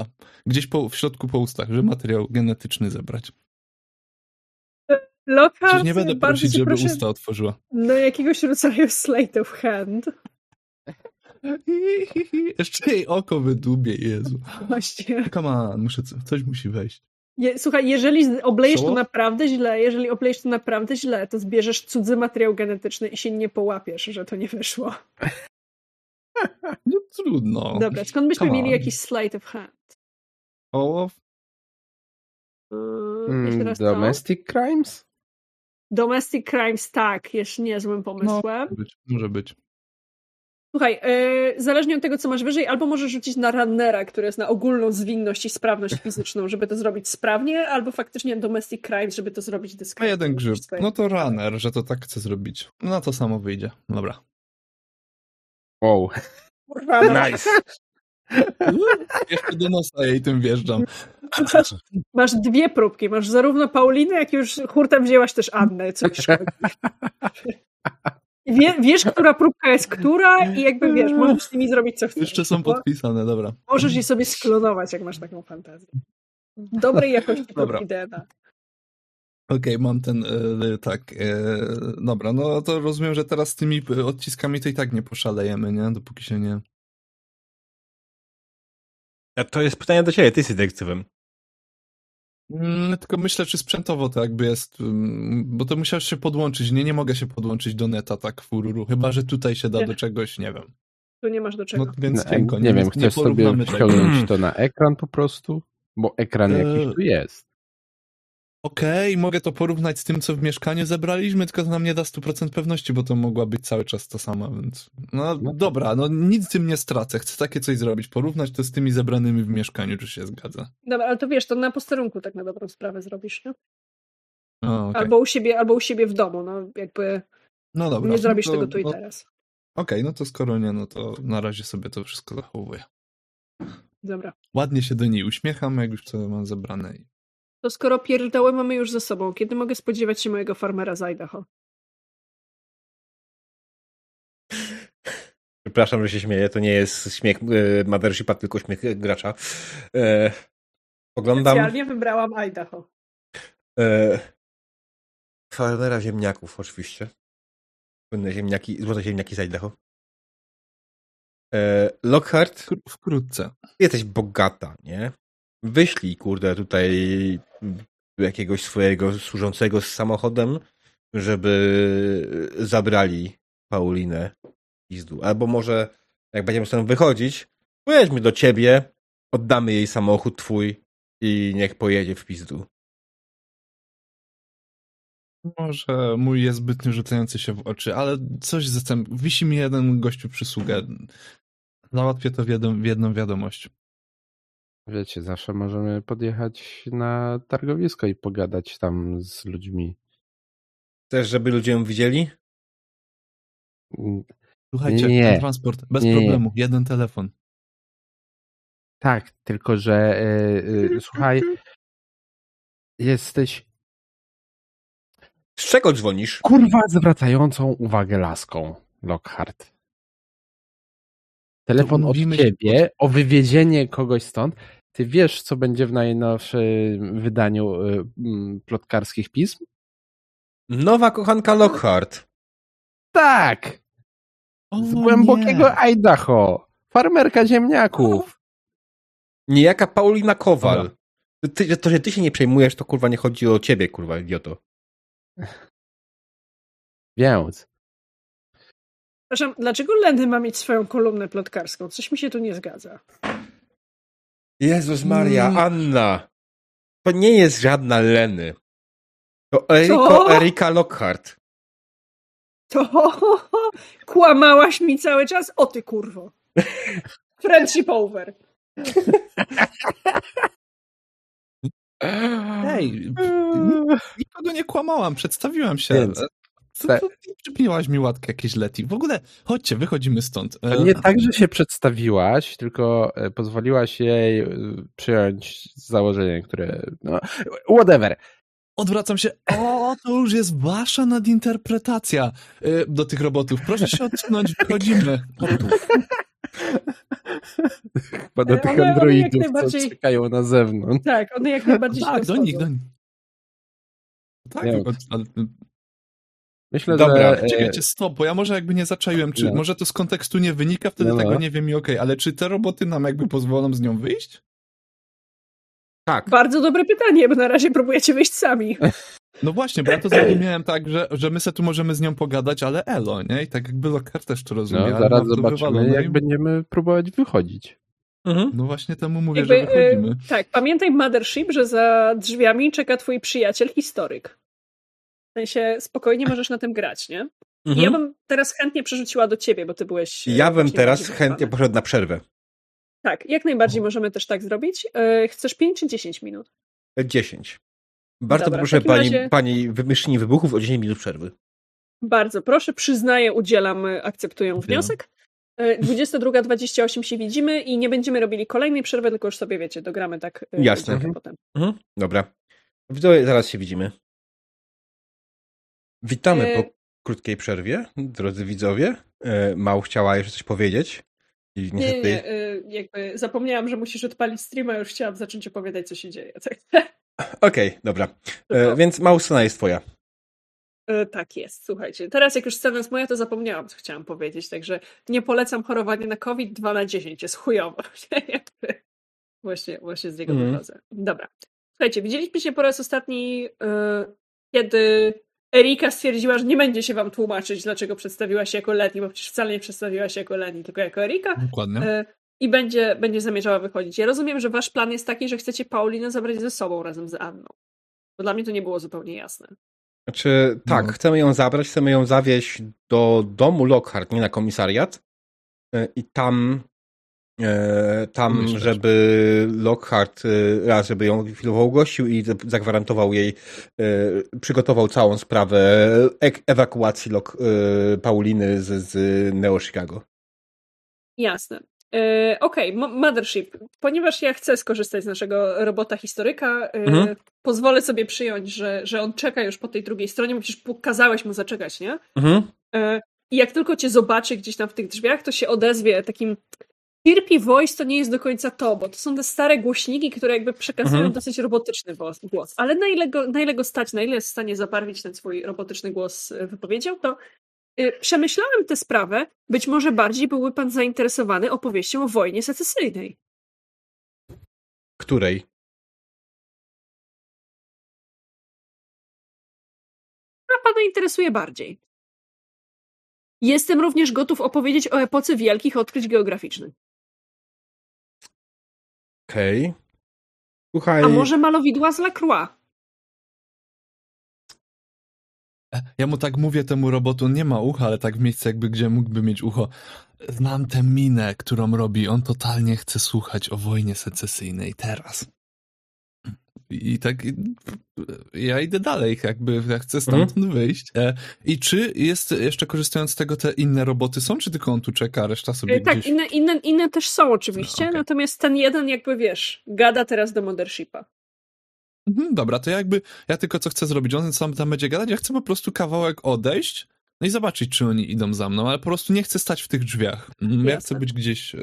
e, gdzieś po, w środku po ustach, żeby materiał genetyczny zebrać. Lockhart, Przecież nie będę prosić, żeby proszę, usta otworzyła. no jakiegoś rodzaju slate of hand. Jeszcze jej oko wydubie, Jezu. Właśnie. Come on, muszę, co- coś musi wejść. Je, słuchaj, jeżeli oblejesz to naprawdę źle, jeżeli oblejesz to naprawdę źle, to zbierzesz cudzy materiał genetyczny i się nie połapiesz, że to nie wyszło. No trudno. Dobra, skąd byśmy come mieli on. jakiś slate of hand? O, Yy, jeszcze Mm, raz co? domestic crimes? Domestic crimes, tak, jest niezłym pomysłem. może być, może być. Słuchaj, yy, zależnie od tego, co masz wyżej, albo możesz rzucić na runnera, który jest na ogólną zwinność i sprawność fizyczną, żeby to zrobić sprawnie, albo faktycznie domestic crimes, żeby to zrobić A dyskretnie. jeden grzyb. No to runner, że to tak chcę zrobić. No to samo wyjdzie. Dobra. Wow. Kurwa, no. Nice. Jeszcze do nosa jej tym wjeżdżam. Masz, masz dwie próbki, masz zarówno Paulinę, jak i już hurtem wzięłaś też Annę, co ci szkodzi. Wie, wiesz, która próbka jest która i jakby wiesz, możesz z nimi zrobić co chcesz. Jeszcze są podpisane, dobra. Możesz je sobie sklonować, jak masz taką fantazję. Dobrej jakości Dobra. DNA. Okej, mam ten, e, tak, e, dobra, no to rozumiem, że teraz z tymi e, odciskami to i tak nie poszalejemy, nie? Dopóki się nie... A to jest pytanie do ciebie, ty jesteś detektywem. Mm, tylko myślę, czy sprzętowo to jakby jest, mm, bo to musiałeś się podłączyć, nie, nie mogę się podłączyć do neta tak fururu, chyba, że tutaj się da Nie. do czegoś, nie wiem. Tu nie masz do czego. No więc No, cienko, nie wiem, nie chcesz sobie wciągnąć to na ekran po prostu? Bo ekran jakiś Eee, tu jest. Okej, mogę to porównać z tym, co w mieszkaniu zebraliśmy, tylko to nam nie da 100% pewności, bo to mogła być cały czas to samo, więc... No No. dobra, no nic tym nie stracę, chcę takie coś zrobić, porównać to z tymi zebranymi w mieszkaniu, czy się zgadza. Dobra, ale to wiesz, to na posterunku tak na dobrą sprawę zrobisz, nie? O, okej. Albo, u siebie, albo u siebie w domu, no jakby No dobra. nie zrobisz no tego tu i no, teraz. Okej, no to skoro nie, no to na razie sobie to wszystko zachowuję. Dobra. Ładnie się do niej uśmiecham, jak już to mam zebrane. i- To skoro pierdoły mamy już ze sobą, kiedy mogę spodziewać się mojego farmera z Idaho? Przepraszam, że się śmieję, to nie jest śmiech e, Mothershipa, tylko śmiech gracza. E, Oglądam Specjalnie wybrałam Idaho. e, farmera ziemniaków, oczywiście. Słynne ziemniaki, złote ziemniaki z Idaho. Lockhart, Wkr- Wkrótce. jesteś bogata, nie? Wyślij, kurde, tutaj jakiegoś swojego służącego z samochodem, żeby zabrali Paulinę pizdu. Albo może, jak będziemy stąd wychodzić, pojedźmy do ciebie, oddamy jej samochód twój i niech pojedzie w pizdu. Może mój jest zbytnio rzucający się w oczy, ale coś zastęp... Wisi mi jeden gościu przysługę. Załatwię to w, jedną, w jedną wiadomość. Wiecie, zawsze możemy podjechać na targowisko i pogadać tam z ludźmi. Chcesz, żeby ludzie ją widzieli? Mm, Słuchajcie, Nie. ten transport, bez Nie. problemu, jeden telefon. Tak, tylko że e, e, słuchaj, jesteś Z czego dzwonisz? kurwa zwracającą uwagę laską, Lockhart. Telefon od umówimy się ciebie o wywiezienie kogoś stąd. Ty wiesz, co będzie w najnowszym wydaniu mm, plotkarskich pism? Nowa kochanka Lockhart. Tak! O, Z głębokiego nie. Idaho. Farmerka ziemniaków. Niejaka Paulina Kowal. Ty, to, że ty się nie przejmujesz, to kurwa nie chodzi o ciebie, kurwa, idioto. Więc Przepraszam, dlaczego Lenny ma mieć swoją kolumnę plotkarską? Coś mi się tu nie zgadza. Jezus Maria, Mm. Anna. To nie jest żadna Leny. To Eriko? Erika Lockhart. To kłamałaś mi cały czas? O ty kurwo. Friendship over. Ej, nikogo nie kłamałam, przedstawiłam się. Więc- Co, co, przypniłaś mi łatkę jakieś leti. W ogóle, chodźcie, wychodzimy stąd. To nie tak, że się przedstawiłaś, tylko e, pozwoliłaś jej e, przyjąć założenie, które. No, whatever. Odwracam się. O, to już jest wasza nadinterpretacja do tych robotów. Proszę się odsunąć, wchodzimy. Chyba do tych one- one androidów, najbardziej- co czekają na zewnątrz. Tak, one jak najbardziej Tak, do nich, do nich. Tak, Nie. Myślę, Dobra, że. czekajcie, stop, bo ja może jakby nie zaczaiłem, czy No. może to z kontekstu nie wynika, wtedy No, no. tego nie wiem i okej, ale czy te roboty nam jakby pozwolą z nią wyjść? Tak. Bardzo dobre pytanie, bo na razie próbujecie wyjść sami. No właśnie, bo ja to zrozumiałem tak, że, że my se tu możemy z nią pogadać, ale elo, nie? I tak jakby Lockhart też to rozumie. No, ale zaraz zobaczymy, wywalone jak i- będziemy próbować wychodzić. Mhm. No właśnie temu mówię, Jakby, że wychodzimy. tak, pamiętaj Mothership, że za drzwiami czeka twój przyjaciel historyk. W sensie spokojnie możesz na tym grać, nie? Mhm. ja bym teraz chętnie przerzuciła do ciebie, bo ty byłeś. e, Ja bym teraz chętnie poszedł na przerwę. Tak, jak najbardziej możemy też tak zrobić. E, Chcesz 5 czy 10 minut? 10. Bardzo Dobra, proszę pani, razie- pani wymyślnie wybuchów o 10 minut przerwy. Bardzo proszę, przyznaję, udzielam, e, akceptuję wniosek. E, 22.28 się widzimy i nie będziemy robili kolejnej przerwy, tylko już sobie wiecie, dogramy tak e, Jasne. godzinkę Mhm. potem. Mhm. Dobra. Zaraz się widzimy. Witamy E- po krótkiej przerwie, drodzy widzowie. E, Mał chciała jeszcze coś powiedzieć. I Nie, niestety... nie, e, jakby zapomniałam, że musisz odpalić streama, już chciałam zacząć opowiadać, co się dzieje. Tak, Okej, dobra. E, więc Mał, scena jest twoja. E, Tak jest, słuchajcie. Teraz jak już scena jest moja, to zapomniałam, co chciałam powiedzieć, także nie polecam chorowanie na COVID 2 na 10, jest chujowo. Właśnie, właśnie z niego wychodzę. Dobra. Słuchajcie, widzieliśmy się po raz ostatni, e, kiedy Erika stwierdziła, że nie będzie się wam tłumaczyć, dlaczego przedstawiła się jako Leni, bo przecież wcale nie przedstawiła się jako Leni, tylko jako Erika. Dokładnie. E, I będzie, będzie zamierzała wychodzić. Ja rozumiem, że wasz plan jest taki, że chcecie Paulinę zabrać ze sobą razem z Anną. Bo dla mnie to nie było zupełnie jasne. Znaczy, tak, No. chcemy ją zabrać, chcemy ją zawieźć do domu Lockhart, nie na komisariat. E, I tam, tam Myśleć. żeby Lockhart e, raz, żeby ją chwilowo ugościł i za- zagwarantował jej, e, przygotował całą sprawę ek- ewakuacji Lock, e, Pauliny z, z Neo Chicago. Jasne. E, Okej, M- Mothership. Ponieważ ja chcę skorzystać z naszego robota historyka, e, Mhm. pozwolę sobie przyjąć, że, że on czeka już po tej drugiej stronie, bo przecież kazałeś mu zaczekać, nie? Mhm. E, I jak tylko cię zobaczy gdzieś tam w tych drzwiach, to się odezwie takim Kirpi Voice to nie jest do końca to, bo to są te stare głośniki, które jakby przekazują Mhm. dosyć robotyczny głos. Ale na ile, go, na ile go stać, na ile jest w stanie zabarwić ten swój robotyczny głos y, wypowiedzią, to y, przemyślałem tę sprawę. Być może bardziej byłby pan zainteresowany opowieścią o wojnie secesyjnej. Której? która pana interesuje bardziej. Jestem również gotów opowiedzieć o epoce wielkich odkryć geograficznych. Okej. Słuchaj. A może malowidła z Lacroix? Ja mu tak mówię temu robotu, nie ma ucha, ale tak w miejscu jakby, gdzie mógłby mieć ucho. Znam tę minę, którą robi. On totalnie chce słuchać o wojnie secesyjnej teraz. I tak ja idę dalej, jakby ja chcę stamtąd wyjść. E, I czy jest, jeszcze korzystając z tego, te inne roboty są, czy tylko on tu czeka, a reszta sobie E, Tak, gdzieś... inne, inne, inne też są oczywiście, No, okej. natomiast ten jeden jakby wiesz, gada teraz do Mothershipa. Mhm, dobra, to ja jakby, ja tylko co chcę zrobić, on sam tam będzie gadać, ja chcę po prostu kawałek odejść, no i zobaczyć, czy oni idą za mną, ale po prostu nie chcę stać w tych drzwiach. Mm, Ja Jasne. chcę być gdzieś e,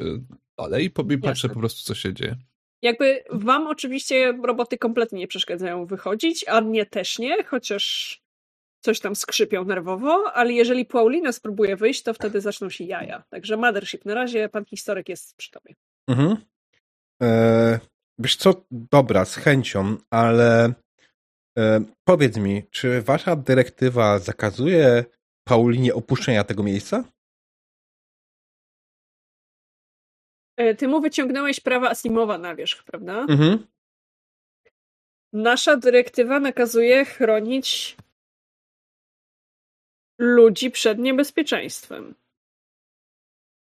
dalej i patrzę Jasne. po prostu, co się dzieje. Jakby wam oczywiście roboty kompletnie nie przeszkadzają wychodzić, a mnie też nie, chociaż coś tam skrzypią nerwowo, ale jeżeli Paulina spróbuje wyjść, to wtedy zaczną się jaja. Także Mothership, na razie pan historyk jest przy tobie. Mhm. E, wiesz co, dobra, z chęcią, ale e, powiedz mi, czy wasza dyrektywa zakazuje Paulinie opuszczenia tego miejsca? Ty mu wyciągnąłeś prawa Asimowa na wierzch, prawda? Mhm. Nasza dyrektywa nakazuje chronić ludzi przed niebezpieczeństwem.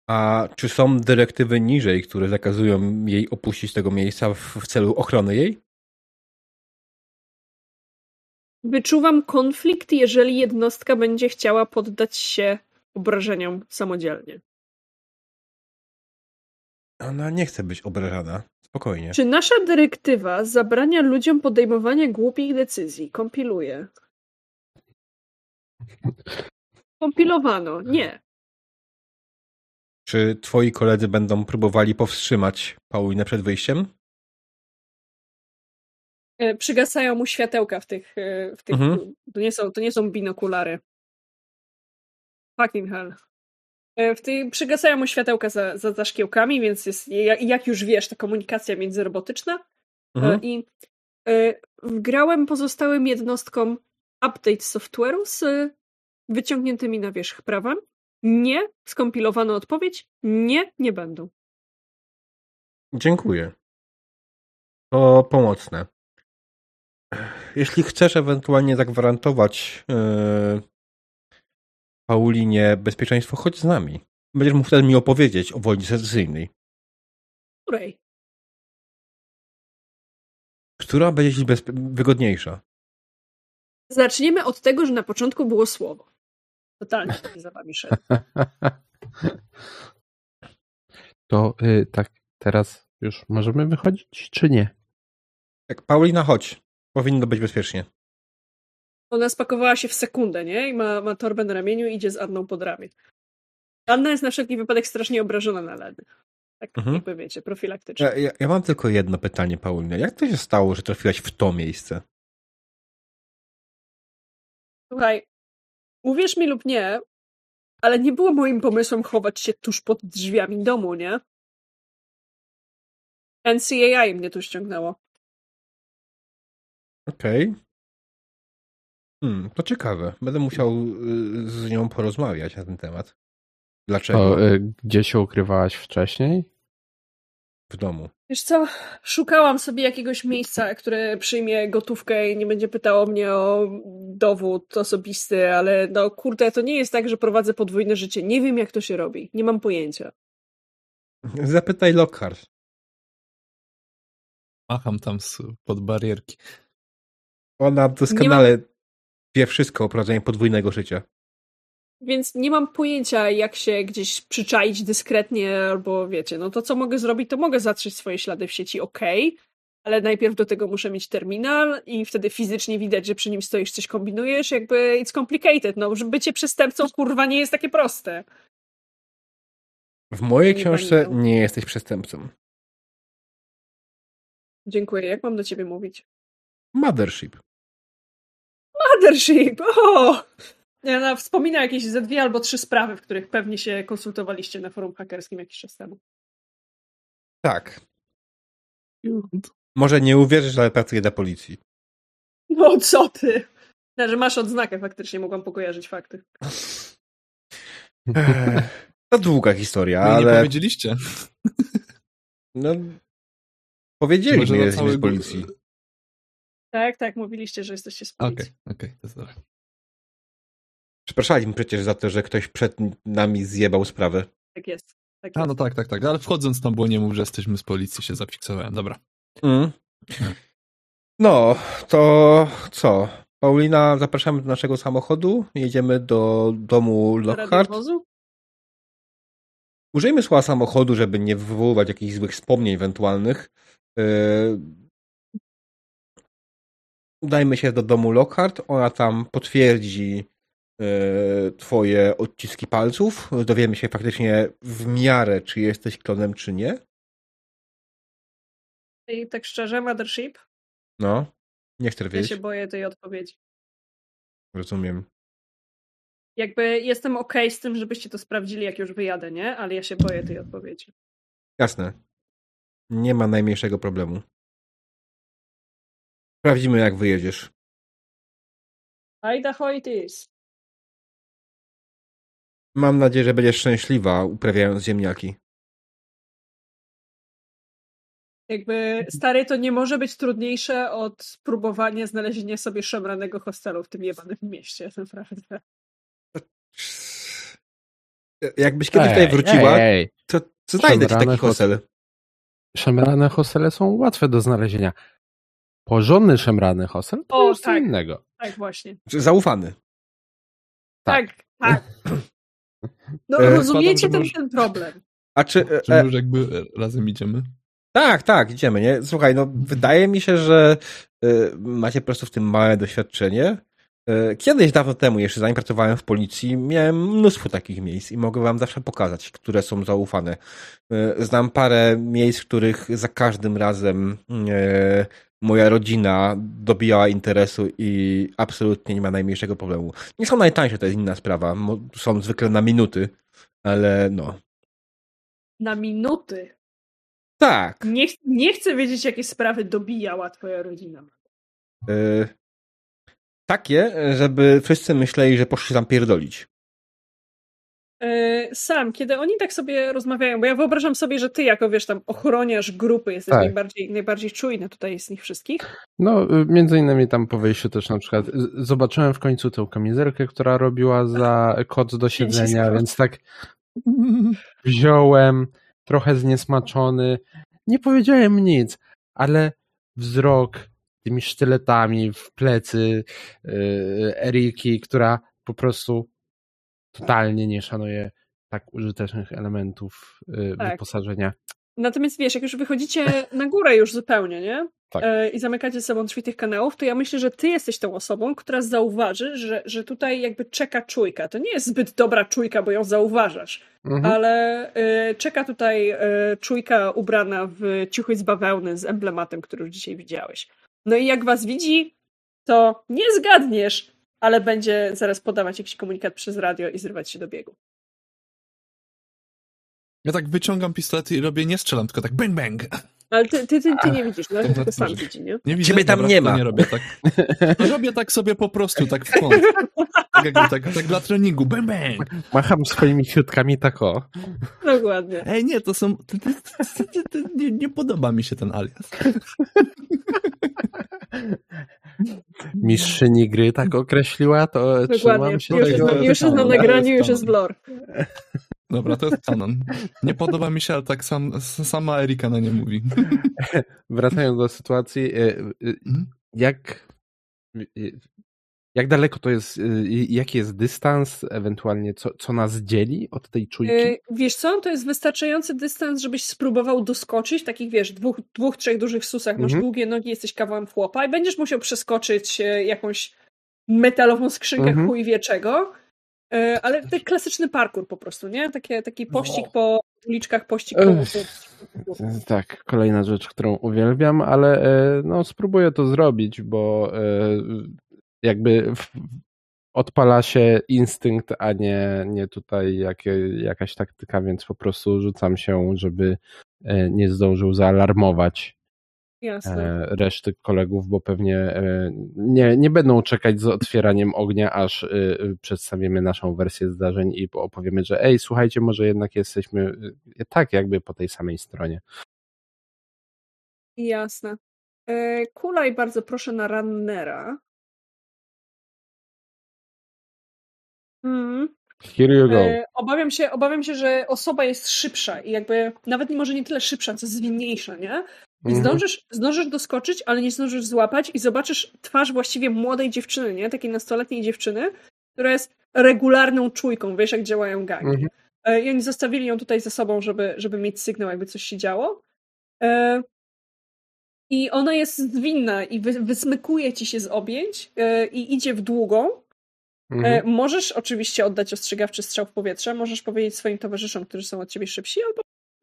A czy są dyrektywy niżej, które zakazują jej opuścić tego miejsca w, w celu ochrony jej? Wyczuwam konflikt, jeżeli jednostka będzie chciała poddać się obrażeniom samodzielnie. Ona nie chce być obrażana. Spokojnie. Czy nasza dyrektywa zabrania ludziom podejmowania głupich decyzji? Kompiluję. Kompilowano. Nie. Czy twoi koledzy będą próbowali powstrzymać Paulinę przed wyjściem? E, Przygasają mu światełka w tych. e, W tych Mhm. to, nie są, to nie są binokulary. Fucking hell. E, W tej, przygasają mu światełka za, za, za szkiełkami, więc jest, jak, jak już wiesz, ta komunikacja międzyrobotyczna. E, Mhm. I wgrałem pozostałym jednostkom update software'u z wyciągniętymi na wierzch prawem. Nie, skompilowano odpowiedź. Nie, nie będą. Dziękuję. To pomocne. Jeśli chcesz ewentualnie zagwarantować yy, Paulinie bezpieczeństwo, chodź z nami. Będziesz mógł wtedy mi opowiedzieć o wojnie secesyjnej. Której? Która będzie ci bezpie- wygodniejsza? Zaczniemy od tego, że na początku było słowo. Totalnie nie za wami szedł. To y, tak, teraz już możemy wychodzić, czy nie? Tak, Paulina, chodź. Powinno być bezpiecznie. Ona spakowała się w sekundę, nie? I ma, ma torbę na ramieniu i idzie z Anną pod ramię. Anna jest na wszelki wypadek strasznie obrażona na ledy. Tak Mhm. jakby wiecie, profilaktycznie. Ja, ja, ja mam tylko jedno pytanie, Paulina. Jak to się stało, że trafiłaś w to miejsce? Słuchaj, uwierz mi lub nie, ale nie było moim pomysłem chować się tuż pod drzwiami domu, nie? NCAI mnie tu ściągnęło. Okej. Hmm, to ciekawe. Będę musiał y, z nią porozmawiać na ten temat. Dlaczego To, y, gdzie się ukrywałaś wcześniej? w domu? Wiesz co, szukałam sobie jakiegoś miejsca, które przyjmie gotówkę i nie będzie pytało mnie o dowód osobisty, ale no kurde, to nie jest tak, że prowadzę podwójne życie. Nie wiem, jak to się robi. Nie mam pojęcia. Zapytaj Lockhart. Macham tam z, pod barierki. Ona doskonale wie wszystko o prowadzeniu podwójnego życia. Więc nie mam pojęcia, jak się gdzieś przyczaić dyskretnie, albo wiecie, no to co mogę zrobić, to mogę zatrzeć swoje ślady w sieci, okej, ale najpierw do tego muszę mieć terminal i wtedy fizycznie widać, że przy nim stoisz, coś kombinujesz, jakby it's complicated, no, że bycie przestępcą, kurwa, nie jest takie proste. W mojej Nie książce pamiętam. nie jesteś przestępcą. Dziękuję. Jak mam do ciebie mówić? Mothership. Mothership! O! Ja no, wspomina jakieś ze dwie albo trzy sprawy, w których pewnie się konsultowaliście na forum hakerskim jakiś czas temu. Tak. Może nie uwierzysz, ale pracuję dla policji. No co ty? Znaczy masz odznakę faktycznie, mogłam pokojarzyć fakty. To długa historia, No i nie ale powiedzieliście. no, powiedzieliśmy, Może że jesteśmy z policji. Tak, tak, mówiliście, że jesteście z Okej, okej, to jest dobra. Przepraszaliśmy przecież za to, że ktoś przed nami zjebał sprawę. Tak jest. Tak A no tak, tak, tak. Ale wchodząc tam było nie mów, że jesteśmy z policji, się zafiksowałem. Dobra. Mm. No, to co? Paulina, zapraszamy do naszego samochodu. Jedziemy do domu Lockhart. Użyjmy słowa samochodu, żeby nie wywoływać jakichś złych wspomnień ewentualnych. Yy... Udajmy się do domu Lockhart. Ona tam potwierdzi yy, twoje odciski palców. Dowiemy się faktycznie w miarę, czy jesteś klonem, czy nie. I tak szczerze, Mothership? No, nie chcę Ja wiedzieć. się boję tej odpowiedzi. Rozumiem. Jakby jestem okej z tym, żebyście to sprawdzili, jak już wyjadę, nie? Ale ja się boję tej odpowiedzi. Jasne. Nie ma najmniejszego problemu. Sprawdzimy, jak wyjedziesz. Idaho it is. Mam nadzieję, że będziesz szczęśliwa, uprawiając ziemniaki. Jakby, stary, to nie może być trudniejsze od spróbowania znalezienia sobie szemranego hostelu w tym jebanym mieście, naprawdę. Jakbyś kiedyś tutaj wróciła, Ej, ej. to, to znajdę ci taki hostel. Szemrane hostele są łatwe do znalezienia. Porządny szemrany hostel to O, już co tak. innego. Tak, właśnie. Zaufany. Tak. Tak, tak. No, E, rozumiecie ten, że może- ten problem. A czy... e, Czy E, już jakby razem idziemy? tak, tak, idziemy, nie? Słuchaj, no wydaje mi się, że e, macie po prostu w tym małe doświadczenie. E, Kiedyś, dawno temu, jeszcze zanim pracowałem w policji, miałem mnóstwo takich miejsc i mogę wam zawsze pokazać, które są zaufane. E, Znam parę miejsc, w których za każdym razem e, moja rodzina dobijała interesu i absolutnie nie ma najmniejszego problemu. Nie są najtańsze, to jest inna sprawa. Są zwykle na minuty, ale no. Na minuty. Tak. Nie, nie chcę wiedzieć, jakie sprawy dobijała twoja rodzina. E, takie, żeby wszyscy myśleli, że poszli tam pierdolić. E, Sam, kiedy oni tak sobie rozmawiają, bo ja wyobrażam sobie, że ty jako, wiesz, tam ochroniarz grupy jesteś Tak. najbardziej, najbardziej czujny tutaj z nich wszystkich. No, y, między innymi tam po wyjściu też na przykład z- zobaczyłem w końcu tę kamizelkę, która robiła za koc do siedzenia, więc tak wziąłem, trochę zniesmaczony. Nie powiedziałem nic, ale wzrok tymi sztyletami w plecy yy, Eriki, która po prostu totalnie nie szanuje tak użytecznych elementów yy, Tak. wyposażenia. Natomiast wiesz, jak już wychodzicie na górę już zupełnie, nie? Tak. E, I zamykacie ze sobą drzwi tych kanałów, to ja myślę, że ty jesteś tą osobą, która zauważy, że, że tutaj jakby czeka czujka. To nie jest zbyt dobra czujka, bo ją zauważasz, Mhm. ale e, czeka tutaj e, czujka ubrana w ciuchy z bawełny z emblematem, który już dzisiaj widziałeś. No i jak was widzi, to nie zgadniesz, ale będzie zaraz podawać jakiś komunikat przez radio i zrywać się do biegu. Ja tak wyciągam pistolet i robię, nie strzelam, tylko tak bang bang. Ale ty, ty, ty, ty nie widzisz, no, To tylko sam widzi, nie? Nie widzę, Ciebie tam dobra, nie ma. Nie robię tak. Robię tak sobie po prostu, tak w kąt. Tak, jakby tak, tak dla treningu, bang bang. Macham swoimi kwiatkami tak o. Dokładnie. Ej, nie, to są... ty- ty- ty- ty- ty- Nie, nie podoba mi się ten alias. Mistrzyni gry tak określiła, to Dokładnie. trzymam się Już jest, tego. na, już jest na nagraniu, już jest kanon. blur. Dobra, to jest kanon. Nie podoba mi się, ale tak sam, sama Erika na nie mówi. Wracając do sytuacji, e, e, Mhm. jak, e, jak daleko to jest, jaki jest dystans, ewentualnie co, co nas dzieli od tej czujki? Wiesz co, to jest wystarczający dystans, żebyś spróbował doskoczyć takich, wiesz, dwóch, dwóch trzech dużych susach, masz Mhm. długie nogi, jesteś kawałem chłopa i będziesz musiał przeskoczyć jakąś metalową skrzynkę Mhm. chuj wie czego, ale taki klasyczny parkour po prostu, nie? Takie, taki pościg No. po, uliczkach pościg po- Tak, kolejna rzecz, którą uwielbiam, ale e, no, spróbuję to zrobić, bo e, jakby odpala się instynkt, a nie, nie tutaj jakie, jakaś taktyka, więc po prostu rzucam się, żeby e, nie zdążył zaalarmować Jasne. e, reszty kolegów, bo pewnie e, nie, nie będą czekać z otwieraniem ognia, aż e, przedstawimy naszą wersję zdarzeń i opowiemy, że ej, słuchajcie, może jednak jesteśmy tak jakby po tej samej stronie. Jasne. Kulaj, bardzo proszę na runnera. Mm. Here you go. Obawiam, się, obawiam się, że osoba jest szybsza i jakby nawet może nie tyle szybsza, co zwinniejsza, nie? Więc Mhm. zdążysz, zdążysz doskoczyć, ale nie zdążysz złapać i zobaczysz twarz właściwie młodej dziewczyny, nie? Takiej nastoletniej dziewczyny, która jest regularną czujką, wiesz jak działają gangi. Mhm. E, I oni zostawili ją tutaj ze sobą, żeby, żeby mieć sygnał, jakby coś się działo. E, I ona jest zwinna i wy, wysmykuje ci się z objęć e, i idzie w długą. Mhm. Możesz oczywiście oddać ostrzegawczy strzał w powietrze, możesz powiedzieć swoim towarzyszom, którzy są od ciebie szybsi, albo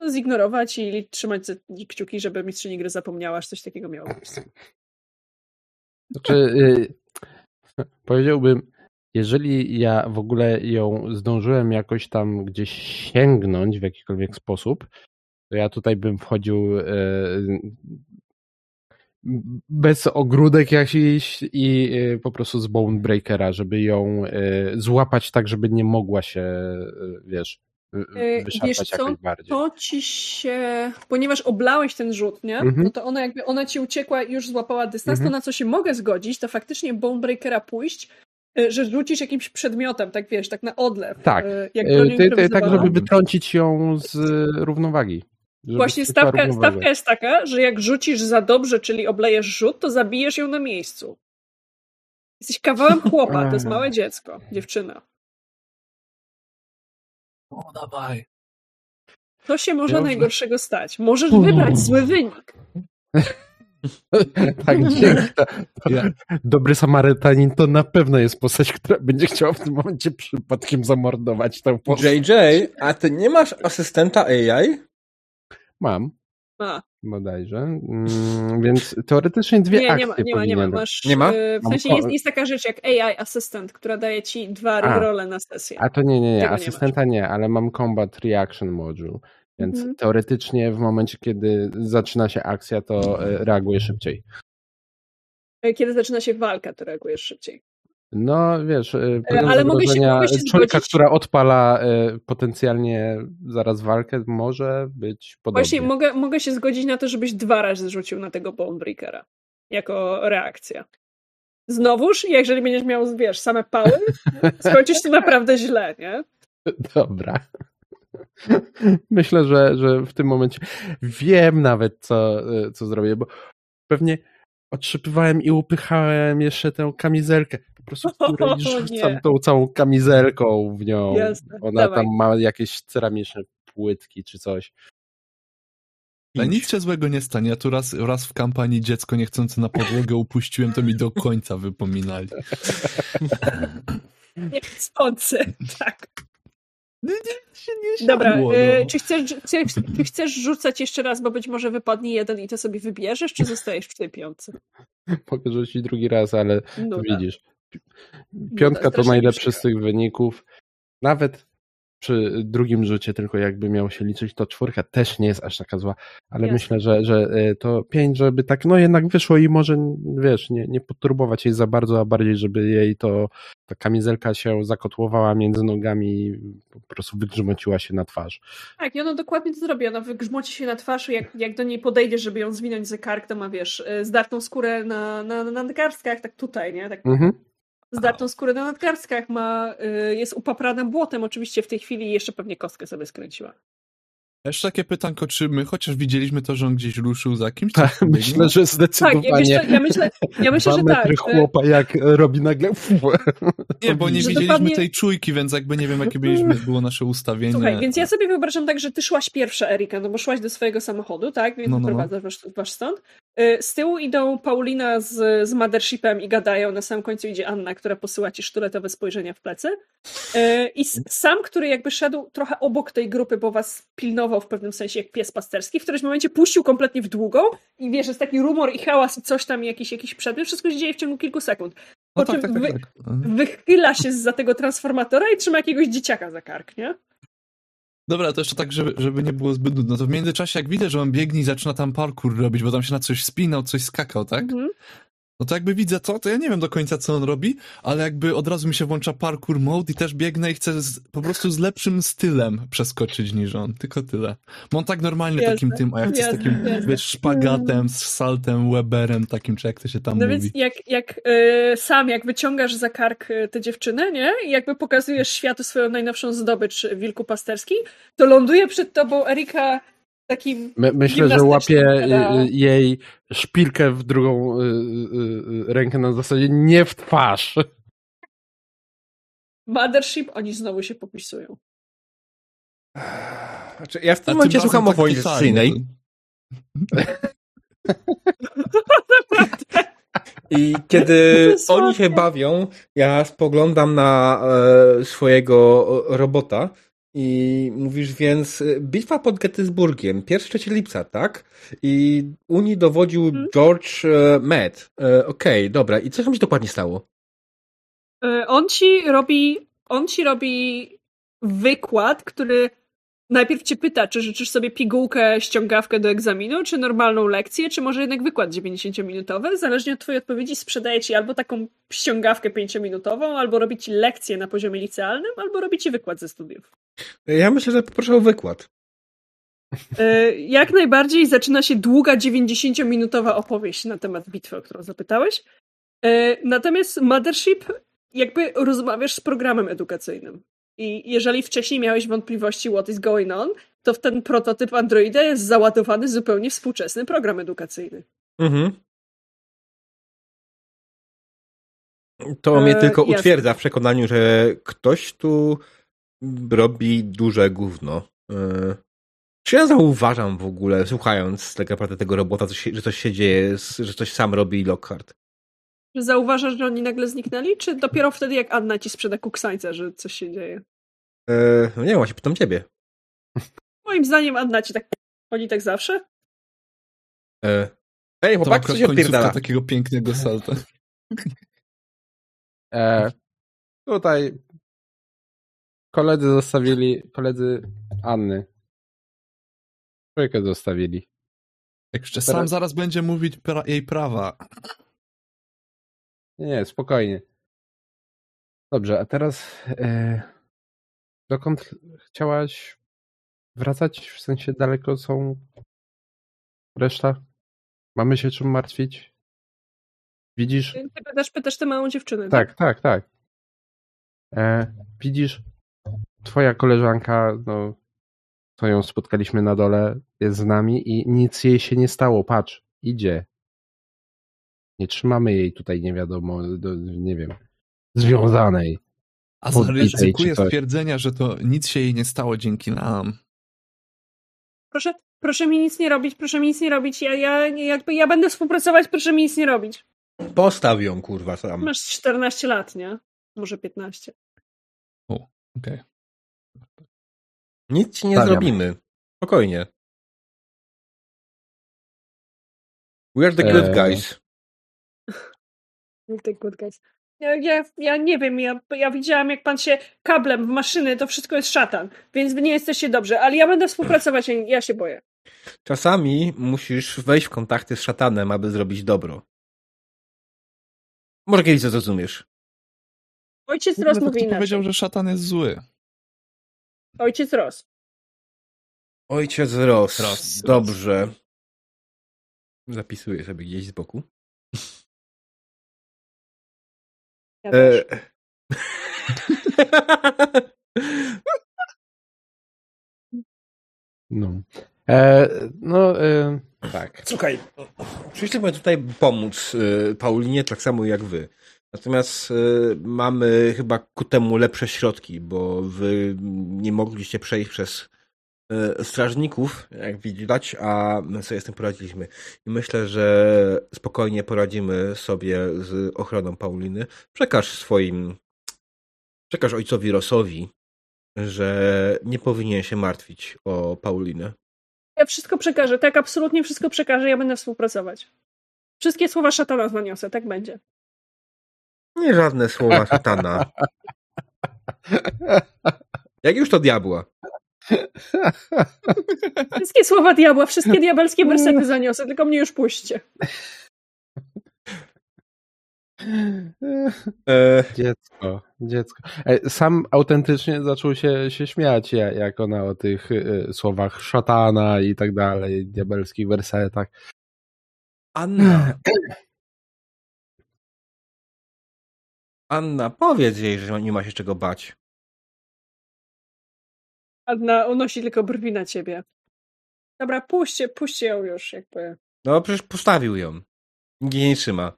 zignorować i trzymać kciuki, żeby mistrzyni gry zapomniała, że coś takiego miało miejsce. Znaczy, y, powiedziałbym, jeżeli ja w ogóle ją zdążyłem jakoś tam gdzieś sięgnąć w jakikolwiek sposób, to ja tutaj bym wchodził y, bez ogródek jakiś i y, po prostu z Bone Breakera, żeby ją złapać tak, żeby nie mogła się, wiesz, wiesz co? jakoś bardziej. To ci się, ponieważ oblałeś ten rzut, nie? Mhm. No to ona jakby, ona ci uciekła i już złapała dystans, Mhm. to na co się mogę zgodzić, to faktycznie Bonebreakera pójść, że rzucisz jakimś przedmiotem, tak wiesz, tak na odlew. Tak. Jak Y, ty, ty, tak, żeby wytrącić ją z y, równowagi. Właśnie stawka, stawka jest taka, że jak rzucisz za dobrze, czyli oblejesz rzut, to zabijesz ją na miejscu. Jesteś kawałem chłopa, to jest małe dziecko, dziewczyna. O, dawaj. To się może Dobrze. najgorszego stać. Możesz wybrać zły wynik. tak, dzięki. To, to Ja- Dobry Samarytanin to na pewno jest postać, która będzie chciała w tym momencie przypadkiem zamordować tę postać. JJ, a ty nie masz asystenta AI? Mam, A, bodajże. Mm, więc teoretycznie dwie nie, akcje nie ma, nie ma, nie ma. Masz, Nie ma? e, W sensie jest, jest taka rzecz jak AI Assistant, która daje ci dwa A. role na sesję. A to nie, nie, nie. Tego nie Asystenta nie, ale mam Combat Reaction Module. Więc Mhm. teoretycznie w momencie, kiedy zaczyna się akcja, to e, reaguję szybciej. E, Kiedy zaczyna się walka, to reagujesz szybciej. No, wiesz, e, podjąłem ale mogę się- mogę się człowieka, zgodzić- która odpala e, potencjalnie zaraz walkę, może być podobnie. Właśnie mogę, mogę się zgodzić na to, żebyś dwa razy rzucił na tego Bonebreakera. Jako reakcja. Znowuż, jeżeli będziesz miał, wiesz, same pały, skończysz to naprawdę źle, nie? Dobra. Myślę, że, że w tym momencie wiem nawet, co, e, co zrobię, bo pewnie otrzypywałem i upychałem jeszcze tę kamizelkę. Po prostu w której rzucam nie. tą całą kamizelką w nią. Jasne, Ona dawaj. tam ma jakieś ceramiczne płytki czy coś. Ale nic się złego nie stanie. Ja tu raz, raz w kampanii dziecko niechcące na podłogę upuściłem, to mi do końca wypominali. Niechcący, tak. Nie, nie, się nie Dobra, siadło, no. czy, chcesz, chcesz, czy chcesz rzucać jeszcze raz, bo być może wypadnie jeden i to sobie wybierzesz, czy zostajesz przy tej piątce? Mogę rzucić drugi raz, ale No widzisz. Piątka to strasznie najlepszy z tych wyników. Nawet przy drugim rzucie, tylko jakby miało się liczyć, to czwórka też nie jest aż taka zła, ale Jasne. myślę, że, że e, to pięć, żeby tak, no jednak wyszło i może, wiesz, nie, nie podturbować jej za bardzo, a bardziej, żeby jej to, ta kamizelka się zakotłowała między nogami i po prostu wygrzmociła się na twarz. Tak, i ona dokładnie to zrobi. Ona wygrzmoci się na twarz, jak, jak do niej podejdzie, żeby ją zwinąć za kark, to ma, wiesz, e, zdartą skórę na, na, na nadgarstkach, tak tutaj, nie? Tak Mhm. Zdartą skórę na nadgarstkach, ma, y, jest upaprana błotem oczywiście w tej chwili i jeszcze pewnie kostkę sobie skręciła. Jeszcze takie pytanko, czy my chociaż widzieliśmy to, że on gdzieś ruszył za kimś? Tak, myślę, że Tak, zdecydowanie ja, wiesz co, ja myślę, ja myślę że tak. chłopa, jak robi nagle Nie, bo nie Że widzieliśmy dokładnie- tej czujki, więc jakby nie wiem, jakie byliśmy, było nasze ustawienie. Słuchaj, więc ja sobie wyobrażam tak, że ty szłaś pierwsza, Erika, no bo szłaś do swojego samochodu, tak? Więc No, no, no. wyprowadzasz was, was stąd. Y, Z tyłu idą Paulina z, z Mothershipem i gadają. Na samym końcu idzie Anna, która posyła ci sztuletowe spojrzenia w plecy. Y, I sam, który jakby szedł trochę obok tej grupy, bo was pilnował w pewnym sensie jak pies pasterski, w którymś momencie puścił kompletnie w długą i wiesz, jest taki rumor i hałas i coś tam, i jakiś, jakiś przedmiot. Wszystko się dzieje w ciągu kilku sekund. Po No tak, czym tak, wy, tak. tak. wychyla się za tego transformatora i trzyma jakiegoś dzieciaka za kark, nie? Dobra, to jeszcze tak, żeby, żeby nie było zbyt nudno. To w międzyczasie, jak widzę, że on biegnie i zaczyna tam parkour robić, bo tam się na coś spinał, coś skakał, tak? Mhm. No to jakby widzę to, to ja nie wiem do końca, co on robi, ale jakby od razu mi się włącza parkour mode i też biegnę i chcę z, po prostu z lepszym stylem przeskoczyć niż on. Tylko tyle. Bo on tak normalnie Jasne, takim tym, a ja chcę z jasne, takim, jasne. wiesz, szpagatem, z saltem, weberem, takim, czy jak to się tam No mówi. więc jak, jak y, sam, jak wyciągasz za kark y, tę dziewczynę, nie? I jakby pokazujesz światu swoją najnowszą zdobycz y, wilku pasterski, to ląduje przed tobą Erika takim My, myślę, że łapie y, y, jej szpilkę w drugą y, y, y, rękę na zasadzie nie w twarz. Mothership, oni znowu się popisują. Znaczy, ja w A tym momencie słucham o wojnie totalnie. sesyjnej i kiedy oni się bawią, ja spoglądam na e, swojego e, robota i mówisz więc e, bitwa pod Gettysburgiem, 1 lipca, tak? I Unii dowodził Mhm. George e, Med. E, Okej, dobra. I co tam się dokładnie stało? Y, on ci robi, on ci robi wykład, który najpierw cię pyta, czy życzysz sobie pigułkę, ściągawkę do egzaminu, czy normalną lekcję, czy może jednak wykład 90-minutowy. Zależnie od twojej odpowiedzi sprzedaje ci albo taką ściągawkę 5-minutową, albo robi ci lekcję na poziomie licealnym, albo robi ci wykład ze studiów. Ja myślę, że poproszę o wykład. E, Jak najbardziej zaczyna się długa 90-minutowa opowieść na temat bitwy, o którą zapytałeś. E, Natomiast Mothership, jakby rozmawiasz z programem edukacyjnym. I jeżeli wcześniej miałeś wątpliwości what is going on, to w ten prototyp Androida jest załadowany zupełnie współczesny program edukacyjny. Mhm. To mnie E, tylko jasne. utwierdza w przekonaniu, że ktoś tu robi duże gówno. E, Czy ja zauważam w ogóle, słuchając tak naprawdę tego robota, że coś się dzieje, że coś sam robi Lockhart? Czy zauważasz, że oni nagle zniknęli, czy dopiero wtedy, jak Anna ci sprzeda kuksańca, że coś się dzieje? E, no nie wiem, właśnie pytam ciebie. Moim zdaniem Anna ci tak... Oni tak zawsze? E, Ej, chłopak, co się odpierdala? takiego pięknego salta. E, tutaj koledzy zostawili, koledzy Anny. Trójkę zostawili. Jak jeszcze sam zaraz będzie mówić pra jej prawa. Nie, nie, spokojnie. Dobrze, a teraz e, dokąd chciałaś wracać? W sensie daleko są reszta? Mamy się czym martwić? Widzisz? Ty pytasz, pytasz tę małą dziewczynę, Tak, tak, tak. E, widzisz, twoja koleżanka, no, co ją spotkaliśmy na dole, jest z nami i nic jej się nie stało. Patrz, idzie. Nie trzymamy jej tutaj, nie wiadomo, do, nie wiem, związanej. A coś. stwierdzenia, że to nic się jej nie stało dzięki nam. Proszę, proszę mi nic nie robić, proszę mi nic nie robić. Ja, ja, jakby, ja będę współpracować, proszę mi nic nie robić. Postaw ją, kurwa, sam. Masz 14 lat, nie? Może 15. Okej. Nic ci nie Stawiam. zrobimy. Spokojnie. We are the good Eee. Guys. The good guys. Ja, ja, ja nie wiem, ja, ja widziałam, jak pan się kablem w maszyny, to wszystko jest szatan, więc wy nie jesteście dobrze, ale ja będę współpracować, ja, ja się boję. Czasami musisz wejść w kontakty z szatanem, aby zrobić dobro. Może kiedyś to zrozumiesz. Ojciec Ross mówi inaczej. powiedział, że szatan jest zły. Ojciec Ross. Ojciec Ross. Ross. Dobrze. Zapisuję sobie gdzieś z boku. Ja. E... No, e, no e, tak. Słuchaj, przyszliśmy tutaj pomóc y, Paulinie tak samo jak wy. Natomiast y, mamy chyba ku temu lepsze środki, bo wy nie mogliście przejść przez e, strażników, jak widać, a my sobie z tym poradziliśmy. I myślę, że spokojnie poradzimy sobie z ochroną Pauliny. Przekaż swoim, przekaż ojcowi Rosowi, że nie powinien się martwić o Paulinę. Ja wszystko przekażę, tak, absolutnie wszystko przekażę, ja będę współpracować. Wszystkie słowa szatana zaniosę, tak będzie. Nie żadne słowa szatana. Jak już to diabła. Wszystkie słowa diabła, wszystkie diabelskie wersety zaniosę, tylko mnie już puśćcie. E, Dziecko, dziecko. E, Sam autentycznie zaczął się, się śmiać, ja- jak ona o tych e, słowach szatana i tak dalej, diabelskich wersetach. Anna. Anna, powiedz jej, że nie ma się czego bać. Anna unosi tylko brwi na ciebie. Dobra, puśćcie, puśćcie ją już, jakby. No przecież postawił ją. Nikt jej nie trzyma.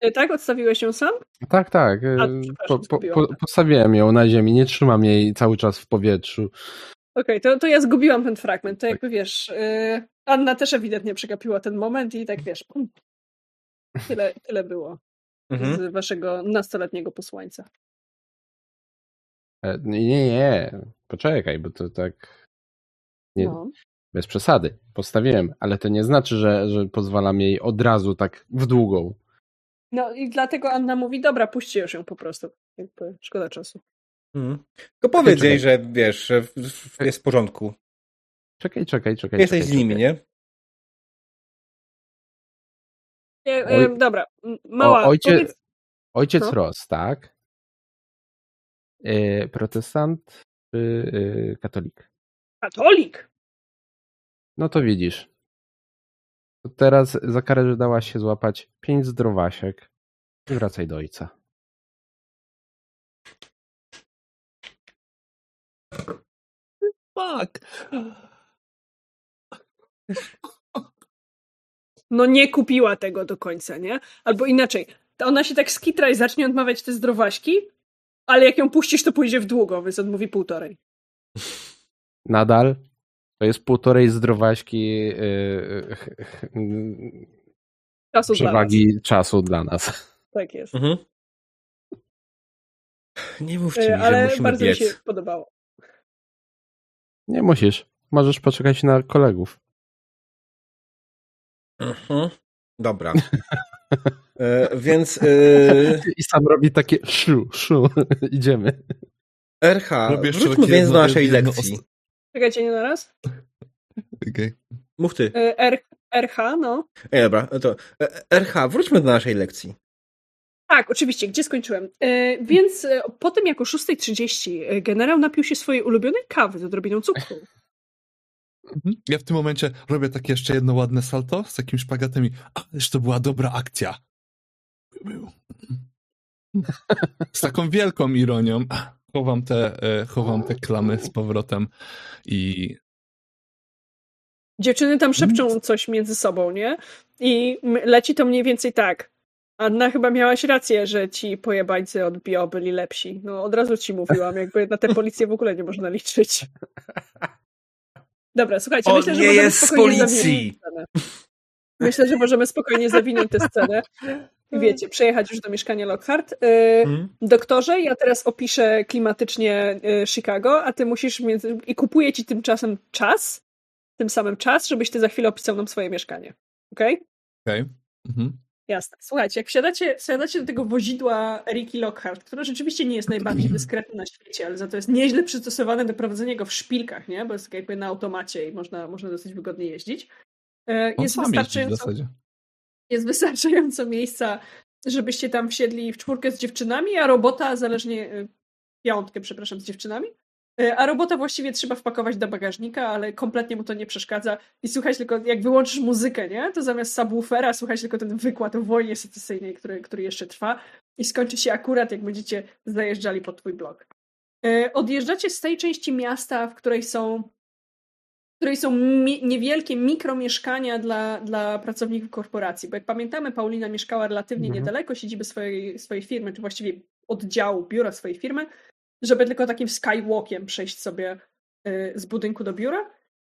E, Tak? Odstawiłeś ją sam? Tak, tak. e, A, Po, przepraszam, po, zgubiłam. po, postawiłem ją na ziemi, nie trzymam jej cały czas w powietrzu. Okej, to, to ja zgubiłam ten fragment. To jakby wiesz, yy, Anna też ewidentnie przegapiła ten moment i tak wiesz. Tyle, tyle było Mhm. z waszego nastoletniego posłańca. E, Nie, nie, nie. Poczekaj, bo to tak nie, No. bez przesady. Postawiłem, ale to nie znaczy, że, że pozwalam jej od razu tak w długą. no i dlatego Anna mówi, dobra, puśćcie już ją po prostu. Jakby szkoda czasu. Mhm. Tylko powiedz Czekaj. jej, że wiesz, że jest w porządku. Czekaj, czekaj, czekaj. Jesteś czekaj, z nimi, czekaj. nie? E, e, dobra, mała, O, ojciec, powiedz, ojciec Co? Ross, tak? E, protestant czy e, katolik? katolik! No to widzisz. To teraz za karę, że dałaś się złapać pięć zdrowasiek i wracaj do ojca. Fuck. No nie kupiła tego do końca, nie? Albo inaczej, to ona się tak skitra i zacznie odmawiać te zdrowaśki, ale jak ją puścisz, to pójdzie w długo, więc odmówi półtorej. Nadal to jest półtorej zdrowaśki m, Czasu dla nas. przewagi czasu dla nas. Tak jest. Mhm. Nie mówcie E, mi, że Ale musimy bardzo biec. mi się podobało. Nie musisz. Możesz poczekać na kolegów. Mhm. Dobra. E, więc e, I sam robi takie szu, szu. Idziemy. RH, wróćmy więc do naszej jedno lekcji. Czekajcie, nie na raz? Okej. Mów ty. E, R, RH, no. Ej, dobra, to RH, wróćmy do naszej lekcji. Tak, oczywiście, gdzie skończyłem? E, więc po tym, jak o 6.30 e, generał napił się swojej ulubionej kawy z odrobiną cukru. Mhm. Ja w tym momencie robię takie jeszcze jedno ładne salto z takim szpagatem i ależ to była dobra akcja. Z taką wielką ironią chowam te, e, chowam te klamy z powrotem i Dziewczyny tam szepczą coś między sobą, nie? I leci to mniej więcej tak. Anna, chyba miałaś rację, że ci pojebańcy od bio byli lepsi. No, od razu ci mówiłam, jakby na tę policję w ogóle nie można liczyć. Dobra, słuchajcie, On myślę, że nie możemy jest z spokojnie policji. zawinąć tę scenę. Myślę, że możemy spokojnie zawinąć tę scenę. Wiecie, przejechać już do mieszkania Lockhart. Y, Mhm. Doktorze, ja teraz opiszę klimatycznie y, Chicago, a ty musisz między... i kupuję ci tymczasem czas, tym samym czas, żebyś ty za chwilę opisał nam swoje mieszkanie. Okej? okej. Mhm. Jasne. Słuchajcie, jak wsiadacie, wsiadacie do tego wozidła Ricky Lockhart, które rzeczywiście nie jest najbardziej dyskretne na świecie, ale za to jest nieźle przystosowane do prowadzenia go w szpilkach, nie? Bo jest tak jakby na automacie i można, można dosyć wygodnie jeździć. E, Jest wystarczająco jest wystarczająco miejsca, żebyście tam wsiedli w czwórkę z dziewczynami, a robota zależnie, y, piątkę, przepraszam, z dziewczynami, a robota właściwie trzeba wpakować do bagażnika, ale kompletnie mu to nie przeszkadza i słuchać tylko, jak wyłączysz muzykę, nie, to zamiast subwoofera słuchać tylko ten wykład o wojnie secesyjnej, który, który jeszcze trwa i skończy się akurat, jak będziecie zajeżdżali pod twój blok. Y, Odjeżdżacie z tej części miasta, w której są w której są mi- niewielkie mikromieszkania dla, dla pracowników korporacji. Bo jak pamiętamy, Paulina mieszkała relatywnie Mhm. niedaleko siedziby swojej, swojej firmy, czy właściwie oddziału, biura swojej firmy, żeby tylko takim skywalkiem przejść sobie y, z budynku do biura.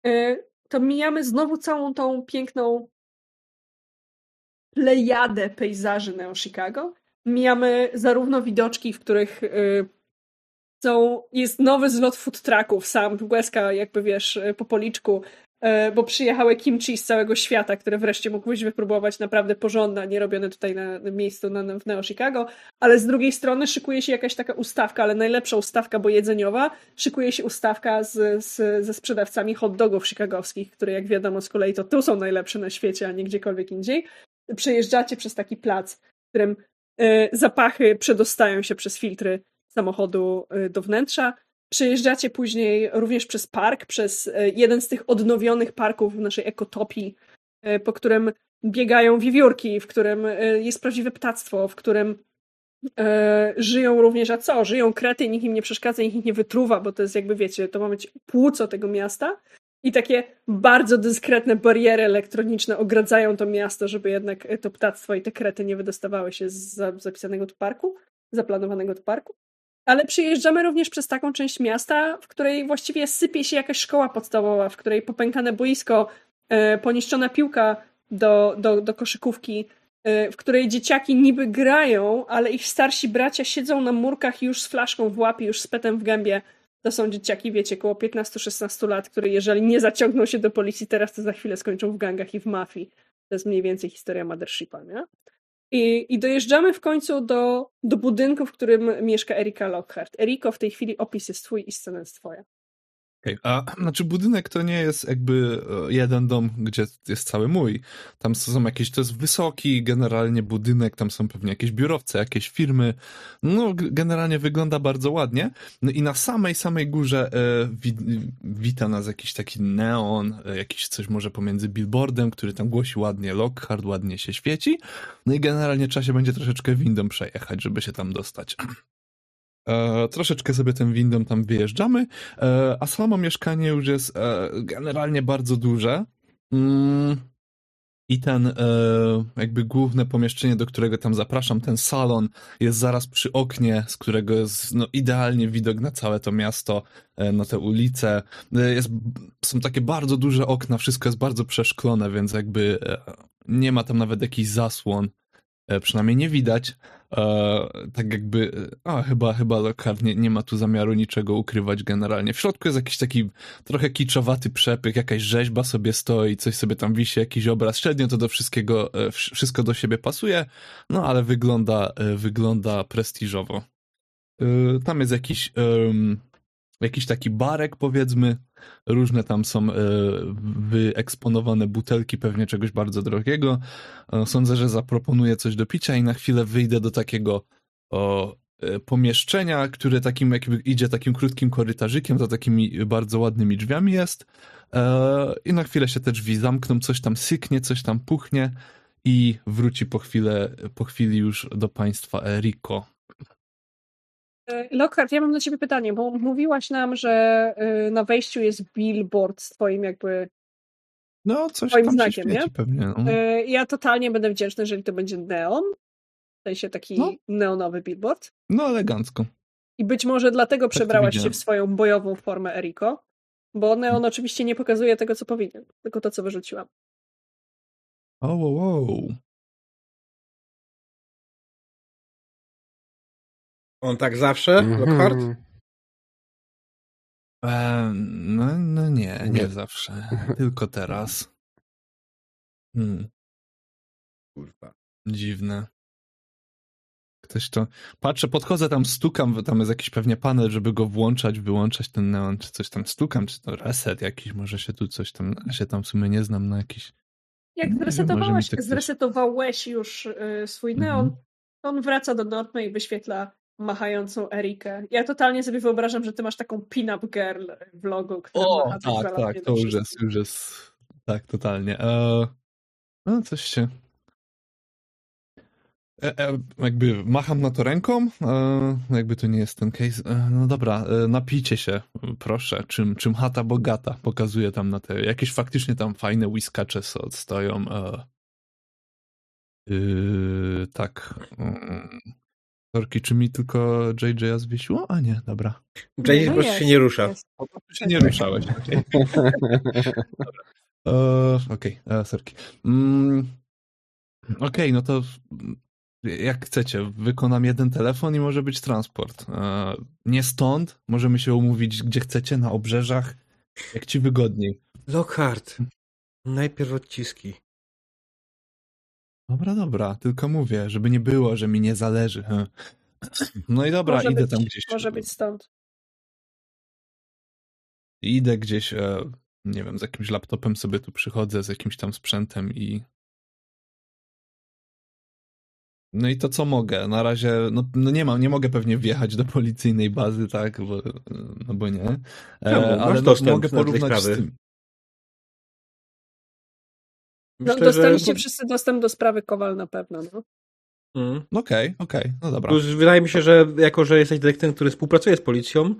y, to mijamy znowu całą tą piękną plejadę pejzaży Neo Chicago. Mijamy zarówno widoczki, w których y, są, jest nowy zlot food trucków, sam łezka jakby wiesz po policzku, bo przyjechały kimchi z całego świata, które wreszcie mógłbyś wypróbować naprawdę porządne, nie robione tutaj na, na miejscu na, w Neo Chicago, ale z drugiej strony szykuje się jakaś taka ustawka, ale najlepsza ustawka, bo jedzeniowa, szykuje się ustawka z, z, ze sprzedawcami hot dogów chicagowskich, które jak wiadomo z kolei to tu są najlepsze na świecie, a nie gdziekolwiek indziej. Przejeżdżacie przez taki plac, w którym y, zapachy przedostają się przez filtry samochodu y, do wnętrza. Przejeżdżacie później również przez park, przez y, jeden z tych odnowionych parków w naszej ekotopii, y, po którym biegają wiewiórki, w którym jest prawdziwe ptactwo, w którym żyją również, a co? Żyją krety, nikt im nie przeszkadza, nikt ich nie wytruwa, bo to jest jakby, wiecie, to ma być płuco tego miasta. I takie bardzo dyskretne bariery elektroniczne ogradzają to miasto, żeby jednak to ptactwo i te krety nie wydostawały się z zapisanego tu parku, zaplanowanego tu parku. Ale przyjeżdżamy również przez taką część miasta, w której właściwie sypie się jakaś szkoła podstawowa, w której popękane boisko, e, poniszczona piłka do, do, do koszykówki, e, w której dzieciaki niby grają, ale ich starsi bracia siedzą na murkach już z flaszką w łapie, już z petem w gębie. To są dzieciaki, wiecie, około 15-16 lat, które jeżeli nie zaciągną się do policji teraz, to za chwilę skończą w gangach i w mafii. To jest mniej więcej historia Mothershipa, nie? I, I dojeżdżamy w końcu do, do budynku, w którym mieszka Erika Lockhart. Eriko, w tej chwili opis jest twój i scena jest twoja. Okay. A znaczy budynek to nie jest jakby e, jeden dom, gdzie jest cały mój. Tam są jakieś, to jest wysoki generalnie budynek, tam są pewnie jakieś biurowce, jakieś firmy. No generalnie wygląda bardzo ładnie. No i na samej, samej górze e, wita nas jakiś taki neon, e, jakiś coś może pomiędzy billboardem, który tam głosi ładnie Lockhart, ładnie się świeci. No i generalnie trzeba się będzie troszeczkę windą przejechać, żeby się tam dostać. E, troszeczkę sobie tym windą tam wyjeżdżamy, e, a samo mieszkanie już jest e, generalnie bardzo duże. Mm. I ten jakby główne pomieszczenie, do którego tam zapraszam, ten salon jest zaraz przy oknie, z którego jest no, idealnie widok na całe to miasto, na te ulice. Jest, są takie bardzo duże okna, wszystko jest bardzo przeszklone, więc jakby nie ma tam nawet jakichś zasłon, przynajmniej nie widać. E, tak jakby, a chyba, chyba Lockhart nie, nie ma tu zamiaru niczego ukrywać generalnie. W środku jest jakiś taki trochę kiczowaty przepych, jakaś rzeźba sobie stoi, coś sobie tam wisi, jakiś obraz. Średnio to do wszystkiego, e, wszystko do siebie pasuje, no ale wygląda, e, wygląda prestiżowo. E, tam jest jakiś jakiś taki barek, powiedzmy. Różne tam są e, wyeksponowane butelki pewnie czegoś bardzo drogiego. E, sądzę, że zaproponuję coś do picia i na chwilę wyjdę do takiego o, e, pomieszczenia, które takim jakby idzie takim krótkim korytarzykiem, to takimi bardzo ładnymi drzwiami jest. I na chwilę się te drzwi zamkną, coś tam syknie, coś tam puchnie i wróci po, chwilę, po chwili już do państwa Eriko. E, Lockhart, ja mam do ciebie pytanie, bo mówiłaś nam, że e, na wejściu jest billboard z twoim jakby no, coś twoim tam znakiem, nie? Pewnie, no. E, ja totalnie będę wdzięczny, jeżeli to będzie neon, w sensie taki no. neonowy billboard. No, elegancko. I być może dlatego tak przebrałaś się w swoją bojową formę Eriko, bo neon oczywiście nie pokazuje tego, co powinien, tylko to, co wyrzuciłam. O, wow, wow. On tak zawsze, mm -hmm. Lockhart? E, no, no nie, nie, nie zawsze. Tylko teraz. Hmm. Kurwa. Dziwne. Ktoś to. Patrzę, podchodzę tam, stukam, tam jest jakiś pewnie panel, żeby go włączać, wyłączać ten neon, czy coś tam stukam, czy to reset jakiś, może się tu coś tam, ja się tam w sumie nie znam na jakiś. Jak zresetowałeś, tak zresetowałeś już y, swój neon, mhm. on wraca do normy i wyświetla machającą Erikę. Ja totalnie sobie wyobrażam, że ty masz taką pin-up girl w logo, która o, tak, tak, to już jest, już jest, tak, totalnie. E, no, coś się... E, e, jakby macham na to ręką, e, jakby to nie jest ten case. E, no dobra, napijcie się, proszę, czym, czym chata bogata. Pokazuję tam na te, jakieś faktycznie tam fajne whiskacze stoją. Yy, tak. Sorki, czy mi tylko JJ zwiesiło? A nie, dobra. Jay No po prostu się nie rusza. jest. Się nie ruszałeś. okej. E, Okej, okay, sorki. Mm, Okej, no to jak chcecie, wykonam jeden telefon i może być transport. E, nie stąd, możemy się umówić gdzie chcecie, na obrzeżach, jak ci wygodniej. Lockhart. Najpierw odciski. Dobra, dobra, tylko mówię, żeby nie było, że mi nie zależy. No i dobra, może idę być, tam gdzieś. Może być stąd. Idę gdzieś, e, nie wiem, z jakimś laptopem sobie tu przychodzę, z jakimś tam sprzętem i. No i to co mogę? Na razie, no, no nie mam, nie mogę pewnie wjechać do policyjnej bazy, tak, bo, no bo nie. E? Masz ale no, mogę porównać z sprawy. No, Myślę, dostaliście że... wszyscy dostęp do sprawy Kowal na pewno, no. Mm. No Okej, okej, no dobra. Wydaje mi się, że jako, że jesteś detektywem, który współpracuje z policją,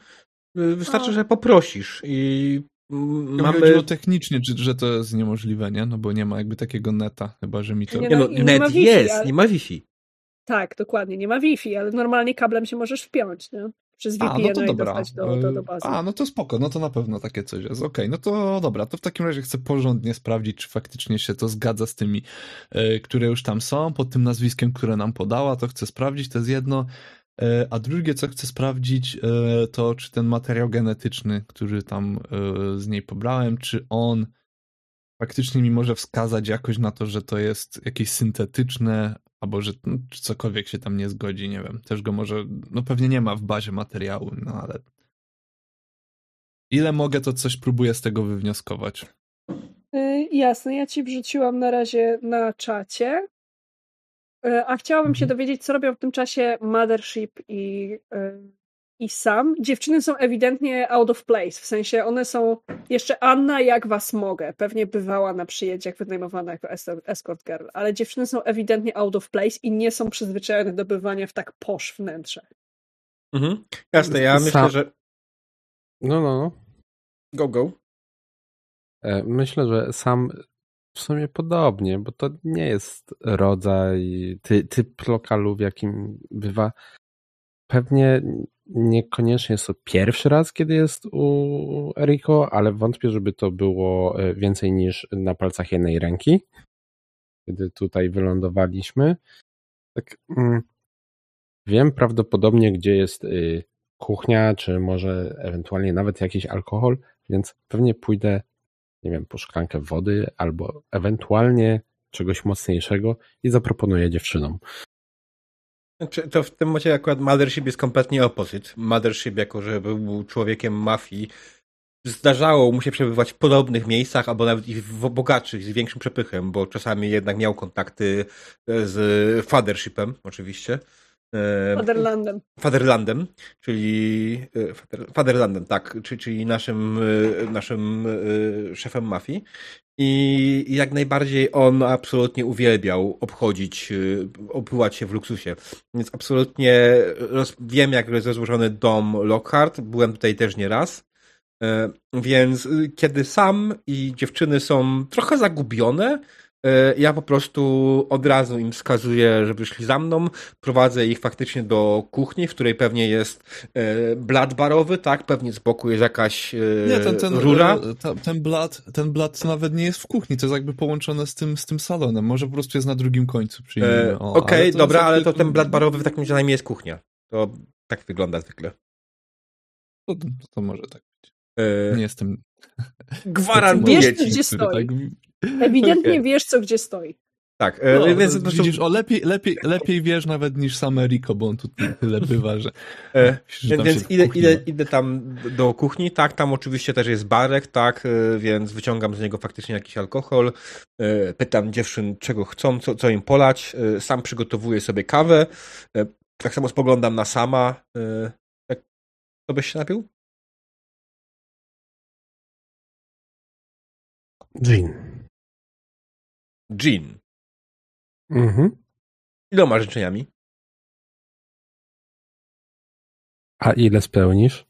y, wystarczy, A. że poprosisz i mm, Mamy... Chodziło technicznie, czy, że to jest niemożliwe, nie? No bo nie ma jakby takiego neta, chyba że mi to... Nie no, nie net ma Wi-Fi, jest, ale- nie ma Wi-Fi. Tak, dokładnie. Nie ma Wi-Fi, ale normalnie kablem się możesz wpiąć, nie? Przez VPN no to dobra. dostać do, do, do E, bazy. A, no to spoko, no to na pewno takie coś jest. Okej, no to dobra, to w takim razie chcę porządnie sprawdzić, czy faktycznie się to zgadza z tymi, e, które już tam są, pod tym nazwiskiem, które nam podała, to chcę sprawdzić, to jest jedno. E, A drugie, co chcę sprawdzić, e, to czy ten materiał genetyczny, który tam z niej pobrałem, czy on faktycznie mi może wskazać jakoś na to, że to jest jakieś syntetyczne, albo że no, cokolwiek się tam nie zgodzi, nie wiem. Też go może, no pewnie nie ma w bazie materiału, no ale ile mogę, to coś próbuję z tego wywnioskować. Y, jasne, ja ci wrzuciłam na razie na czacie. Y, a chciałabym się Mhm. dowiedzieć, co robią w tym czasie Mothership i, y, i Sam. Dziewczyny są ewidentnie out of place, w sensie one są jeszcze Anna, jak was mogę. Pewnie bywała na przyjęciach wynajmowana jako es- escort girl, ale dziewczyny są ewidentnie out of place i nie są przyzwyczajone do bywania w tak posz wnętrzach. Mhm. Jasne, ja Sam- myślę, że... No, no, no. Go, go. E, Myślę, że sam w sumie podobnie, bo to nie jest rodzaj, ty, typ lokalu, w jakim bywa. Pewnie niekoniecznie jest to pierwszy raz, kiedy jest u Eriko, ale wątpię, żeby to było e, więcej niż na palcach jednej ręki, kiedy tutaj wylądowaliśmy. Tak, mm, wiem prawdopodobnie, gdzie jest y, kuchnia, czy może ewentualnie nawet jakiś alkohol, więc pewnie pójdę nie wiem, po szklankę wody albo ewentualnie czegoś mocniejszego i zaproponuję dziewczynom. Znaczy, to w tym momencie akurat Mothership jest kompletnie opposite. Mothership, jako że był człowiekiem mafii, zdarzało mu się przebywać w podobnych miejscach, albo nawet i w bogatszych, z większym przepychem, bo czasami jednak miał kontakty z Fathershipem, oczywiście. E, Motherlandem. Fatherlandem, czyli e, Father- Fatherlandem, tak, czyli, czyli naszym, e, naszym szefem mafii. I jak najbardziej on absolutnie uwielbiał obchodzić, opływać się w luksusie. Więc absolutnie roz, wiem, jak jest rozłożony dom Lockhart. Byłem tutaj też nie raz. Więc kiedy sam i dziewczyny są trochę zagubione, ja po prostu od razu im wskazuję, żeby szli za mną. Prowadzę ich faktycznie do kuchni, w której pewnie jest e, blat barowy, tak? Pewnie z boku jest jakaś e, Nie, ten, ten, rura. e, ta, ten blat, ten blat nawet nie jest w kuchni, to jest jakby połączone z tym, z tym salonem. Może po prostu jest na drugim końcu. E, Okej, to dobra, ale to ten blat barowy w takim razie najmniej jest kuchnia. To tak wygląda zwykle. To, to, może tak być. E, Nie jestem... Gwarantuję Wiesz, ci. gdzie który stoi. Tak, Ewidentnie Okej. wiesz, co gdzie stoi. Tak, e, no, więc prostu widzisz, o lepiej, lepiej, lepiej wiesz nawet niż sam Eriko, bo on tu tyle bywa, że... E, że tam Więc idę, idę, idę tam do kuchni, tak, tam oczywiście też jest barek, tak, e, więc wyciągam z niego faktycznie jakiś alkohol, e, pytam dziewczyn, czego chcą, co, co im polać, e, sam przygotowuję sobie kawę, e, tak samo spoglądam na sama, e, tak, co byś się napił? Jean. Mhm. Iloma życzeniami? A ile spełnisz?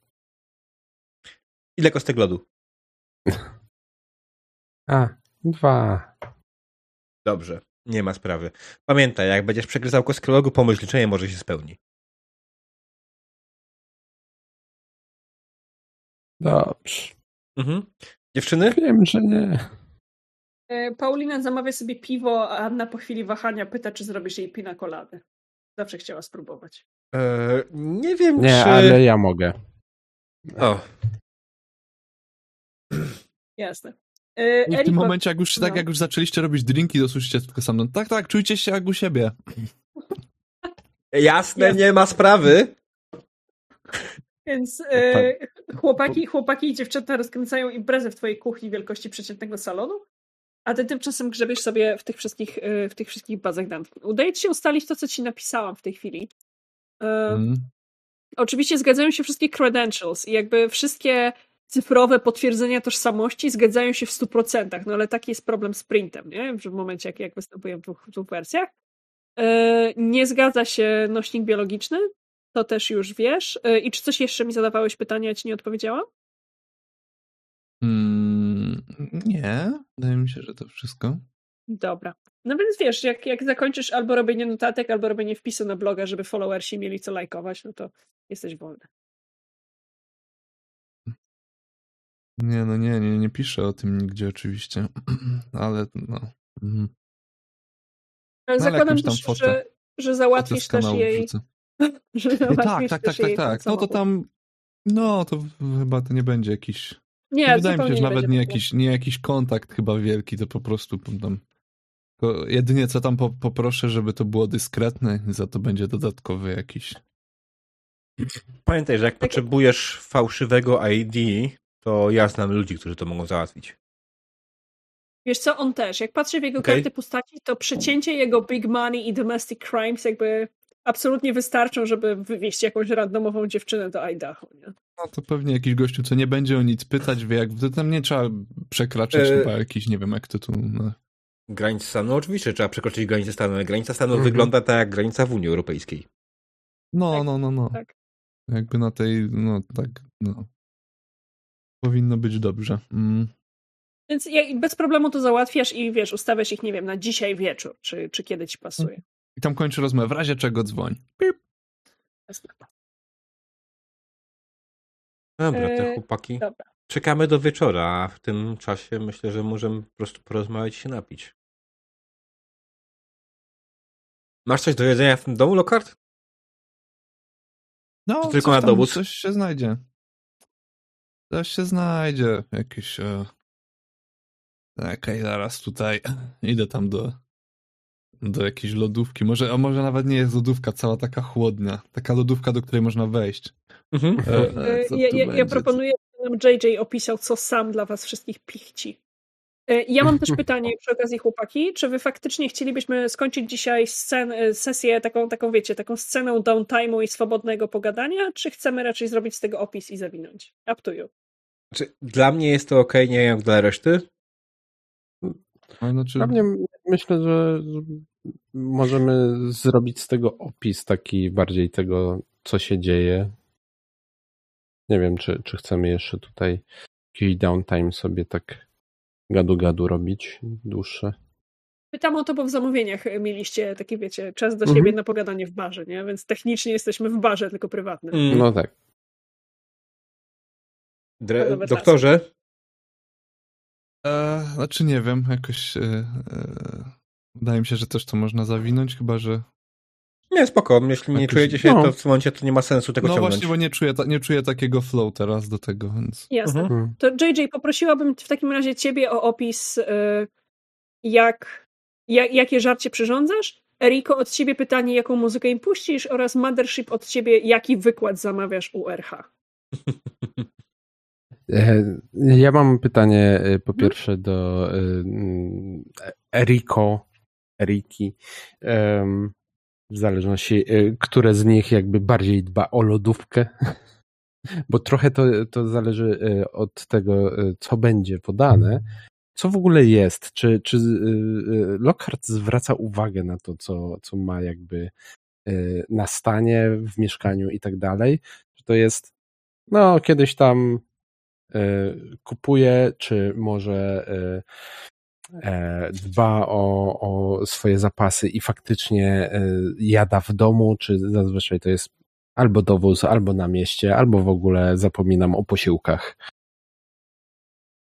Ile kostek lodu? A, dwa. Dobrze, nie ma sprawy. Pamiętaj, jak będziesz przegryzał kostkę lodu, pomyśl liczenie może się spełni. Dobrze. Mhm. Dziewczyny? Wiem, że nie. E, Paulina zamawia sobie piwo, a Anna po chwili wahania pyta, czy zrobisz jej pina coladę. Zawsze chciała spróbować. E, nie wiem, Nie, czy... ale ja mogę. O, Jasne. E, I w tym Eriko- momencie, jak już, tak no. jak już zaczęliście robić drinki, to słyszycie tylko sam, no, tak, tak, czujcie się jak u siebie. jasne, Jasne. nie ma sprawy. Więc e, chłopaki, chłopaki i dziewczęta rozkręcają imprezę w twojej kuchni wielkości przeciętnego salonu, a ty tymczasem grzebiesz sobie w tych wszystkich, e, w tych wszystkich bazach danych. Udaje ci się ustalić to, co ci napisałam w tej chwili. Mm. Oczywiście zgadzają się wszystkie credentials i jakby wszystkie cyfrowe potwierdzenia tożsamości zgadzają się w 100%, no ale taki jest problem z printem, nie? Że w momencie, jak, jak występują w dwóch, w dwóch wersjach. E, nie zgadza się nośnik biologiczny, to też już wiesz. I czy coś jeszcze mi zadawałeś pytania, ja ci nie odpowiedziałam? Mm, nie, wydaje mi się, że to wszystko. Dobra. No więc wiesz, jak, jak zakończysz albo robienie notatek, albo robienie wpisu na bloga, żeby followersi mieli co lajkować, no to jesteś wolny. Nie, no nie, nie, nie piszę o tym nigdzie oczywiście, ale no. Mhm. Ale No, ale zakładam też, fotę- że, że załatwisz też jej... Że tak, załatwisz tak, tak, tak, tak. ten No to tam, no to chyba to nie będzie jakiś, Nie, wydaje mi się, że nawet nie jakiś, nie jakiś kontakt chyba wielki, to po prostu tam, jedynie co tam po, poproszę, żeby to było dyskretne, za to będzie dodatkowy jakiś. Pamiętaj, że jak Tak- potrzebujesz fałszywego ID, to ja znam ludzi, którzy to mogą załatwić. Wiesz co, on też. Jak patrzę w jego Okej. karty postaci, to przecięcie jego big money i domestic crimes jakby absolutnie wystarczą, żeby wywieźć jakąś randomową dziewczynę do Idaho, nie? No to pewnie jakiś gościu, co nie będzie o nic pytać, wie jak, to tam nie trzeba przekraczać E- chyba jakiś, nie wiem jak to tu, no. Granice stanu, no oczywiście trzeba przekroczyć granicę stanu, ale granica stanu Mhm. wygląda tak jak granica w Unii Europejskiej. No, Tak, no, no, no. tak. Jakby na tej, no tak, no. Powinno być dobrze. Mm. Więc bez problemu to załatwiasz i wiesz, ustawiasz ich, nie wiem, na dzisiaj wieczór, czy, czy kiedy ci pasuje. I tam kończy rozmowę, w razie czego dzwoń. Pip. Dobra, te E, chłopaki. Dobra. Czekamy do wieczora, a w tym czasie myślę, że możemy po prostu porozmawiać i się napić. Masz coś do jedzenia w tym domu, Lockhart? No, Czy tylko coś na dowód? Coś się znajdzie. Coś się znajdzie. Jakieś... E... Okej, zaraz tutaj idę tam do do jakiejś lodówki. Może, a może nawet nie jest lodówka, cała taka chłodnia. Taka lodówka, do której można wejść. Mhm. E, e, E, Ja, ja, ja proponuję, żeby nam JJ opisał, co sam dla was wszystkich pichci. Ja mam też pytanie przy okazji, chłopaki. Czy wy faktycznie chcielibyśmy skończyć dzisiaj scen, sesję taką, taką, wiecie, taką sceną downtime'u i swobodnego pogadania, czy chcemy raczej zrobić z tego opis i zawinąć? Up to you. Znaczy, dla mnie jest to ok, nie wiem jak dla reszty. Znaczy, Dla mnie myślę, że możemy zrobić z tego opis taki bardziej tego, co się dzieje. Nie wiem, czy, czy chcemy jeszcze tutaj jakiś downtime sobie tak gadu-gadu robić dłuższe. Pytam o to, bo w zamówieniach mieliście taki, wiecie, czas do Mhm. siebie na pogadanie w barze, nie? Więc technicznie jesteśmy w barze, tylko prywatnym. Mm. No tak. Dre- doktorze, e, znaczy nie wiem, jakoś e, e, wydaje mi się, że też to można zawinąć, chyba że nie, spoko. Jeśli nie Jakoś- czujecie się no. to w tym momencie, to nie ma sensu tego no ciągnąć. właśnie, bo nie czuję, ta, nie czuję takiego flow teraz do tego, więc Jasne. Mhm. Mm. To JJ, poprosiłabym w takim razie ciebie o opis, y, jak, jak, jakie żarcie przyrządzasz. Eriko, od ciebie pytanie, jaką muzykę im puścisz oraz Mothership od ciebie, jaki wykład zamawiasz u RH. E, Ja mam pytanie e, po Mhm. pierwsze do e, Eriko, Eriki. Em, W zależności, e, które z nich jakby bardziej dba o lodówkę. Bo trochę to, to zależy e, od tego, e, co będzie podane. Co w ogóle jest? Czy, czy Lockhart zwraca uwagę na to, co, co ma jakby na stanie w mieszkaniu i tak dalej? Czy to jest, no, kiedyś tam kupuje, czy może dba o, o swoje zapasy i faktycznie e, jada w domu, czy zazwyczaj to jest albo dowóz, albo na mieście, albo w ogóle zapominam o posiłkach.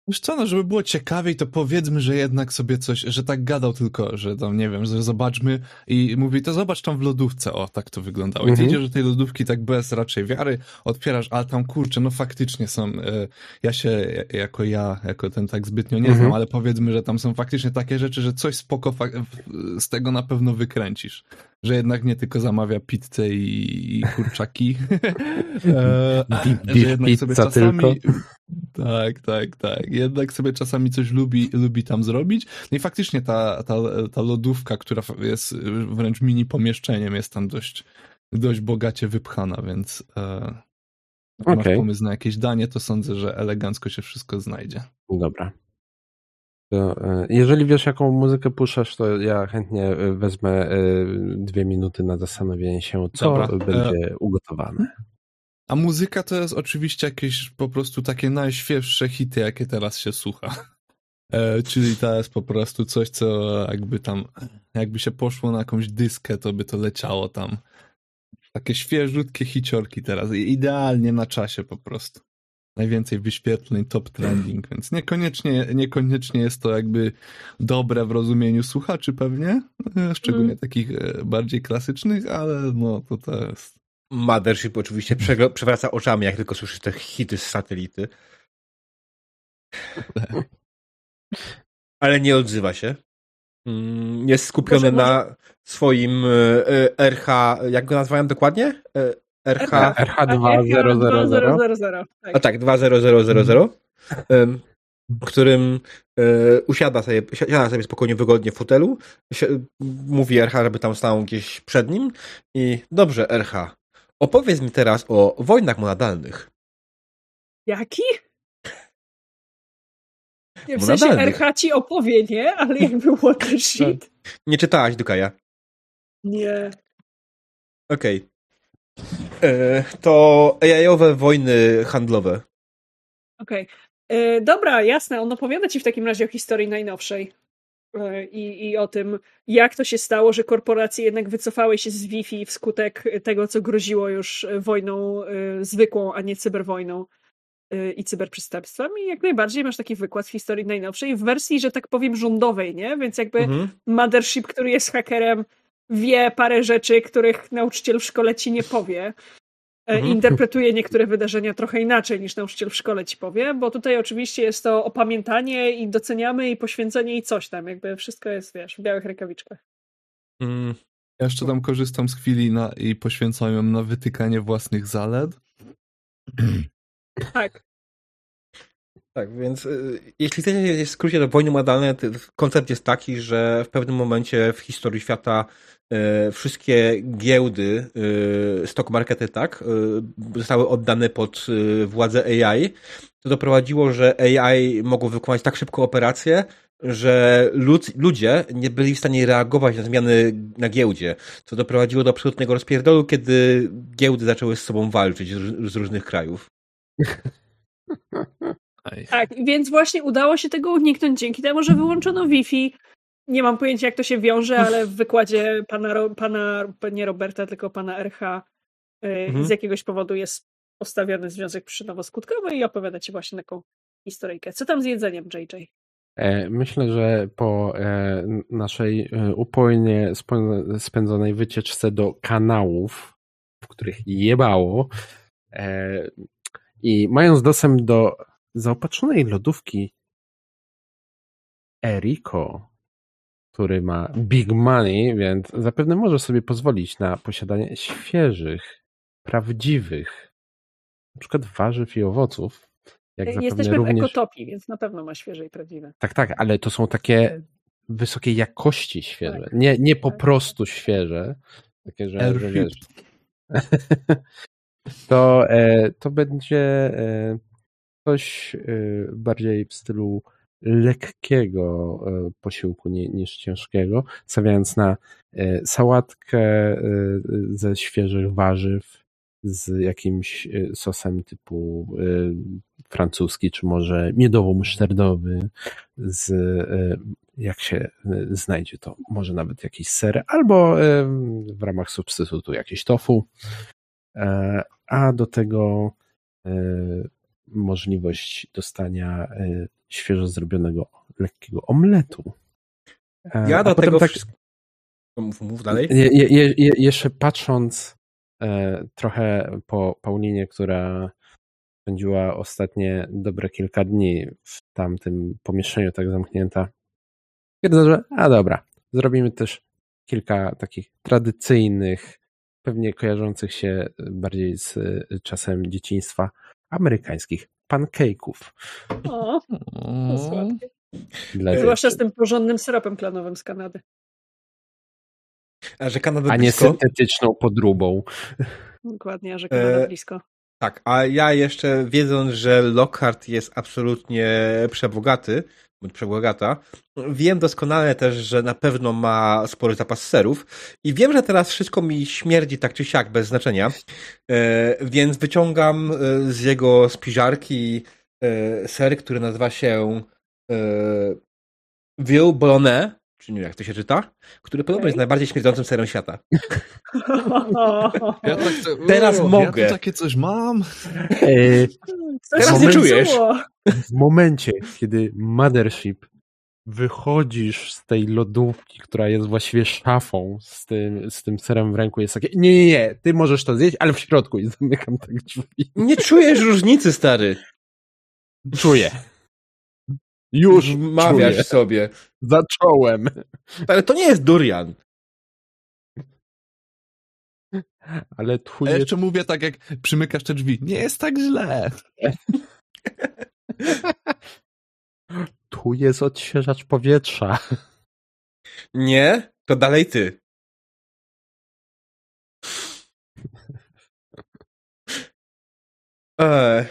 Wiesz co, no żeby było ciekawiej, to powiedzmy, że jednak sobie coś, że tak gadał tylko, że tam, nie wiem, że zobaczmy i mówi, to zobacz tam w lodówce, o, tak to wyglądało. I ty Mhm. idziesz do tej lodówki tak bez raczej wiary, otwierasz, a tam kurczę, no faktycznie są, e, ja się, jako ja, jako ten tak zbytnio nie znam, Mhm. ale powiedzmy, że tam są faktycznie takie rzeczy, że coś spoko z tego na pewno wykręcisz. Że jednak nie tylko zamawia pizzę i, i kurczaki, e, że jednak sobie pizza czasami... tylko. Tak, tak, tak. Jednak sobie czasami coś lubi, lubi tam zrobić. No i faktycznie ta, ta, ta lodówka, która jest wręcz mini pomieszczeniem, jest tam dość, dość bogacie wypchana, więc e, jak masz pomysł na jakieś danie, to sądzę, że elegancko się wszystko znajdzie. Dobra. To, e, jeżeli wiesz, jaką muzykę puszczasz, to ja chętnie e, wezmę e, dwie minuty na zastanowienie się, co Dobra, będzie ugotowane. A muzyka to jest oczywiście jakieś po prostu takie najświeższe hity, jakie teraz się słucha. E, czyli to jest po prostu coś, co jakby tam, jakby się poszło na jakąś dyskę, to by to leciało tam. Takie świeżutkie hiciorki teraz. Idealnie na czasie po prostu. Najwięcej wyświetleń, top trending, więc niekoniecznie, niekoniecznie jest to jakby dobre w rozumieniu słuchaczy pewnie, e, szczególnie Mm. takich e, bardziej klasycznych, ale no to to jest Mothership oczywiście przewraca oczami, jak tylko słyszy te hity z satelity. Ale nie odzywa się. Mm, Jest skupiony Może- na swoim e, e, RH, jak go nazwałem dokładnie? E, RH, RH2000. a tak, 20000, em, w którym usiada sobie, siada sobie spokojnie, wygodnie w fotelu, mówi RH, żeby tam stał gdzieś przed nim i dobrze, RH, opowiedz mi teraz o wojnach monadalnych. Jaki? Nie, w sensie. RH ci opowie, nie? Ale jakby what the shit? Nie czytałaś Dukaja. Nie. Okej. E, To AI-owe wojny handlowe. Okej. E, Dobra, jasne. On opowiada ci w takim razie o historii najnowszej. I, I o tym, jak to się stało, że korporacje jednak wycofały się z Wi-Fi wskutek tego, co groziło już e, wojną e, zwykłą, a nie cyberwojną e, i cyberprzestępstwem. I jak najbardziej masz taki wykład z historii najnowszej w wersji, że tak powiem, rządowej, nie? Więc jakby Mhm. Mothership, który jest hakerem, wie parę rzeczy, których nauczyciel w szkole ci nie powie. E, Mhm. Interpretuje niektóre wydarzenia trochę inaczej niż nauczyciel w szkole ci powie, bo tutaj oczywiście jest to opamiętanie i doceniamy i poświęcenie i coś tam. Jakby wszystko jest, wiesz, w białych rękawiczkach. Mm, Ja jeszcze tam korzystam z chwili na, i poświęcam ją na wytykanie własnych zalet. Tak. Tak, więc y, jeśli chcecie w skrócie do wojny modalne, to koncept jest taki, że w pewnym momencie w historii świata wszystkie giełdy, y, stock markety, tak, y, zostały oddane pod władzę AI. To doprowadziło, że AI mogło wykonać tak szybko operacje, że lud, ludzie nie byli w stanie reagować na zmiany na giełdzie, co doprowadziło do absolutnego rozpierdolu, kiedy giełdy zaczęły z sobą walczyć z, z różnych krajów. Aj. Tak, więc właśnie udało się tego uniknąć dzięki temu, że wyłączono Wi-Fi. Nie mam pojęcia, jak to się wiąże, ale w wykładzie pana, pana nie Roberta, tylko pana RH y, Mhm. z jakiegoś powodu jest postawiony związek przyczynowo-skutkowy i opowiada ci właśnie taką historyjkę. Co tam z jedzeniem, JJ? E, Myślę, że po e, naszej e, upojnie spędzonej wycieczce do kanałów, w których jebało, i mając dostęp do zaopatrzonej lodówki Eriko, który ma big money, więc zapewne może sobie pozwolić na posiadanie świeżych, prawdziwych, na przykład warzyw i owoców. Jak Jesteśmy w również... ekotopii, więc na pewno ma świeże i prawdziwe. Tak, tak, ale to są takie wysokiej jakości świeże. Tak. Nie, nie po Tak. prostu świeże. Takie, że, że wiesz. to, e, to będzie e, coś e, bardziej w stylu lekkiego e, posiłku ni, niż ciężkiego, stawiając na e, sałatkę e, ze świeżych warzyw z jakimś sosem typu francuski, czy może miodowo-musztardowy, z, jak się znajdzie to, może nawet jakiś ser, albo w ramach substytutu jakieś tofu. a do tego możliwość dostania świeżo zrobionego lekkiego omletu. E, Ja a do tego tak, wszystko... Mów, mów dalej. je, je, je, jeszcze patrząc e, trochę po Paulinie, która spędziła ostatnie dobre kilka dni w tamtym pomieszczeniu tak zamknięta, stwierdzę, że a dobra, zrobimy też kilka takich tradycyjnych, pewnie kojarzących się bardziej z czasem dzieciństwa, amerykańskich pancake'ów. O, to słodkie. Dla Zwłaszcza z tym porządnym syropem klanowym z Kanady. A że Kanada A nie blisko? syntetyczną podróbą. Dokładnie, że Kanada E, blisko. Tak, a ja jeszcze wiedząc, że Lockhart jest absolutnie przebogaty, bądź przebogata, wiem doskonale też, że na pewno ma spory zapas serów i wiem, że teraz wszystko mi śmierdzi tak czy siak, bez znaczenia, e, więc wyciągam e, z jego spiżarki e, ser, który nazywa się Ville Bolognese, czy nie wiem jak to się czyta, który podobno Okej. jest najbardziej śmierdzącym serem świata. Ja tak, Teraz o, mogę. Ja takie coś mam. E, Coś Teraz nie czujesz. w momencie, kiedy Mothership wychodzisz z tej lodówki, która jest właściwie szafą z tym, z tym serem w ręku, jest takie, nie, nie, nie, ty możesz to zjeść, ale w środku i zamykam tak drzwi. Nie czujesz różnicy, stary. Czuję. Już mawiasz czuję. sobie. Zacząłem. Ale to nie jest durian. Ale twój A jest... jeszcze mówię tak, jak przymykasz te drzwi. Nie jest tak źle. Tu jest odświeżacz powietrza. Nie, to dalej ty. Eee.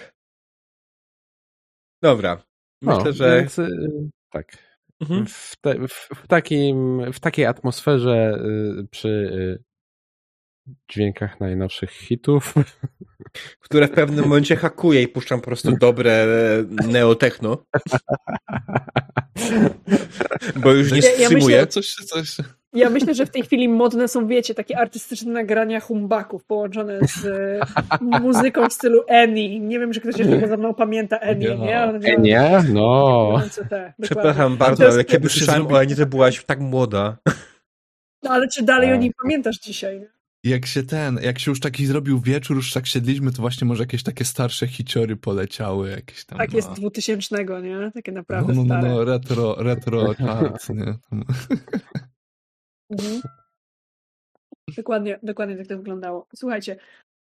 Dobra. Myślę, No, że. Więc, y, tak. Mhm. W, te, w, w, takim, w takiej atmosferze y, przy y, dźwiękach najnowszych hitów Które w pewnym momencie hakuje i puszczam po prostu dobre neotechno. Bo już nie Ja- ja myślę- Coś, coś. Ja myślę, że w tej chwili modne są, wiecie, takie artystyczne nagrania humbaków połączone z e, muzyką w stylu Annie. Nie wiem, czy ktoś jeszcze poza mną pamięta Annie, Ja. nie? Ona miała Nie? No. te. Przepraszam bardzo, ale kiedy słyszałem o Aninie, to byłaś tak młoda. No, ale czy dalej o Tak. niej pamiętasz dzisiaj? nie? Jak się ten, jak się już taki zrobił wieczór, już tak siedliśmy, to właśnie może jakieś takie starsze hiciory poleciały, jakieś tam. Tak no. jest dwutysięcznego, nie? Takie No, naprawdę no, no, stare. no, retro, retro charts, nie? Mhm. Dokładnie, dokładnie tak to wyglądało. Słuchajcie,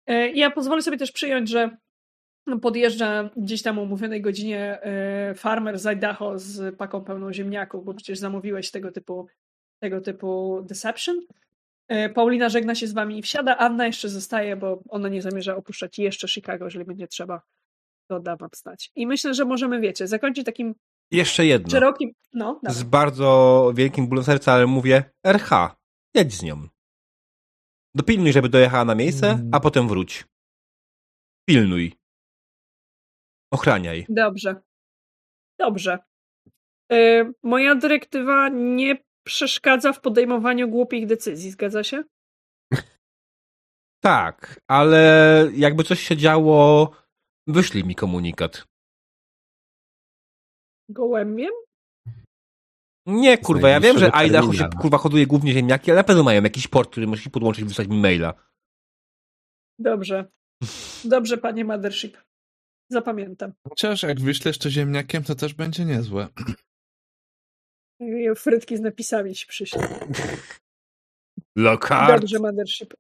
e, ja pozwolę sobie też przyjąć, że podjeżdża gdzieś tam o umówionej godzinie e, farmer z Idaho z paką pełną ziemniaków, bo przecież zamówiłeś tego typu, tego typu deception. E, Paulina żegna się z wami i wsiada. Anna jeszcze zostaje, bo ona nie zamierza opuszczać jeszcze Chicago, jeżeli będzie trzeba. To da wam stać. I myślę, że możemy, wiecie, zakończyć takim Jeszcze jedno. szerokim. No, Z bardzo wielkim bólem serca, ale mówię RH. Jedź z nią. Dopilnuj, żeby dojechała na miejsce, Mm. a potem wróć. Pilnuj. Ochraniaj. Dobrze. Dobrze. E, moja dyrektywa nie przeszkadza w podejmowaniu głupich decyzji, zgadza się? Tak, ale jakby coś się działo, wyślij mi komunikat. Gołębiem? Nie, kurwa, ja wiem, że Idaho się kurwa hoduje głównie ziemniaki, ale na pewno mają jakiś port, który musisz podłączyć i wysłać mi maila. Dobrze. Dobrze, panie Mothership. Zapamiętam. Chociaż jak wyślesz jeszcze ziemniakiem, to też będzie niezłe. I Frytki z napisami ci przyślę. Lokar. Dobrze, Mothership.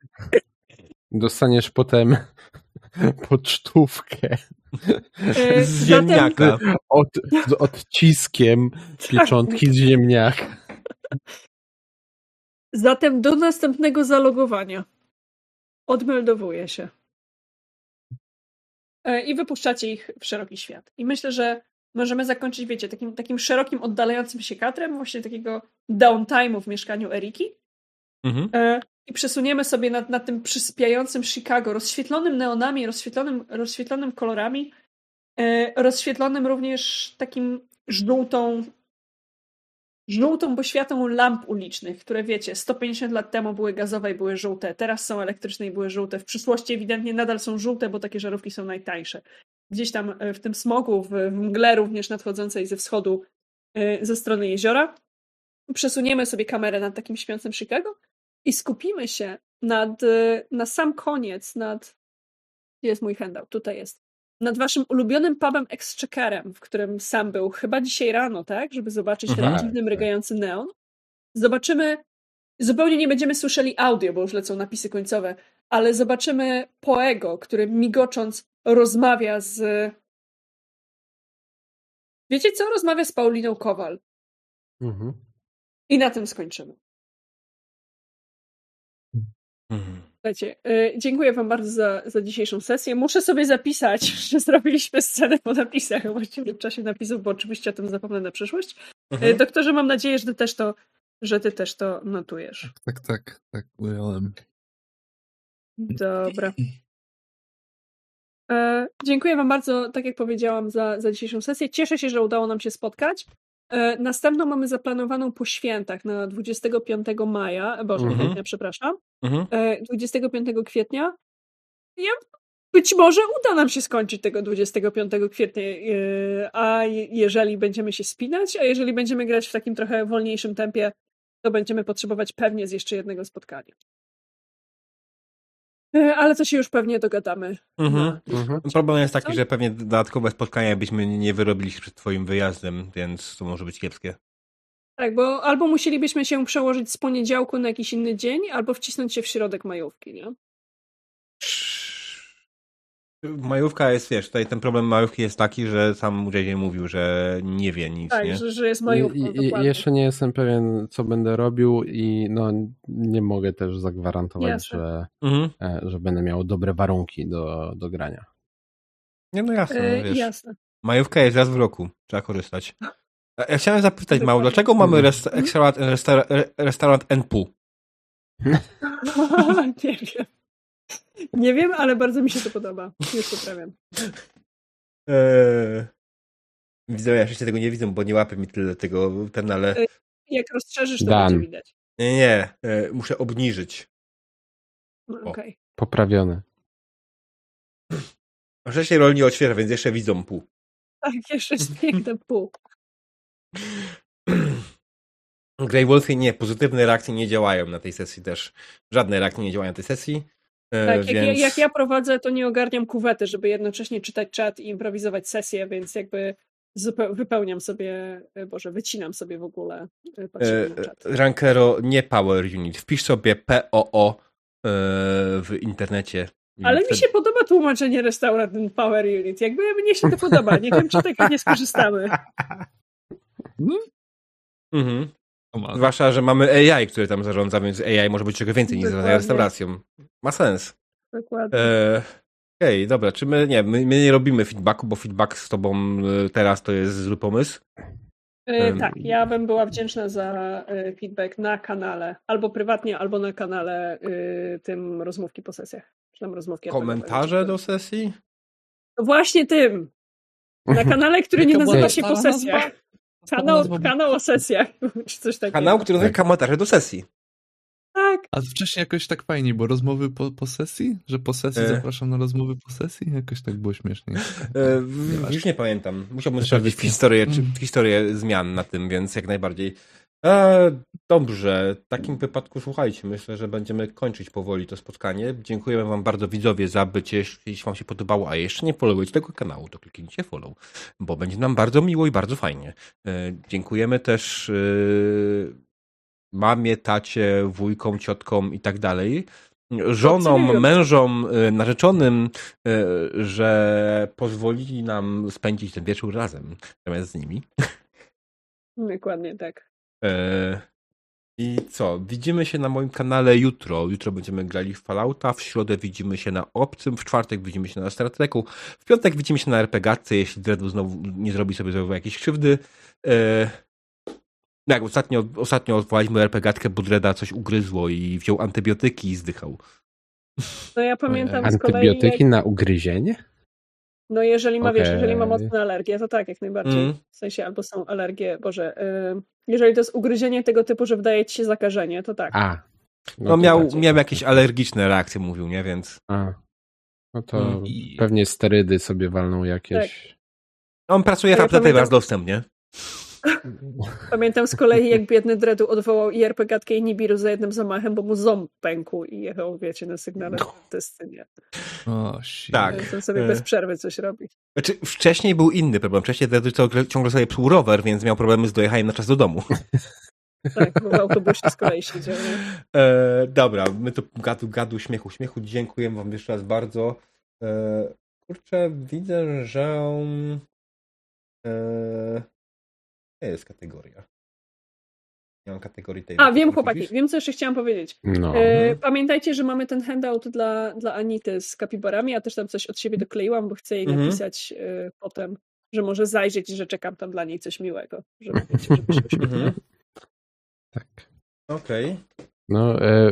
Dostaniesz potem pocztówkę Z zatem- ziemniaka. od, z odciskiem pieczątki z ziemniaka. Zatem do następnego zalogowania odmeldowuję się. E, I wypuszczacie ich w szeroki świat. I myślę, że możemy zakończyć, wiecie, takim, takim szerokim, oddalającym się katrem, właśnie takiego downtime'u w mieszkaniu Eriki. Mhm. E, I przesuniemy sobie nad, nad tym przyspiającym Chicago, rozświetlonym neonami, rozświetlonym, rozświetlonym kolorami, e, rozświetlonym również takim żółtą żółtą poświatą lamp ulicznych, które wiecie, 150 lat temu były gazowe i były żółte, teraz są elektryczne i były żółte. W przyszłości ewidentnie nadal są żółte, bo takie żarówki są najtańsze. Gdzieś tam e, w tym smogu, w, w mgle również nadchodzącej ze wschodu e, ze strony jeziora, przesuniemy sobie kamerę nad takim śpiącym Chicago i skupimy się nad, e, na sam koniec, nad... Gdzie jest mój handout? Tutaj jest. Nad waszym ulubionym pubem Exchequerem, w którym sam był chyba dzisiaj rano, tak? Żeby zobaczyć ten Mhm. dziwny, Tak, mrygający neon. Zobaczymy, zupełnie nie będziemy słyszeli audio, bo już lecą napisy końcowe, ale zobaczymy Poego, który migocząc rozmawia z... Wiecie co? Rozmawia z Pauliną Kowal. Mhm. I na tym skończymy. Mhm. Słuchajcie, y, dziękuję wam bardzo za, za dzisiejszą sesję. Muszę sobie zapisać, że zrobiliśmy scenę po napisach, właściwie w czasie napisów, bo oczywiście o tym zapomnę na przyszłość. Y, Mhm. Doktorze, mam nadzieję, że ty też to, że ty też to notujesz. Tak, tak, tak, ująłem. Dobra. E, dziękuję Wam bardzo, tak jak powiedziałam, za, za dzisiejszą sesję. Cieszę się, że udało nam się spotkać. E, następną mamy zaplanowaną po świętach na 25 maja, boże, Mhm. kwietnia, przepraszam. Mhm. E, 25 kwietnia. Ja, być może uda nam się skończyć tego 25 kwietnia, e, a je- jeżeli będziemy się spinać, a jeżeli będziemy grać w takim trochę wolniejszym tempie, to będziemy potrzebować pewnie z jeszcze jednego spotkania. E, Ale to się już pewnie dogadamy. Mhm. na- Mhm. Problem jest taki, Co? że pewnie dodatkowe spotkania byśmy nie wyrobili przed twoim wyjazdem, więc to może być kiepskie. Tak, bo albo musielibyśmy się przełożyć z poniedziałku na jakiś inny dzień, albo wcisnąć się w środek majówki, nie? Majówka jest, wiesz, tutaj ten problem majówki jest taki, że sam JJ mówił, że nie wie nic, Tak, nie? że, że jest majówką, I, jeszcze nie jestem pewien, co będę robił i no, nie mogę też zagwarantować, Jasne. że, Mhm. e, że będę miał dobre warunki do, do grania. Nie, no jasne, E, no, wiesz. jasne. Majówka jest raz w roku, trzeba korzystać. Ja chciałem zapytać. Mało, dlaczego mamy rest- restaurant, restaurant, restaurant NPU? nie wiem. Nie wiem, ale bardzo mi się to podoba. Już poprawiam. Eee... Widzę, ja jeszcze tego nie widzę, bo nie łapie mi tyle tego, ten, ale... E, Jak rozszerzysz, to Dan. będzie widać. Nie, nie, e, muszę obniżyć. No, O. Okej. Poprawiony. Że się rolnie odświeża, więc jeszcze widzą pół. Tak, jeszcze jest piękne pół. Grey Wolfie nie, pozytywne reakcje nie działają na tej sesji też. Żadne reakcje nie działają na tej sesji. E, Tak, jak, więc... ja, jak ja prowadzę, to nie ogarniam kuwety, żeby jednocześnie czytać czat i improwizować sesję, więc jakby wypełniam sobie, e, Boże, wycinam sobie w ogóle e, patrzenie na czat. Rankero nie Power Unit. Wpisz sobie POO w internecie. Ale mi się podoba tłumaczenie restaurant Power Unit. Jakby mnie się to podoba. Nie wiem, czy tak nie skorzystamy. Mhm. Zwłaszcza, że mamy AI, który tam zarządza, więc AI może być czego więcej niż zarządzanie Dokładnie. restauracją. Ma sens. Dokładnie. E, Okej, dobra, czy my nie, my, my nie robimy feedbacku, bo feedback z tobą e, teraz to jest zły pomysł. E, em, tak, ja bym była wdzięczna za e, feedback na kanale, albo prywatnie, albo na kanale e, tym rozmówki po sesjach. Czy tam rozmówki Komentarze do sesji? No Właśnie tym! Na kanale, który nie nazywa się po sesjach. Kanał, kanał o sesjach, czy coś takiego. Kanał, który nazywa Tak. komentarze do sesji. Tak, A wcześniej jakoś tak fajnie, bo rozmowy po, po sesji? Że po sesji E. zapraszam na rozmowy po sesji? Jakoś tak było śmiesznie. E, w- już nie pamiętam. Musiałbym Też sprawdzić historię, czy, historię zmian na tym, więc jak najbardziej. E, dobrze, w takim wypadku słuchajcie, myślę, że będziemy kończyć powoli to spotkanie. Dziękujemy wam bardzo widzowie za bycie, jeśli wam się podobało, a jeszcze nie followujecie tego kanału, to kliknijcie follow, bo będzie nam bardzo miło i bardzo fajnie. E, dziękujemy też e, mamie, tacie, wujkom, ciotkom i tak dalej. Żonom, mężom, e, narzeczonym, e, że pozwolili nam spędzić ten wieczór razem zamiast z nimi. dokładnie tak. E, I co? Widzimy się na moim kanale jutro. Jutro będziemy grali w Fallouta, w środę widzimy się na Obcym, w czwartek widzimy się na Star Treku, w piątek widzimy się na RPGatce, jeśli Dreadu znowu nie zrobi sobie znowu jakiejś krzywdy. E, no jak ostatnio, ostatnio odwołaliśmy RPGatkę, bo Dreda coś ugryzło i wziął antybiotyki i zdychał. No ja pamiętam z kolei, Antybiotyki jak, na ugryzienie? No jeżeli ma, wiesz, Okej. jeżeli ma mocne alergie, to tak, jak najbardziej. Mm. W sensie albo są alergie, Boże, y, jeżeli to jest ugryzienie tego typu, że wydaje ci się zakażenie, to tak. A. No, to miał, bardziej. miał jakieś alergiczne reakcje, mówił, nie? Więc A. No to Mm. pewnie sterydy sobie walną jakieś. on pracuje w Ja aptece pamiętam- raz dostęp, nie? Pamiętam z kolei, jak biedny Dredu odwołał IRP gadkę i Nibiru za jednym zamachem, bo mu ząb pękł i jechał, wiecie, na sygnale testy, nie? O, shit. Tak. On sobie E. bez przerwy coś robi. Znaczy, wcześniej był inny problem. Wcześniej Dredu ciągle, sobie psuł rower, więc miał problemy z dojechaniem na czas do domu. Tak, bo w autobusie z kolei siedział. E, dobra, my tu gadu, gadu, śmiechu, śmiechu. Dziękuję wam jeszcze raz bardzo. E, kurczę, widzę, że e, to jest kategoria. Nie mam kategorii tej. A, wiem chłopaki, mówisz? wiem co jeszcze chciałam powiedzieć. No. E, pamiętajcie, że mamy ten handout dla, dla Anity z kapibarami. Ja też tam coś od siebie dokleiłam, bo chcę jej Mhm. napisać e, potem, że może zajrzeć i że czekam tam dla niej coś miłego. Żeby, wiecie, żeby się uśmiechnęła. Mhm. Tak. Okej. No, e,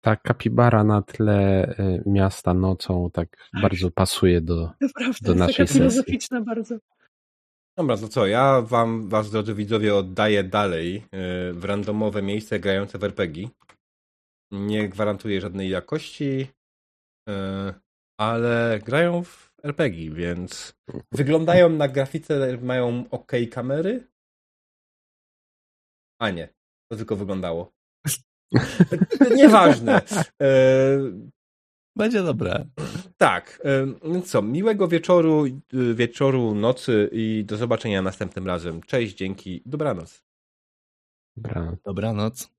ta kapibara na tle e, miasta nocą tak bardzo pasuje do. Naprawdę, Do jest naszej taka sesji. filozoficzna bardzo. Dobra, to co? Ja wam, was drodzy widzowie, oddaję dalej e, w randomowe miejsce grające w RPG. Nie gwarantuję żadnej jakości, e, ale grają w RPG, więc wyglądają na grafice, mają ok kamery. A nie, to tylko wyglądało. Nieważne. E, Będzie dobre. tak, co, miłego wieczoru, e, wieczoru, nocy i do zobaczenia następnym razem. Cześć, dzięki, dobranoc. Dobra. Dobranoc.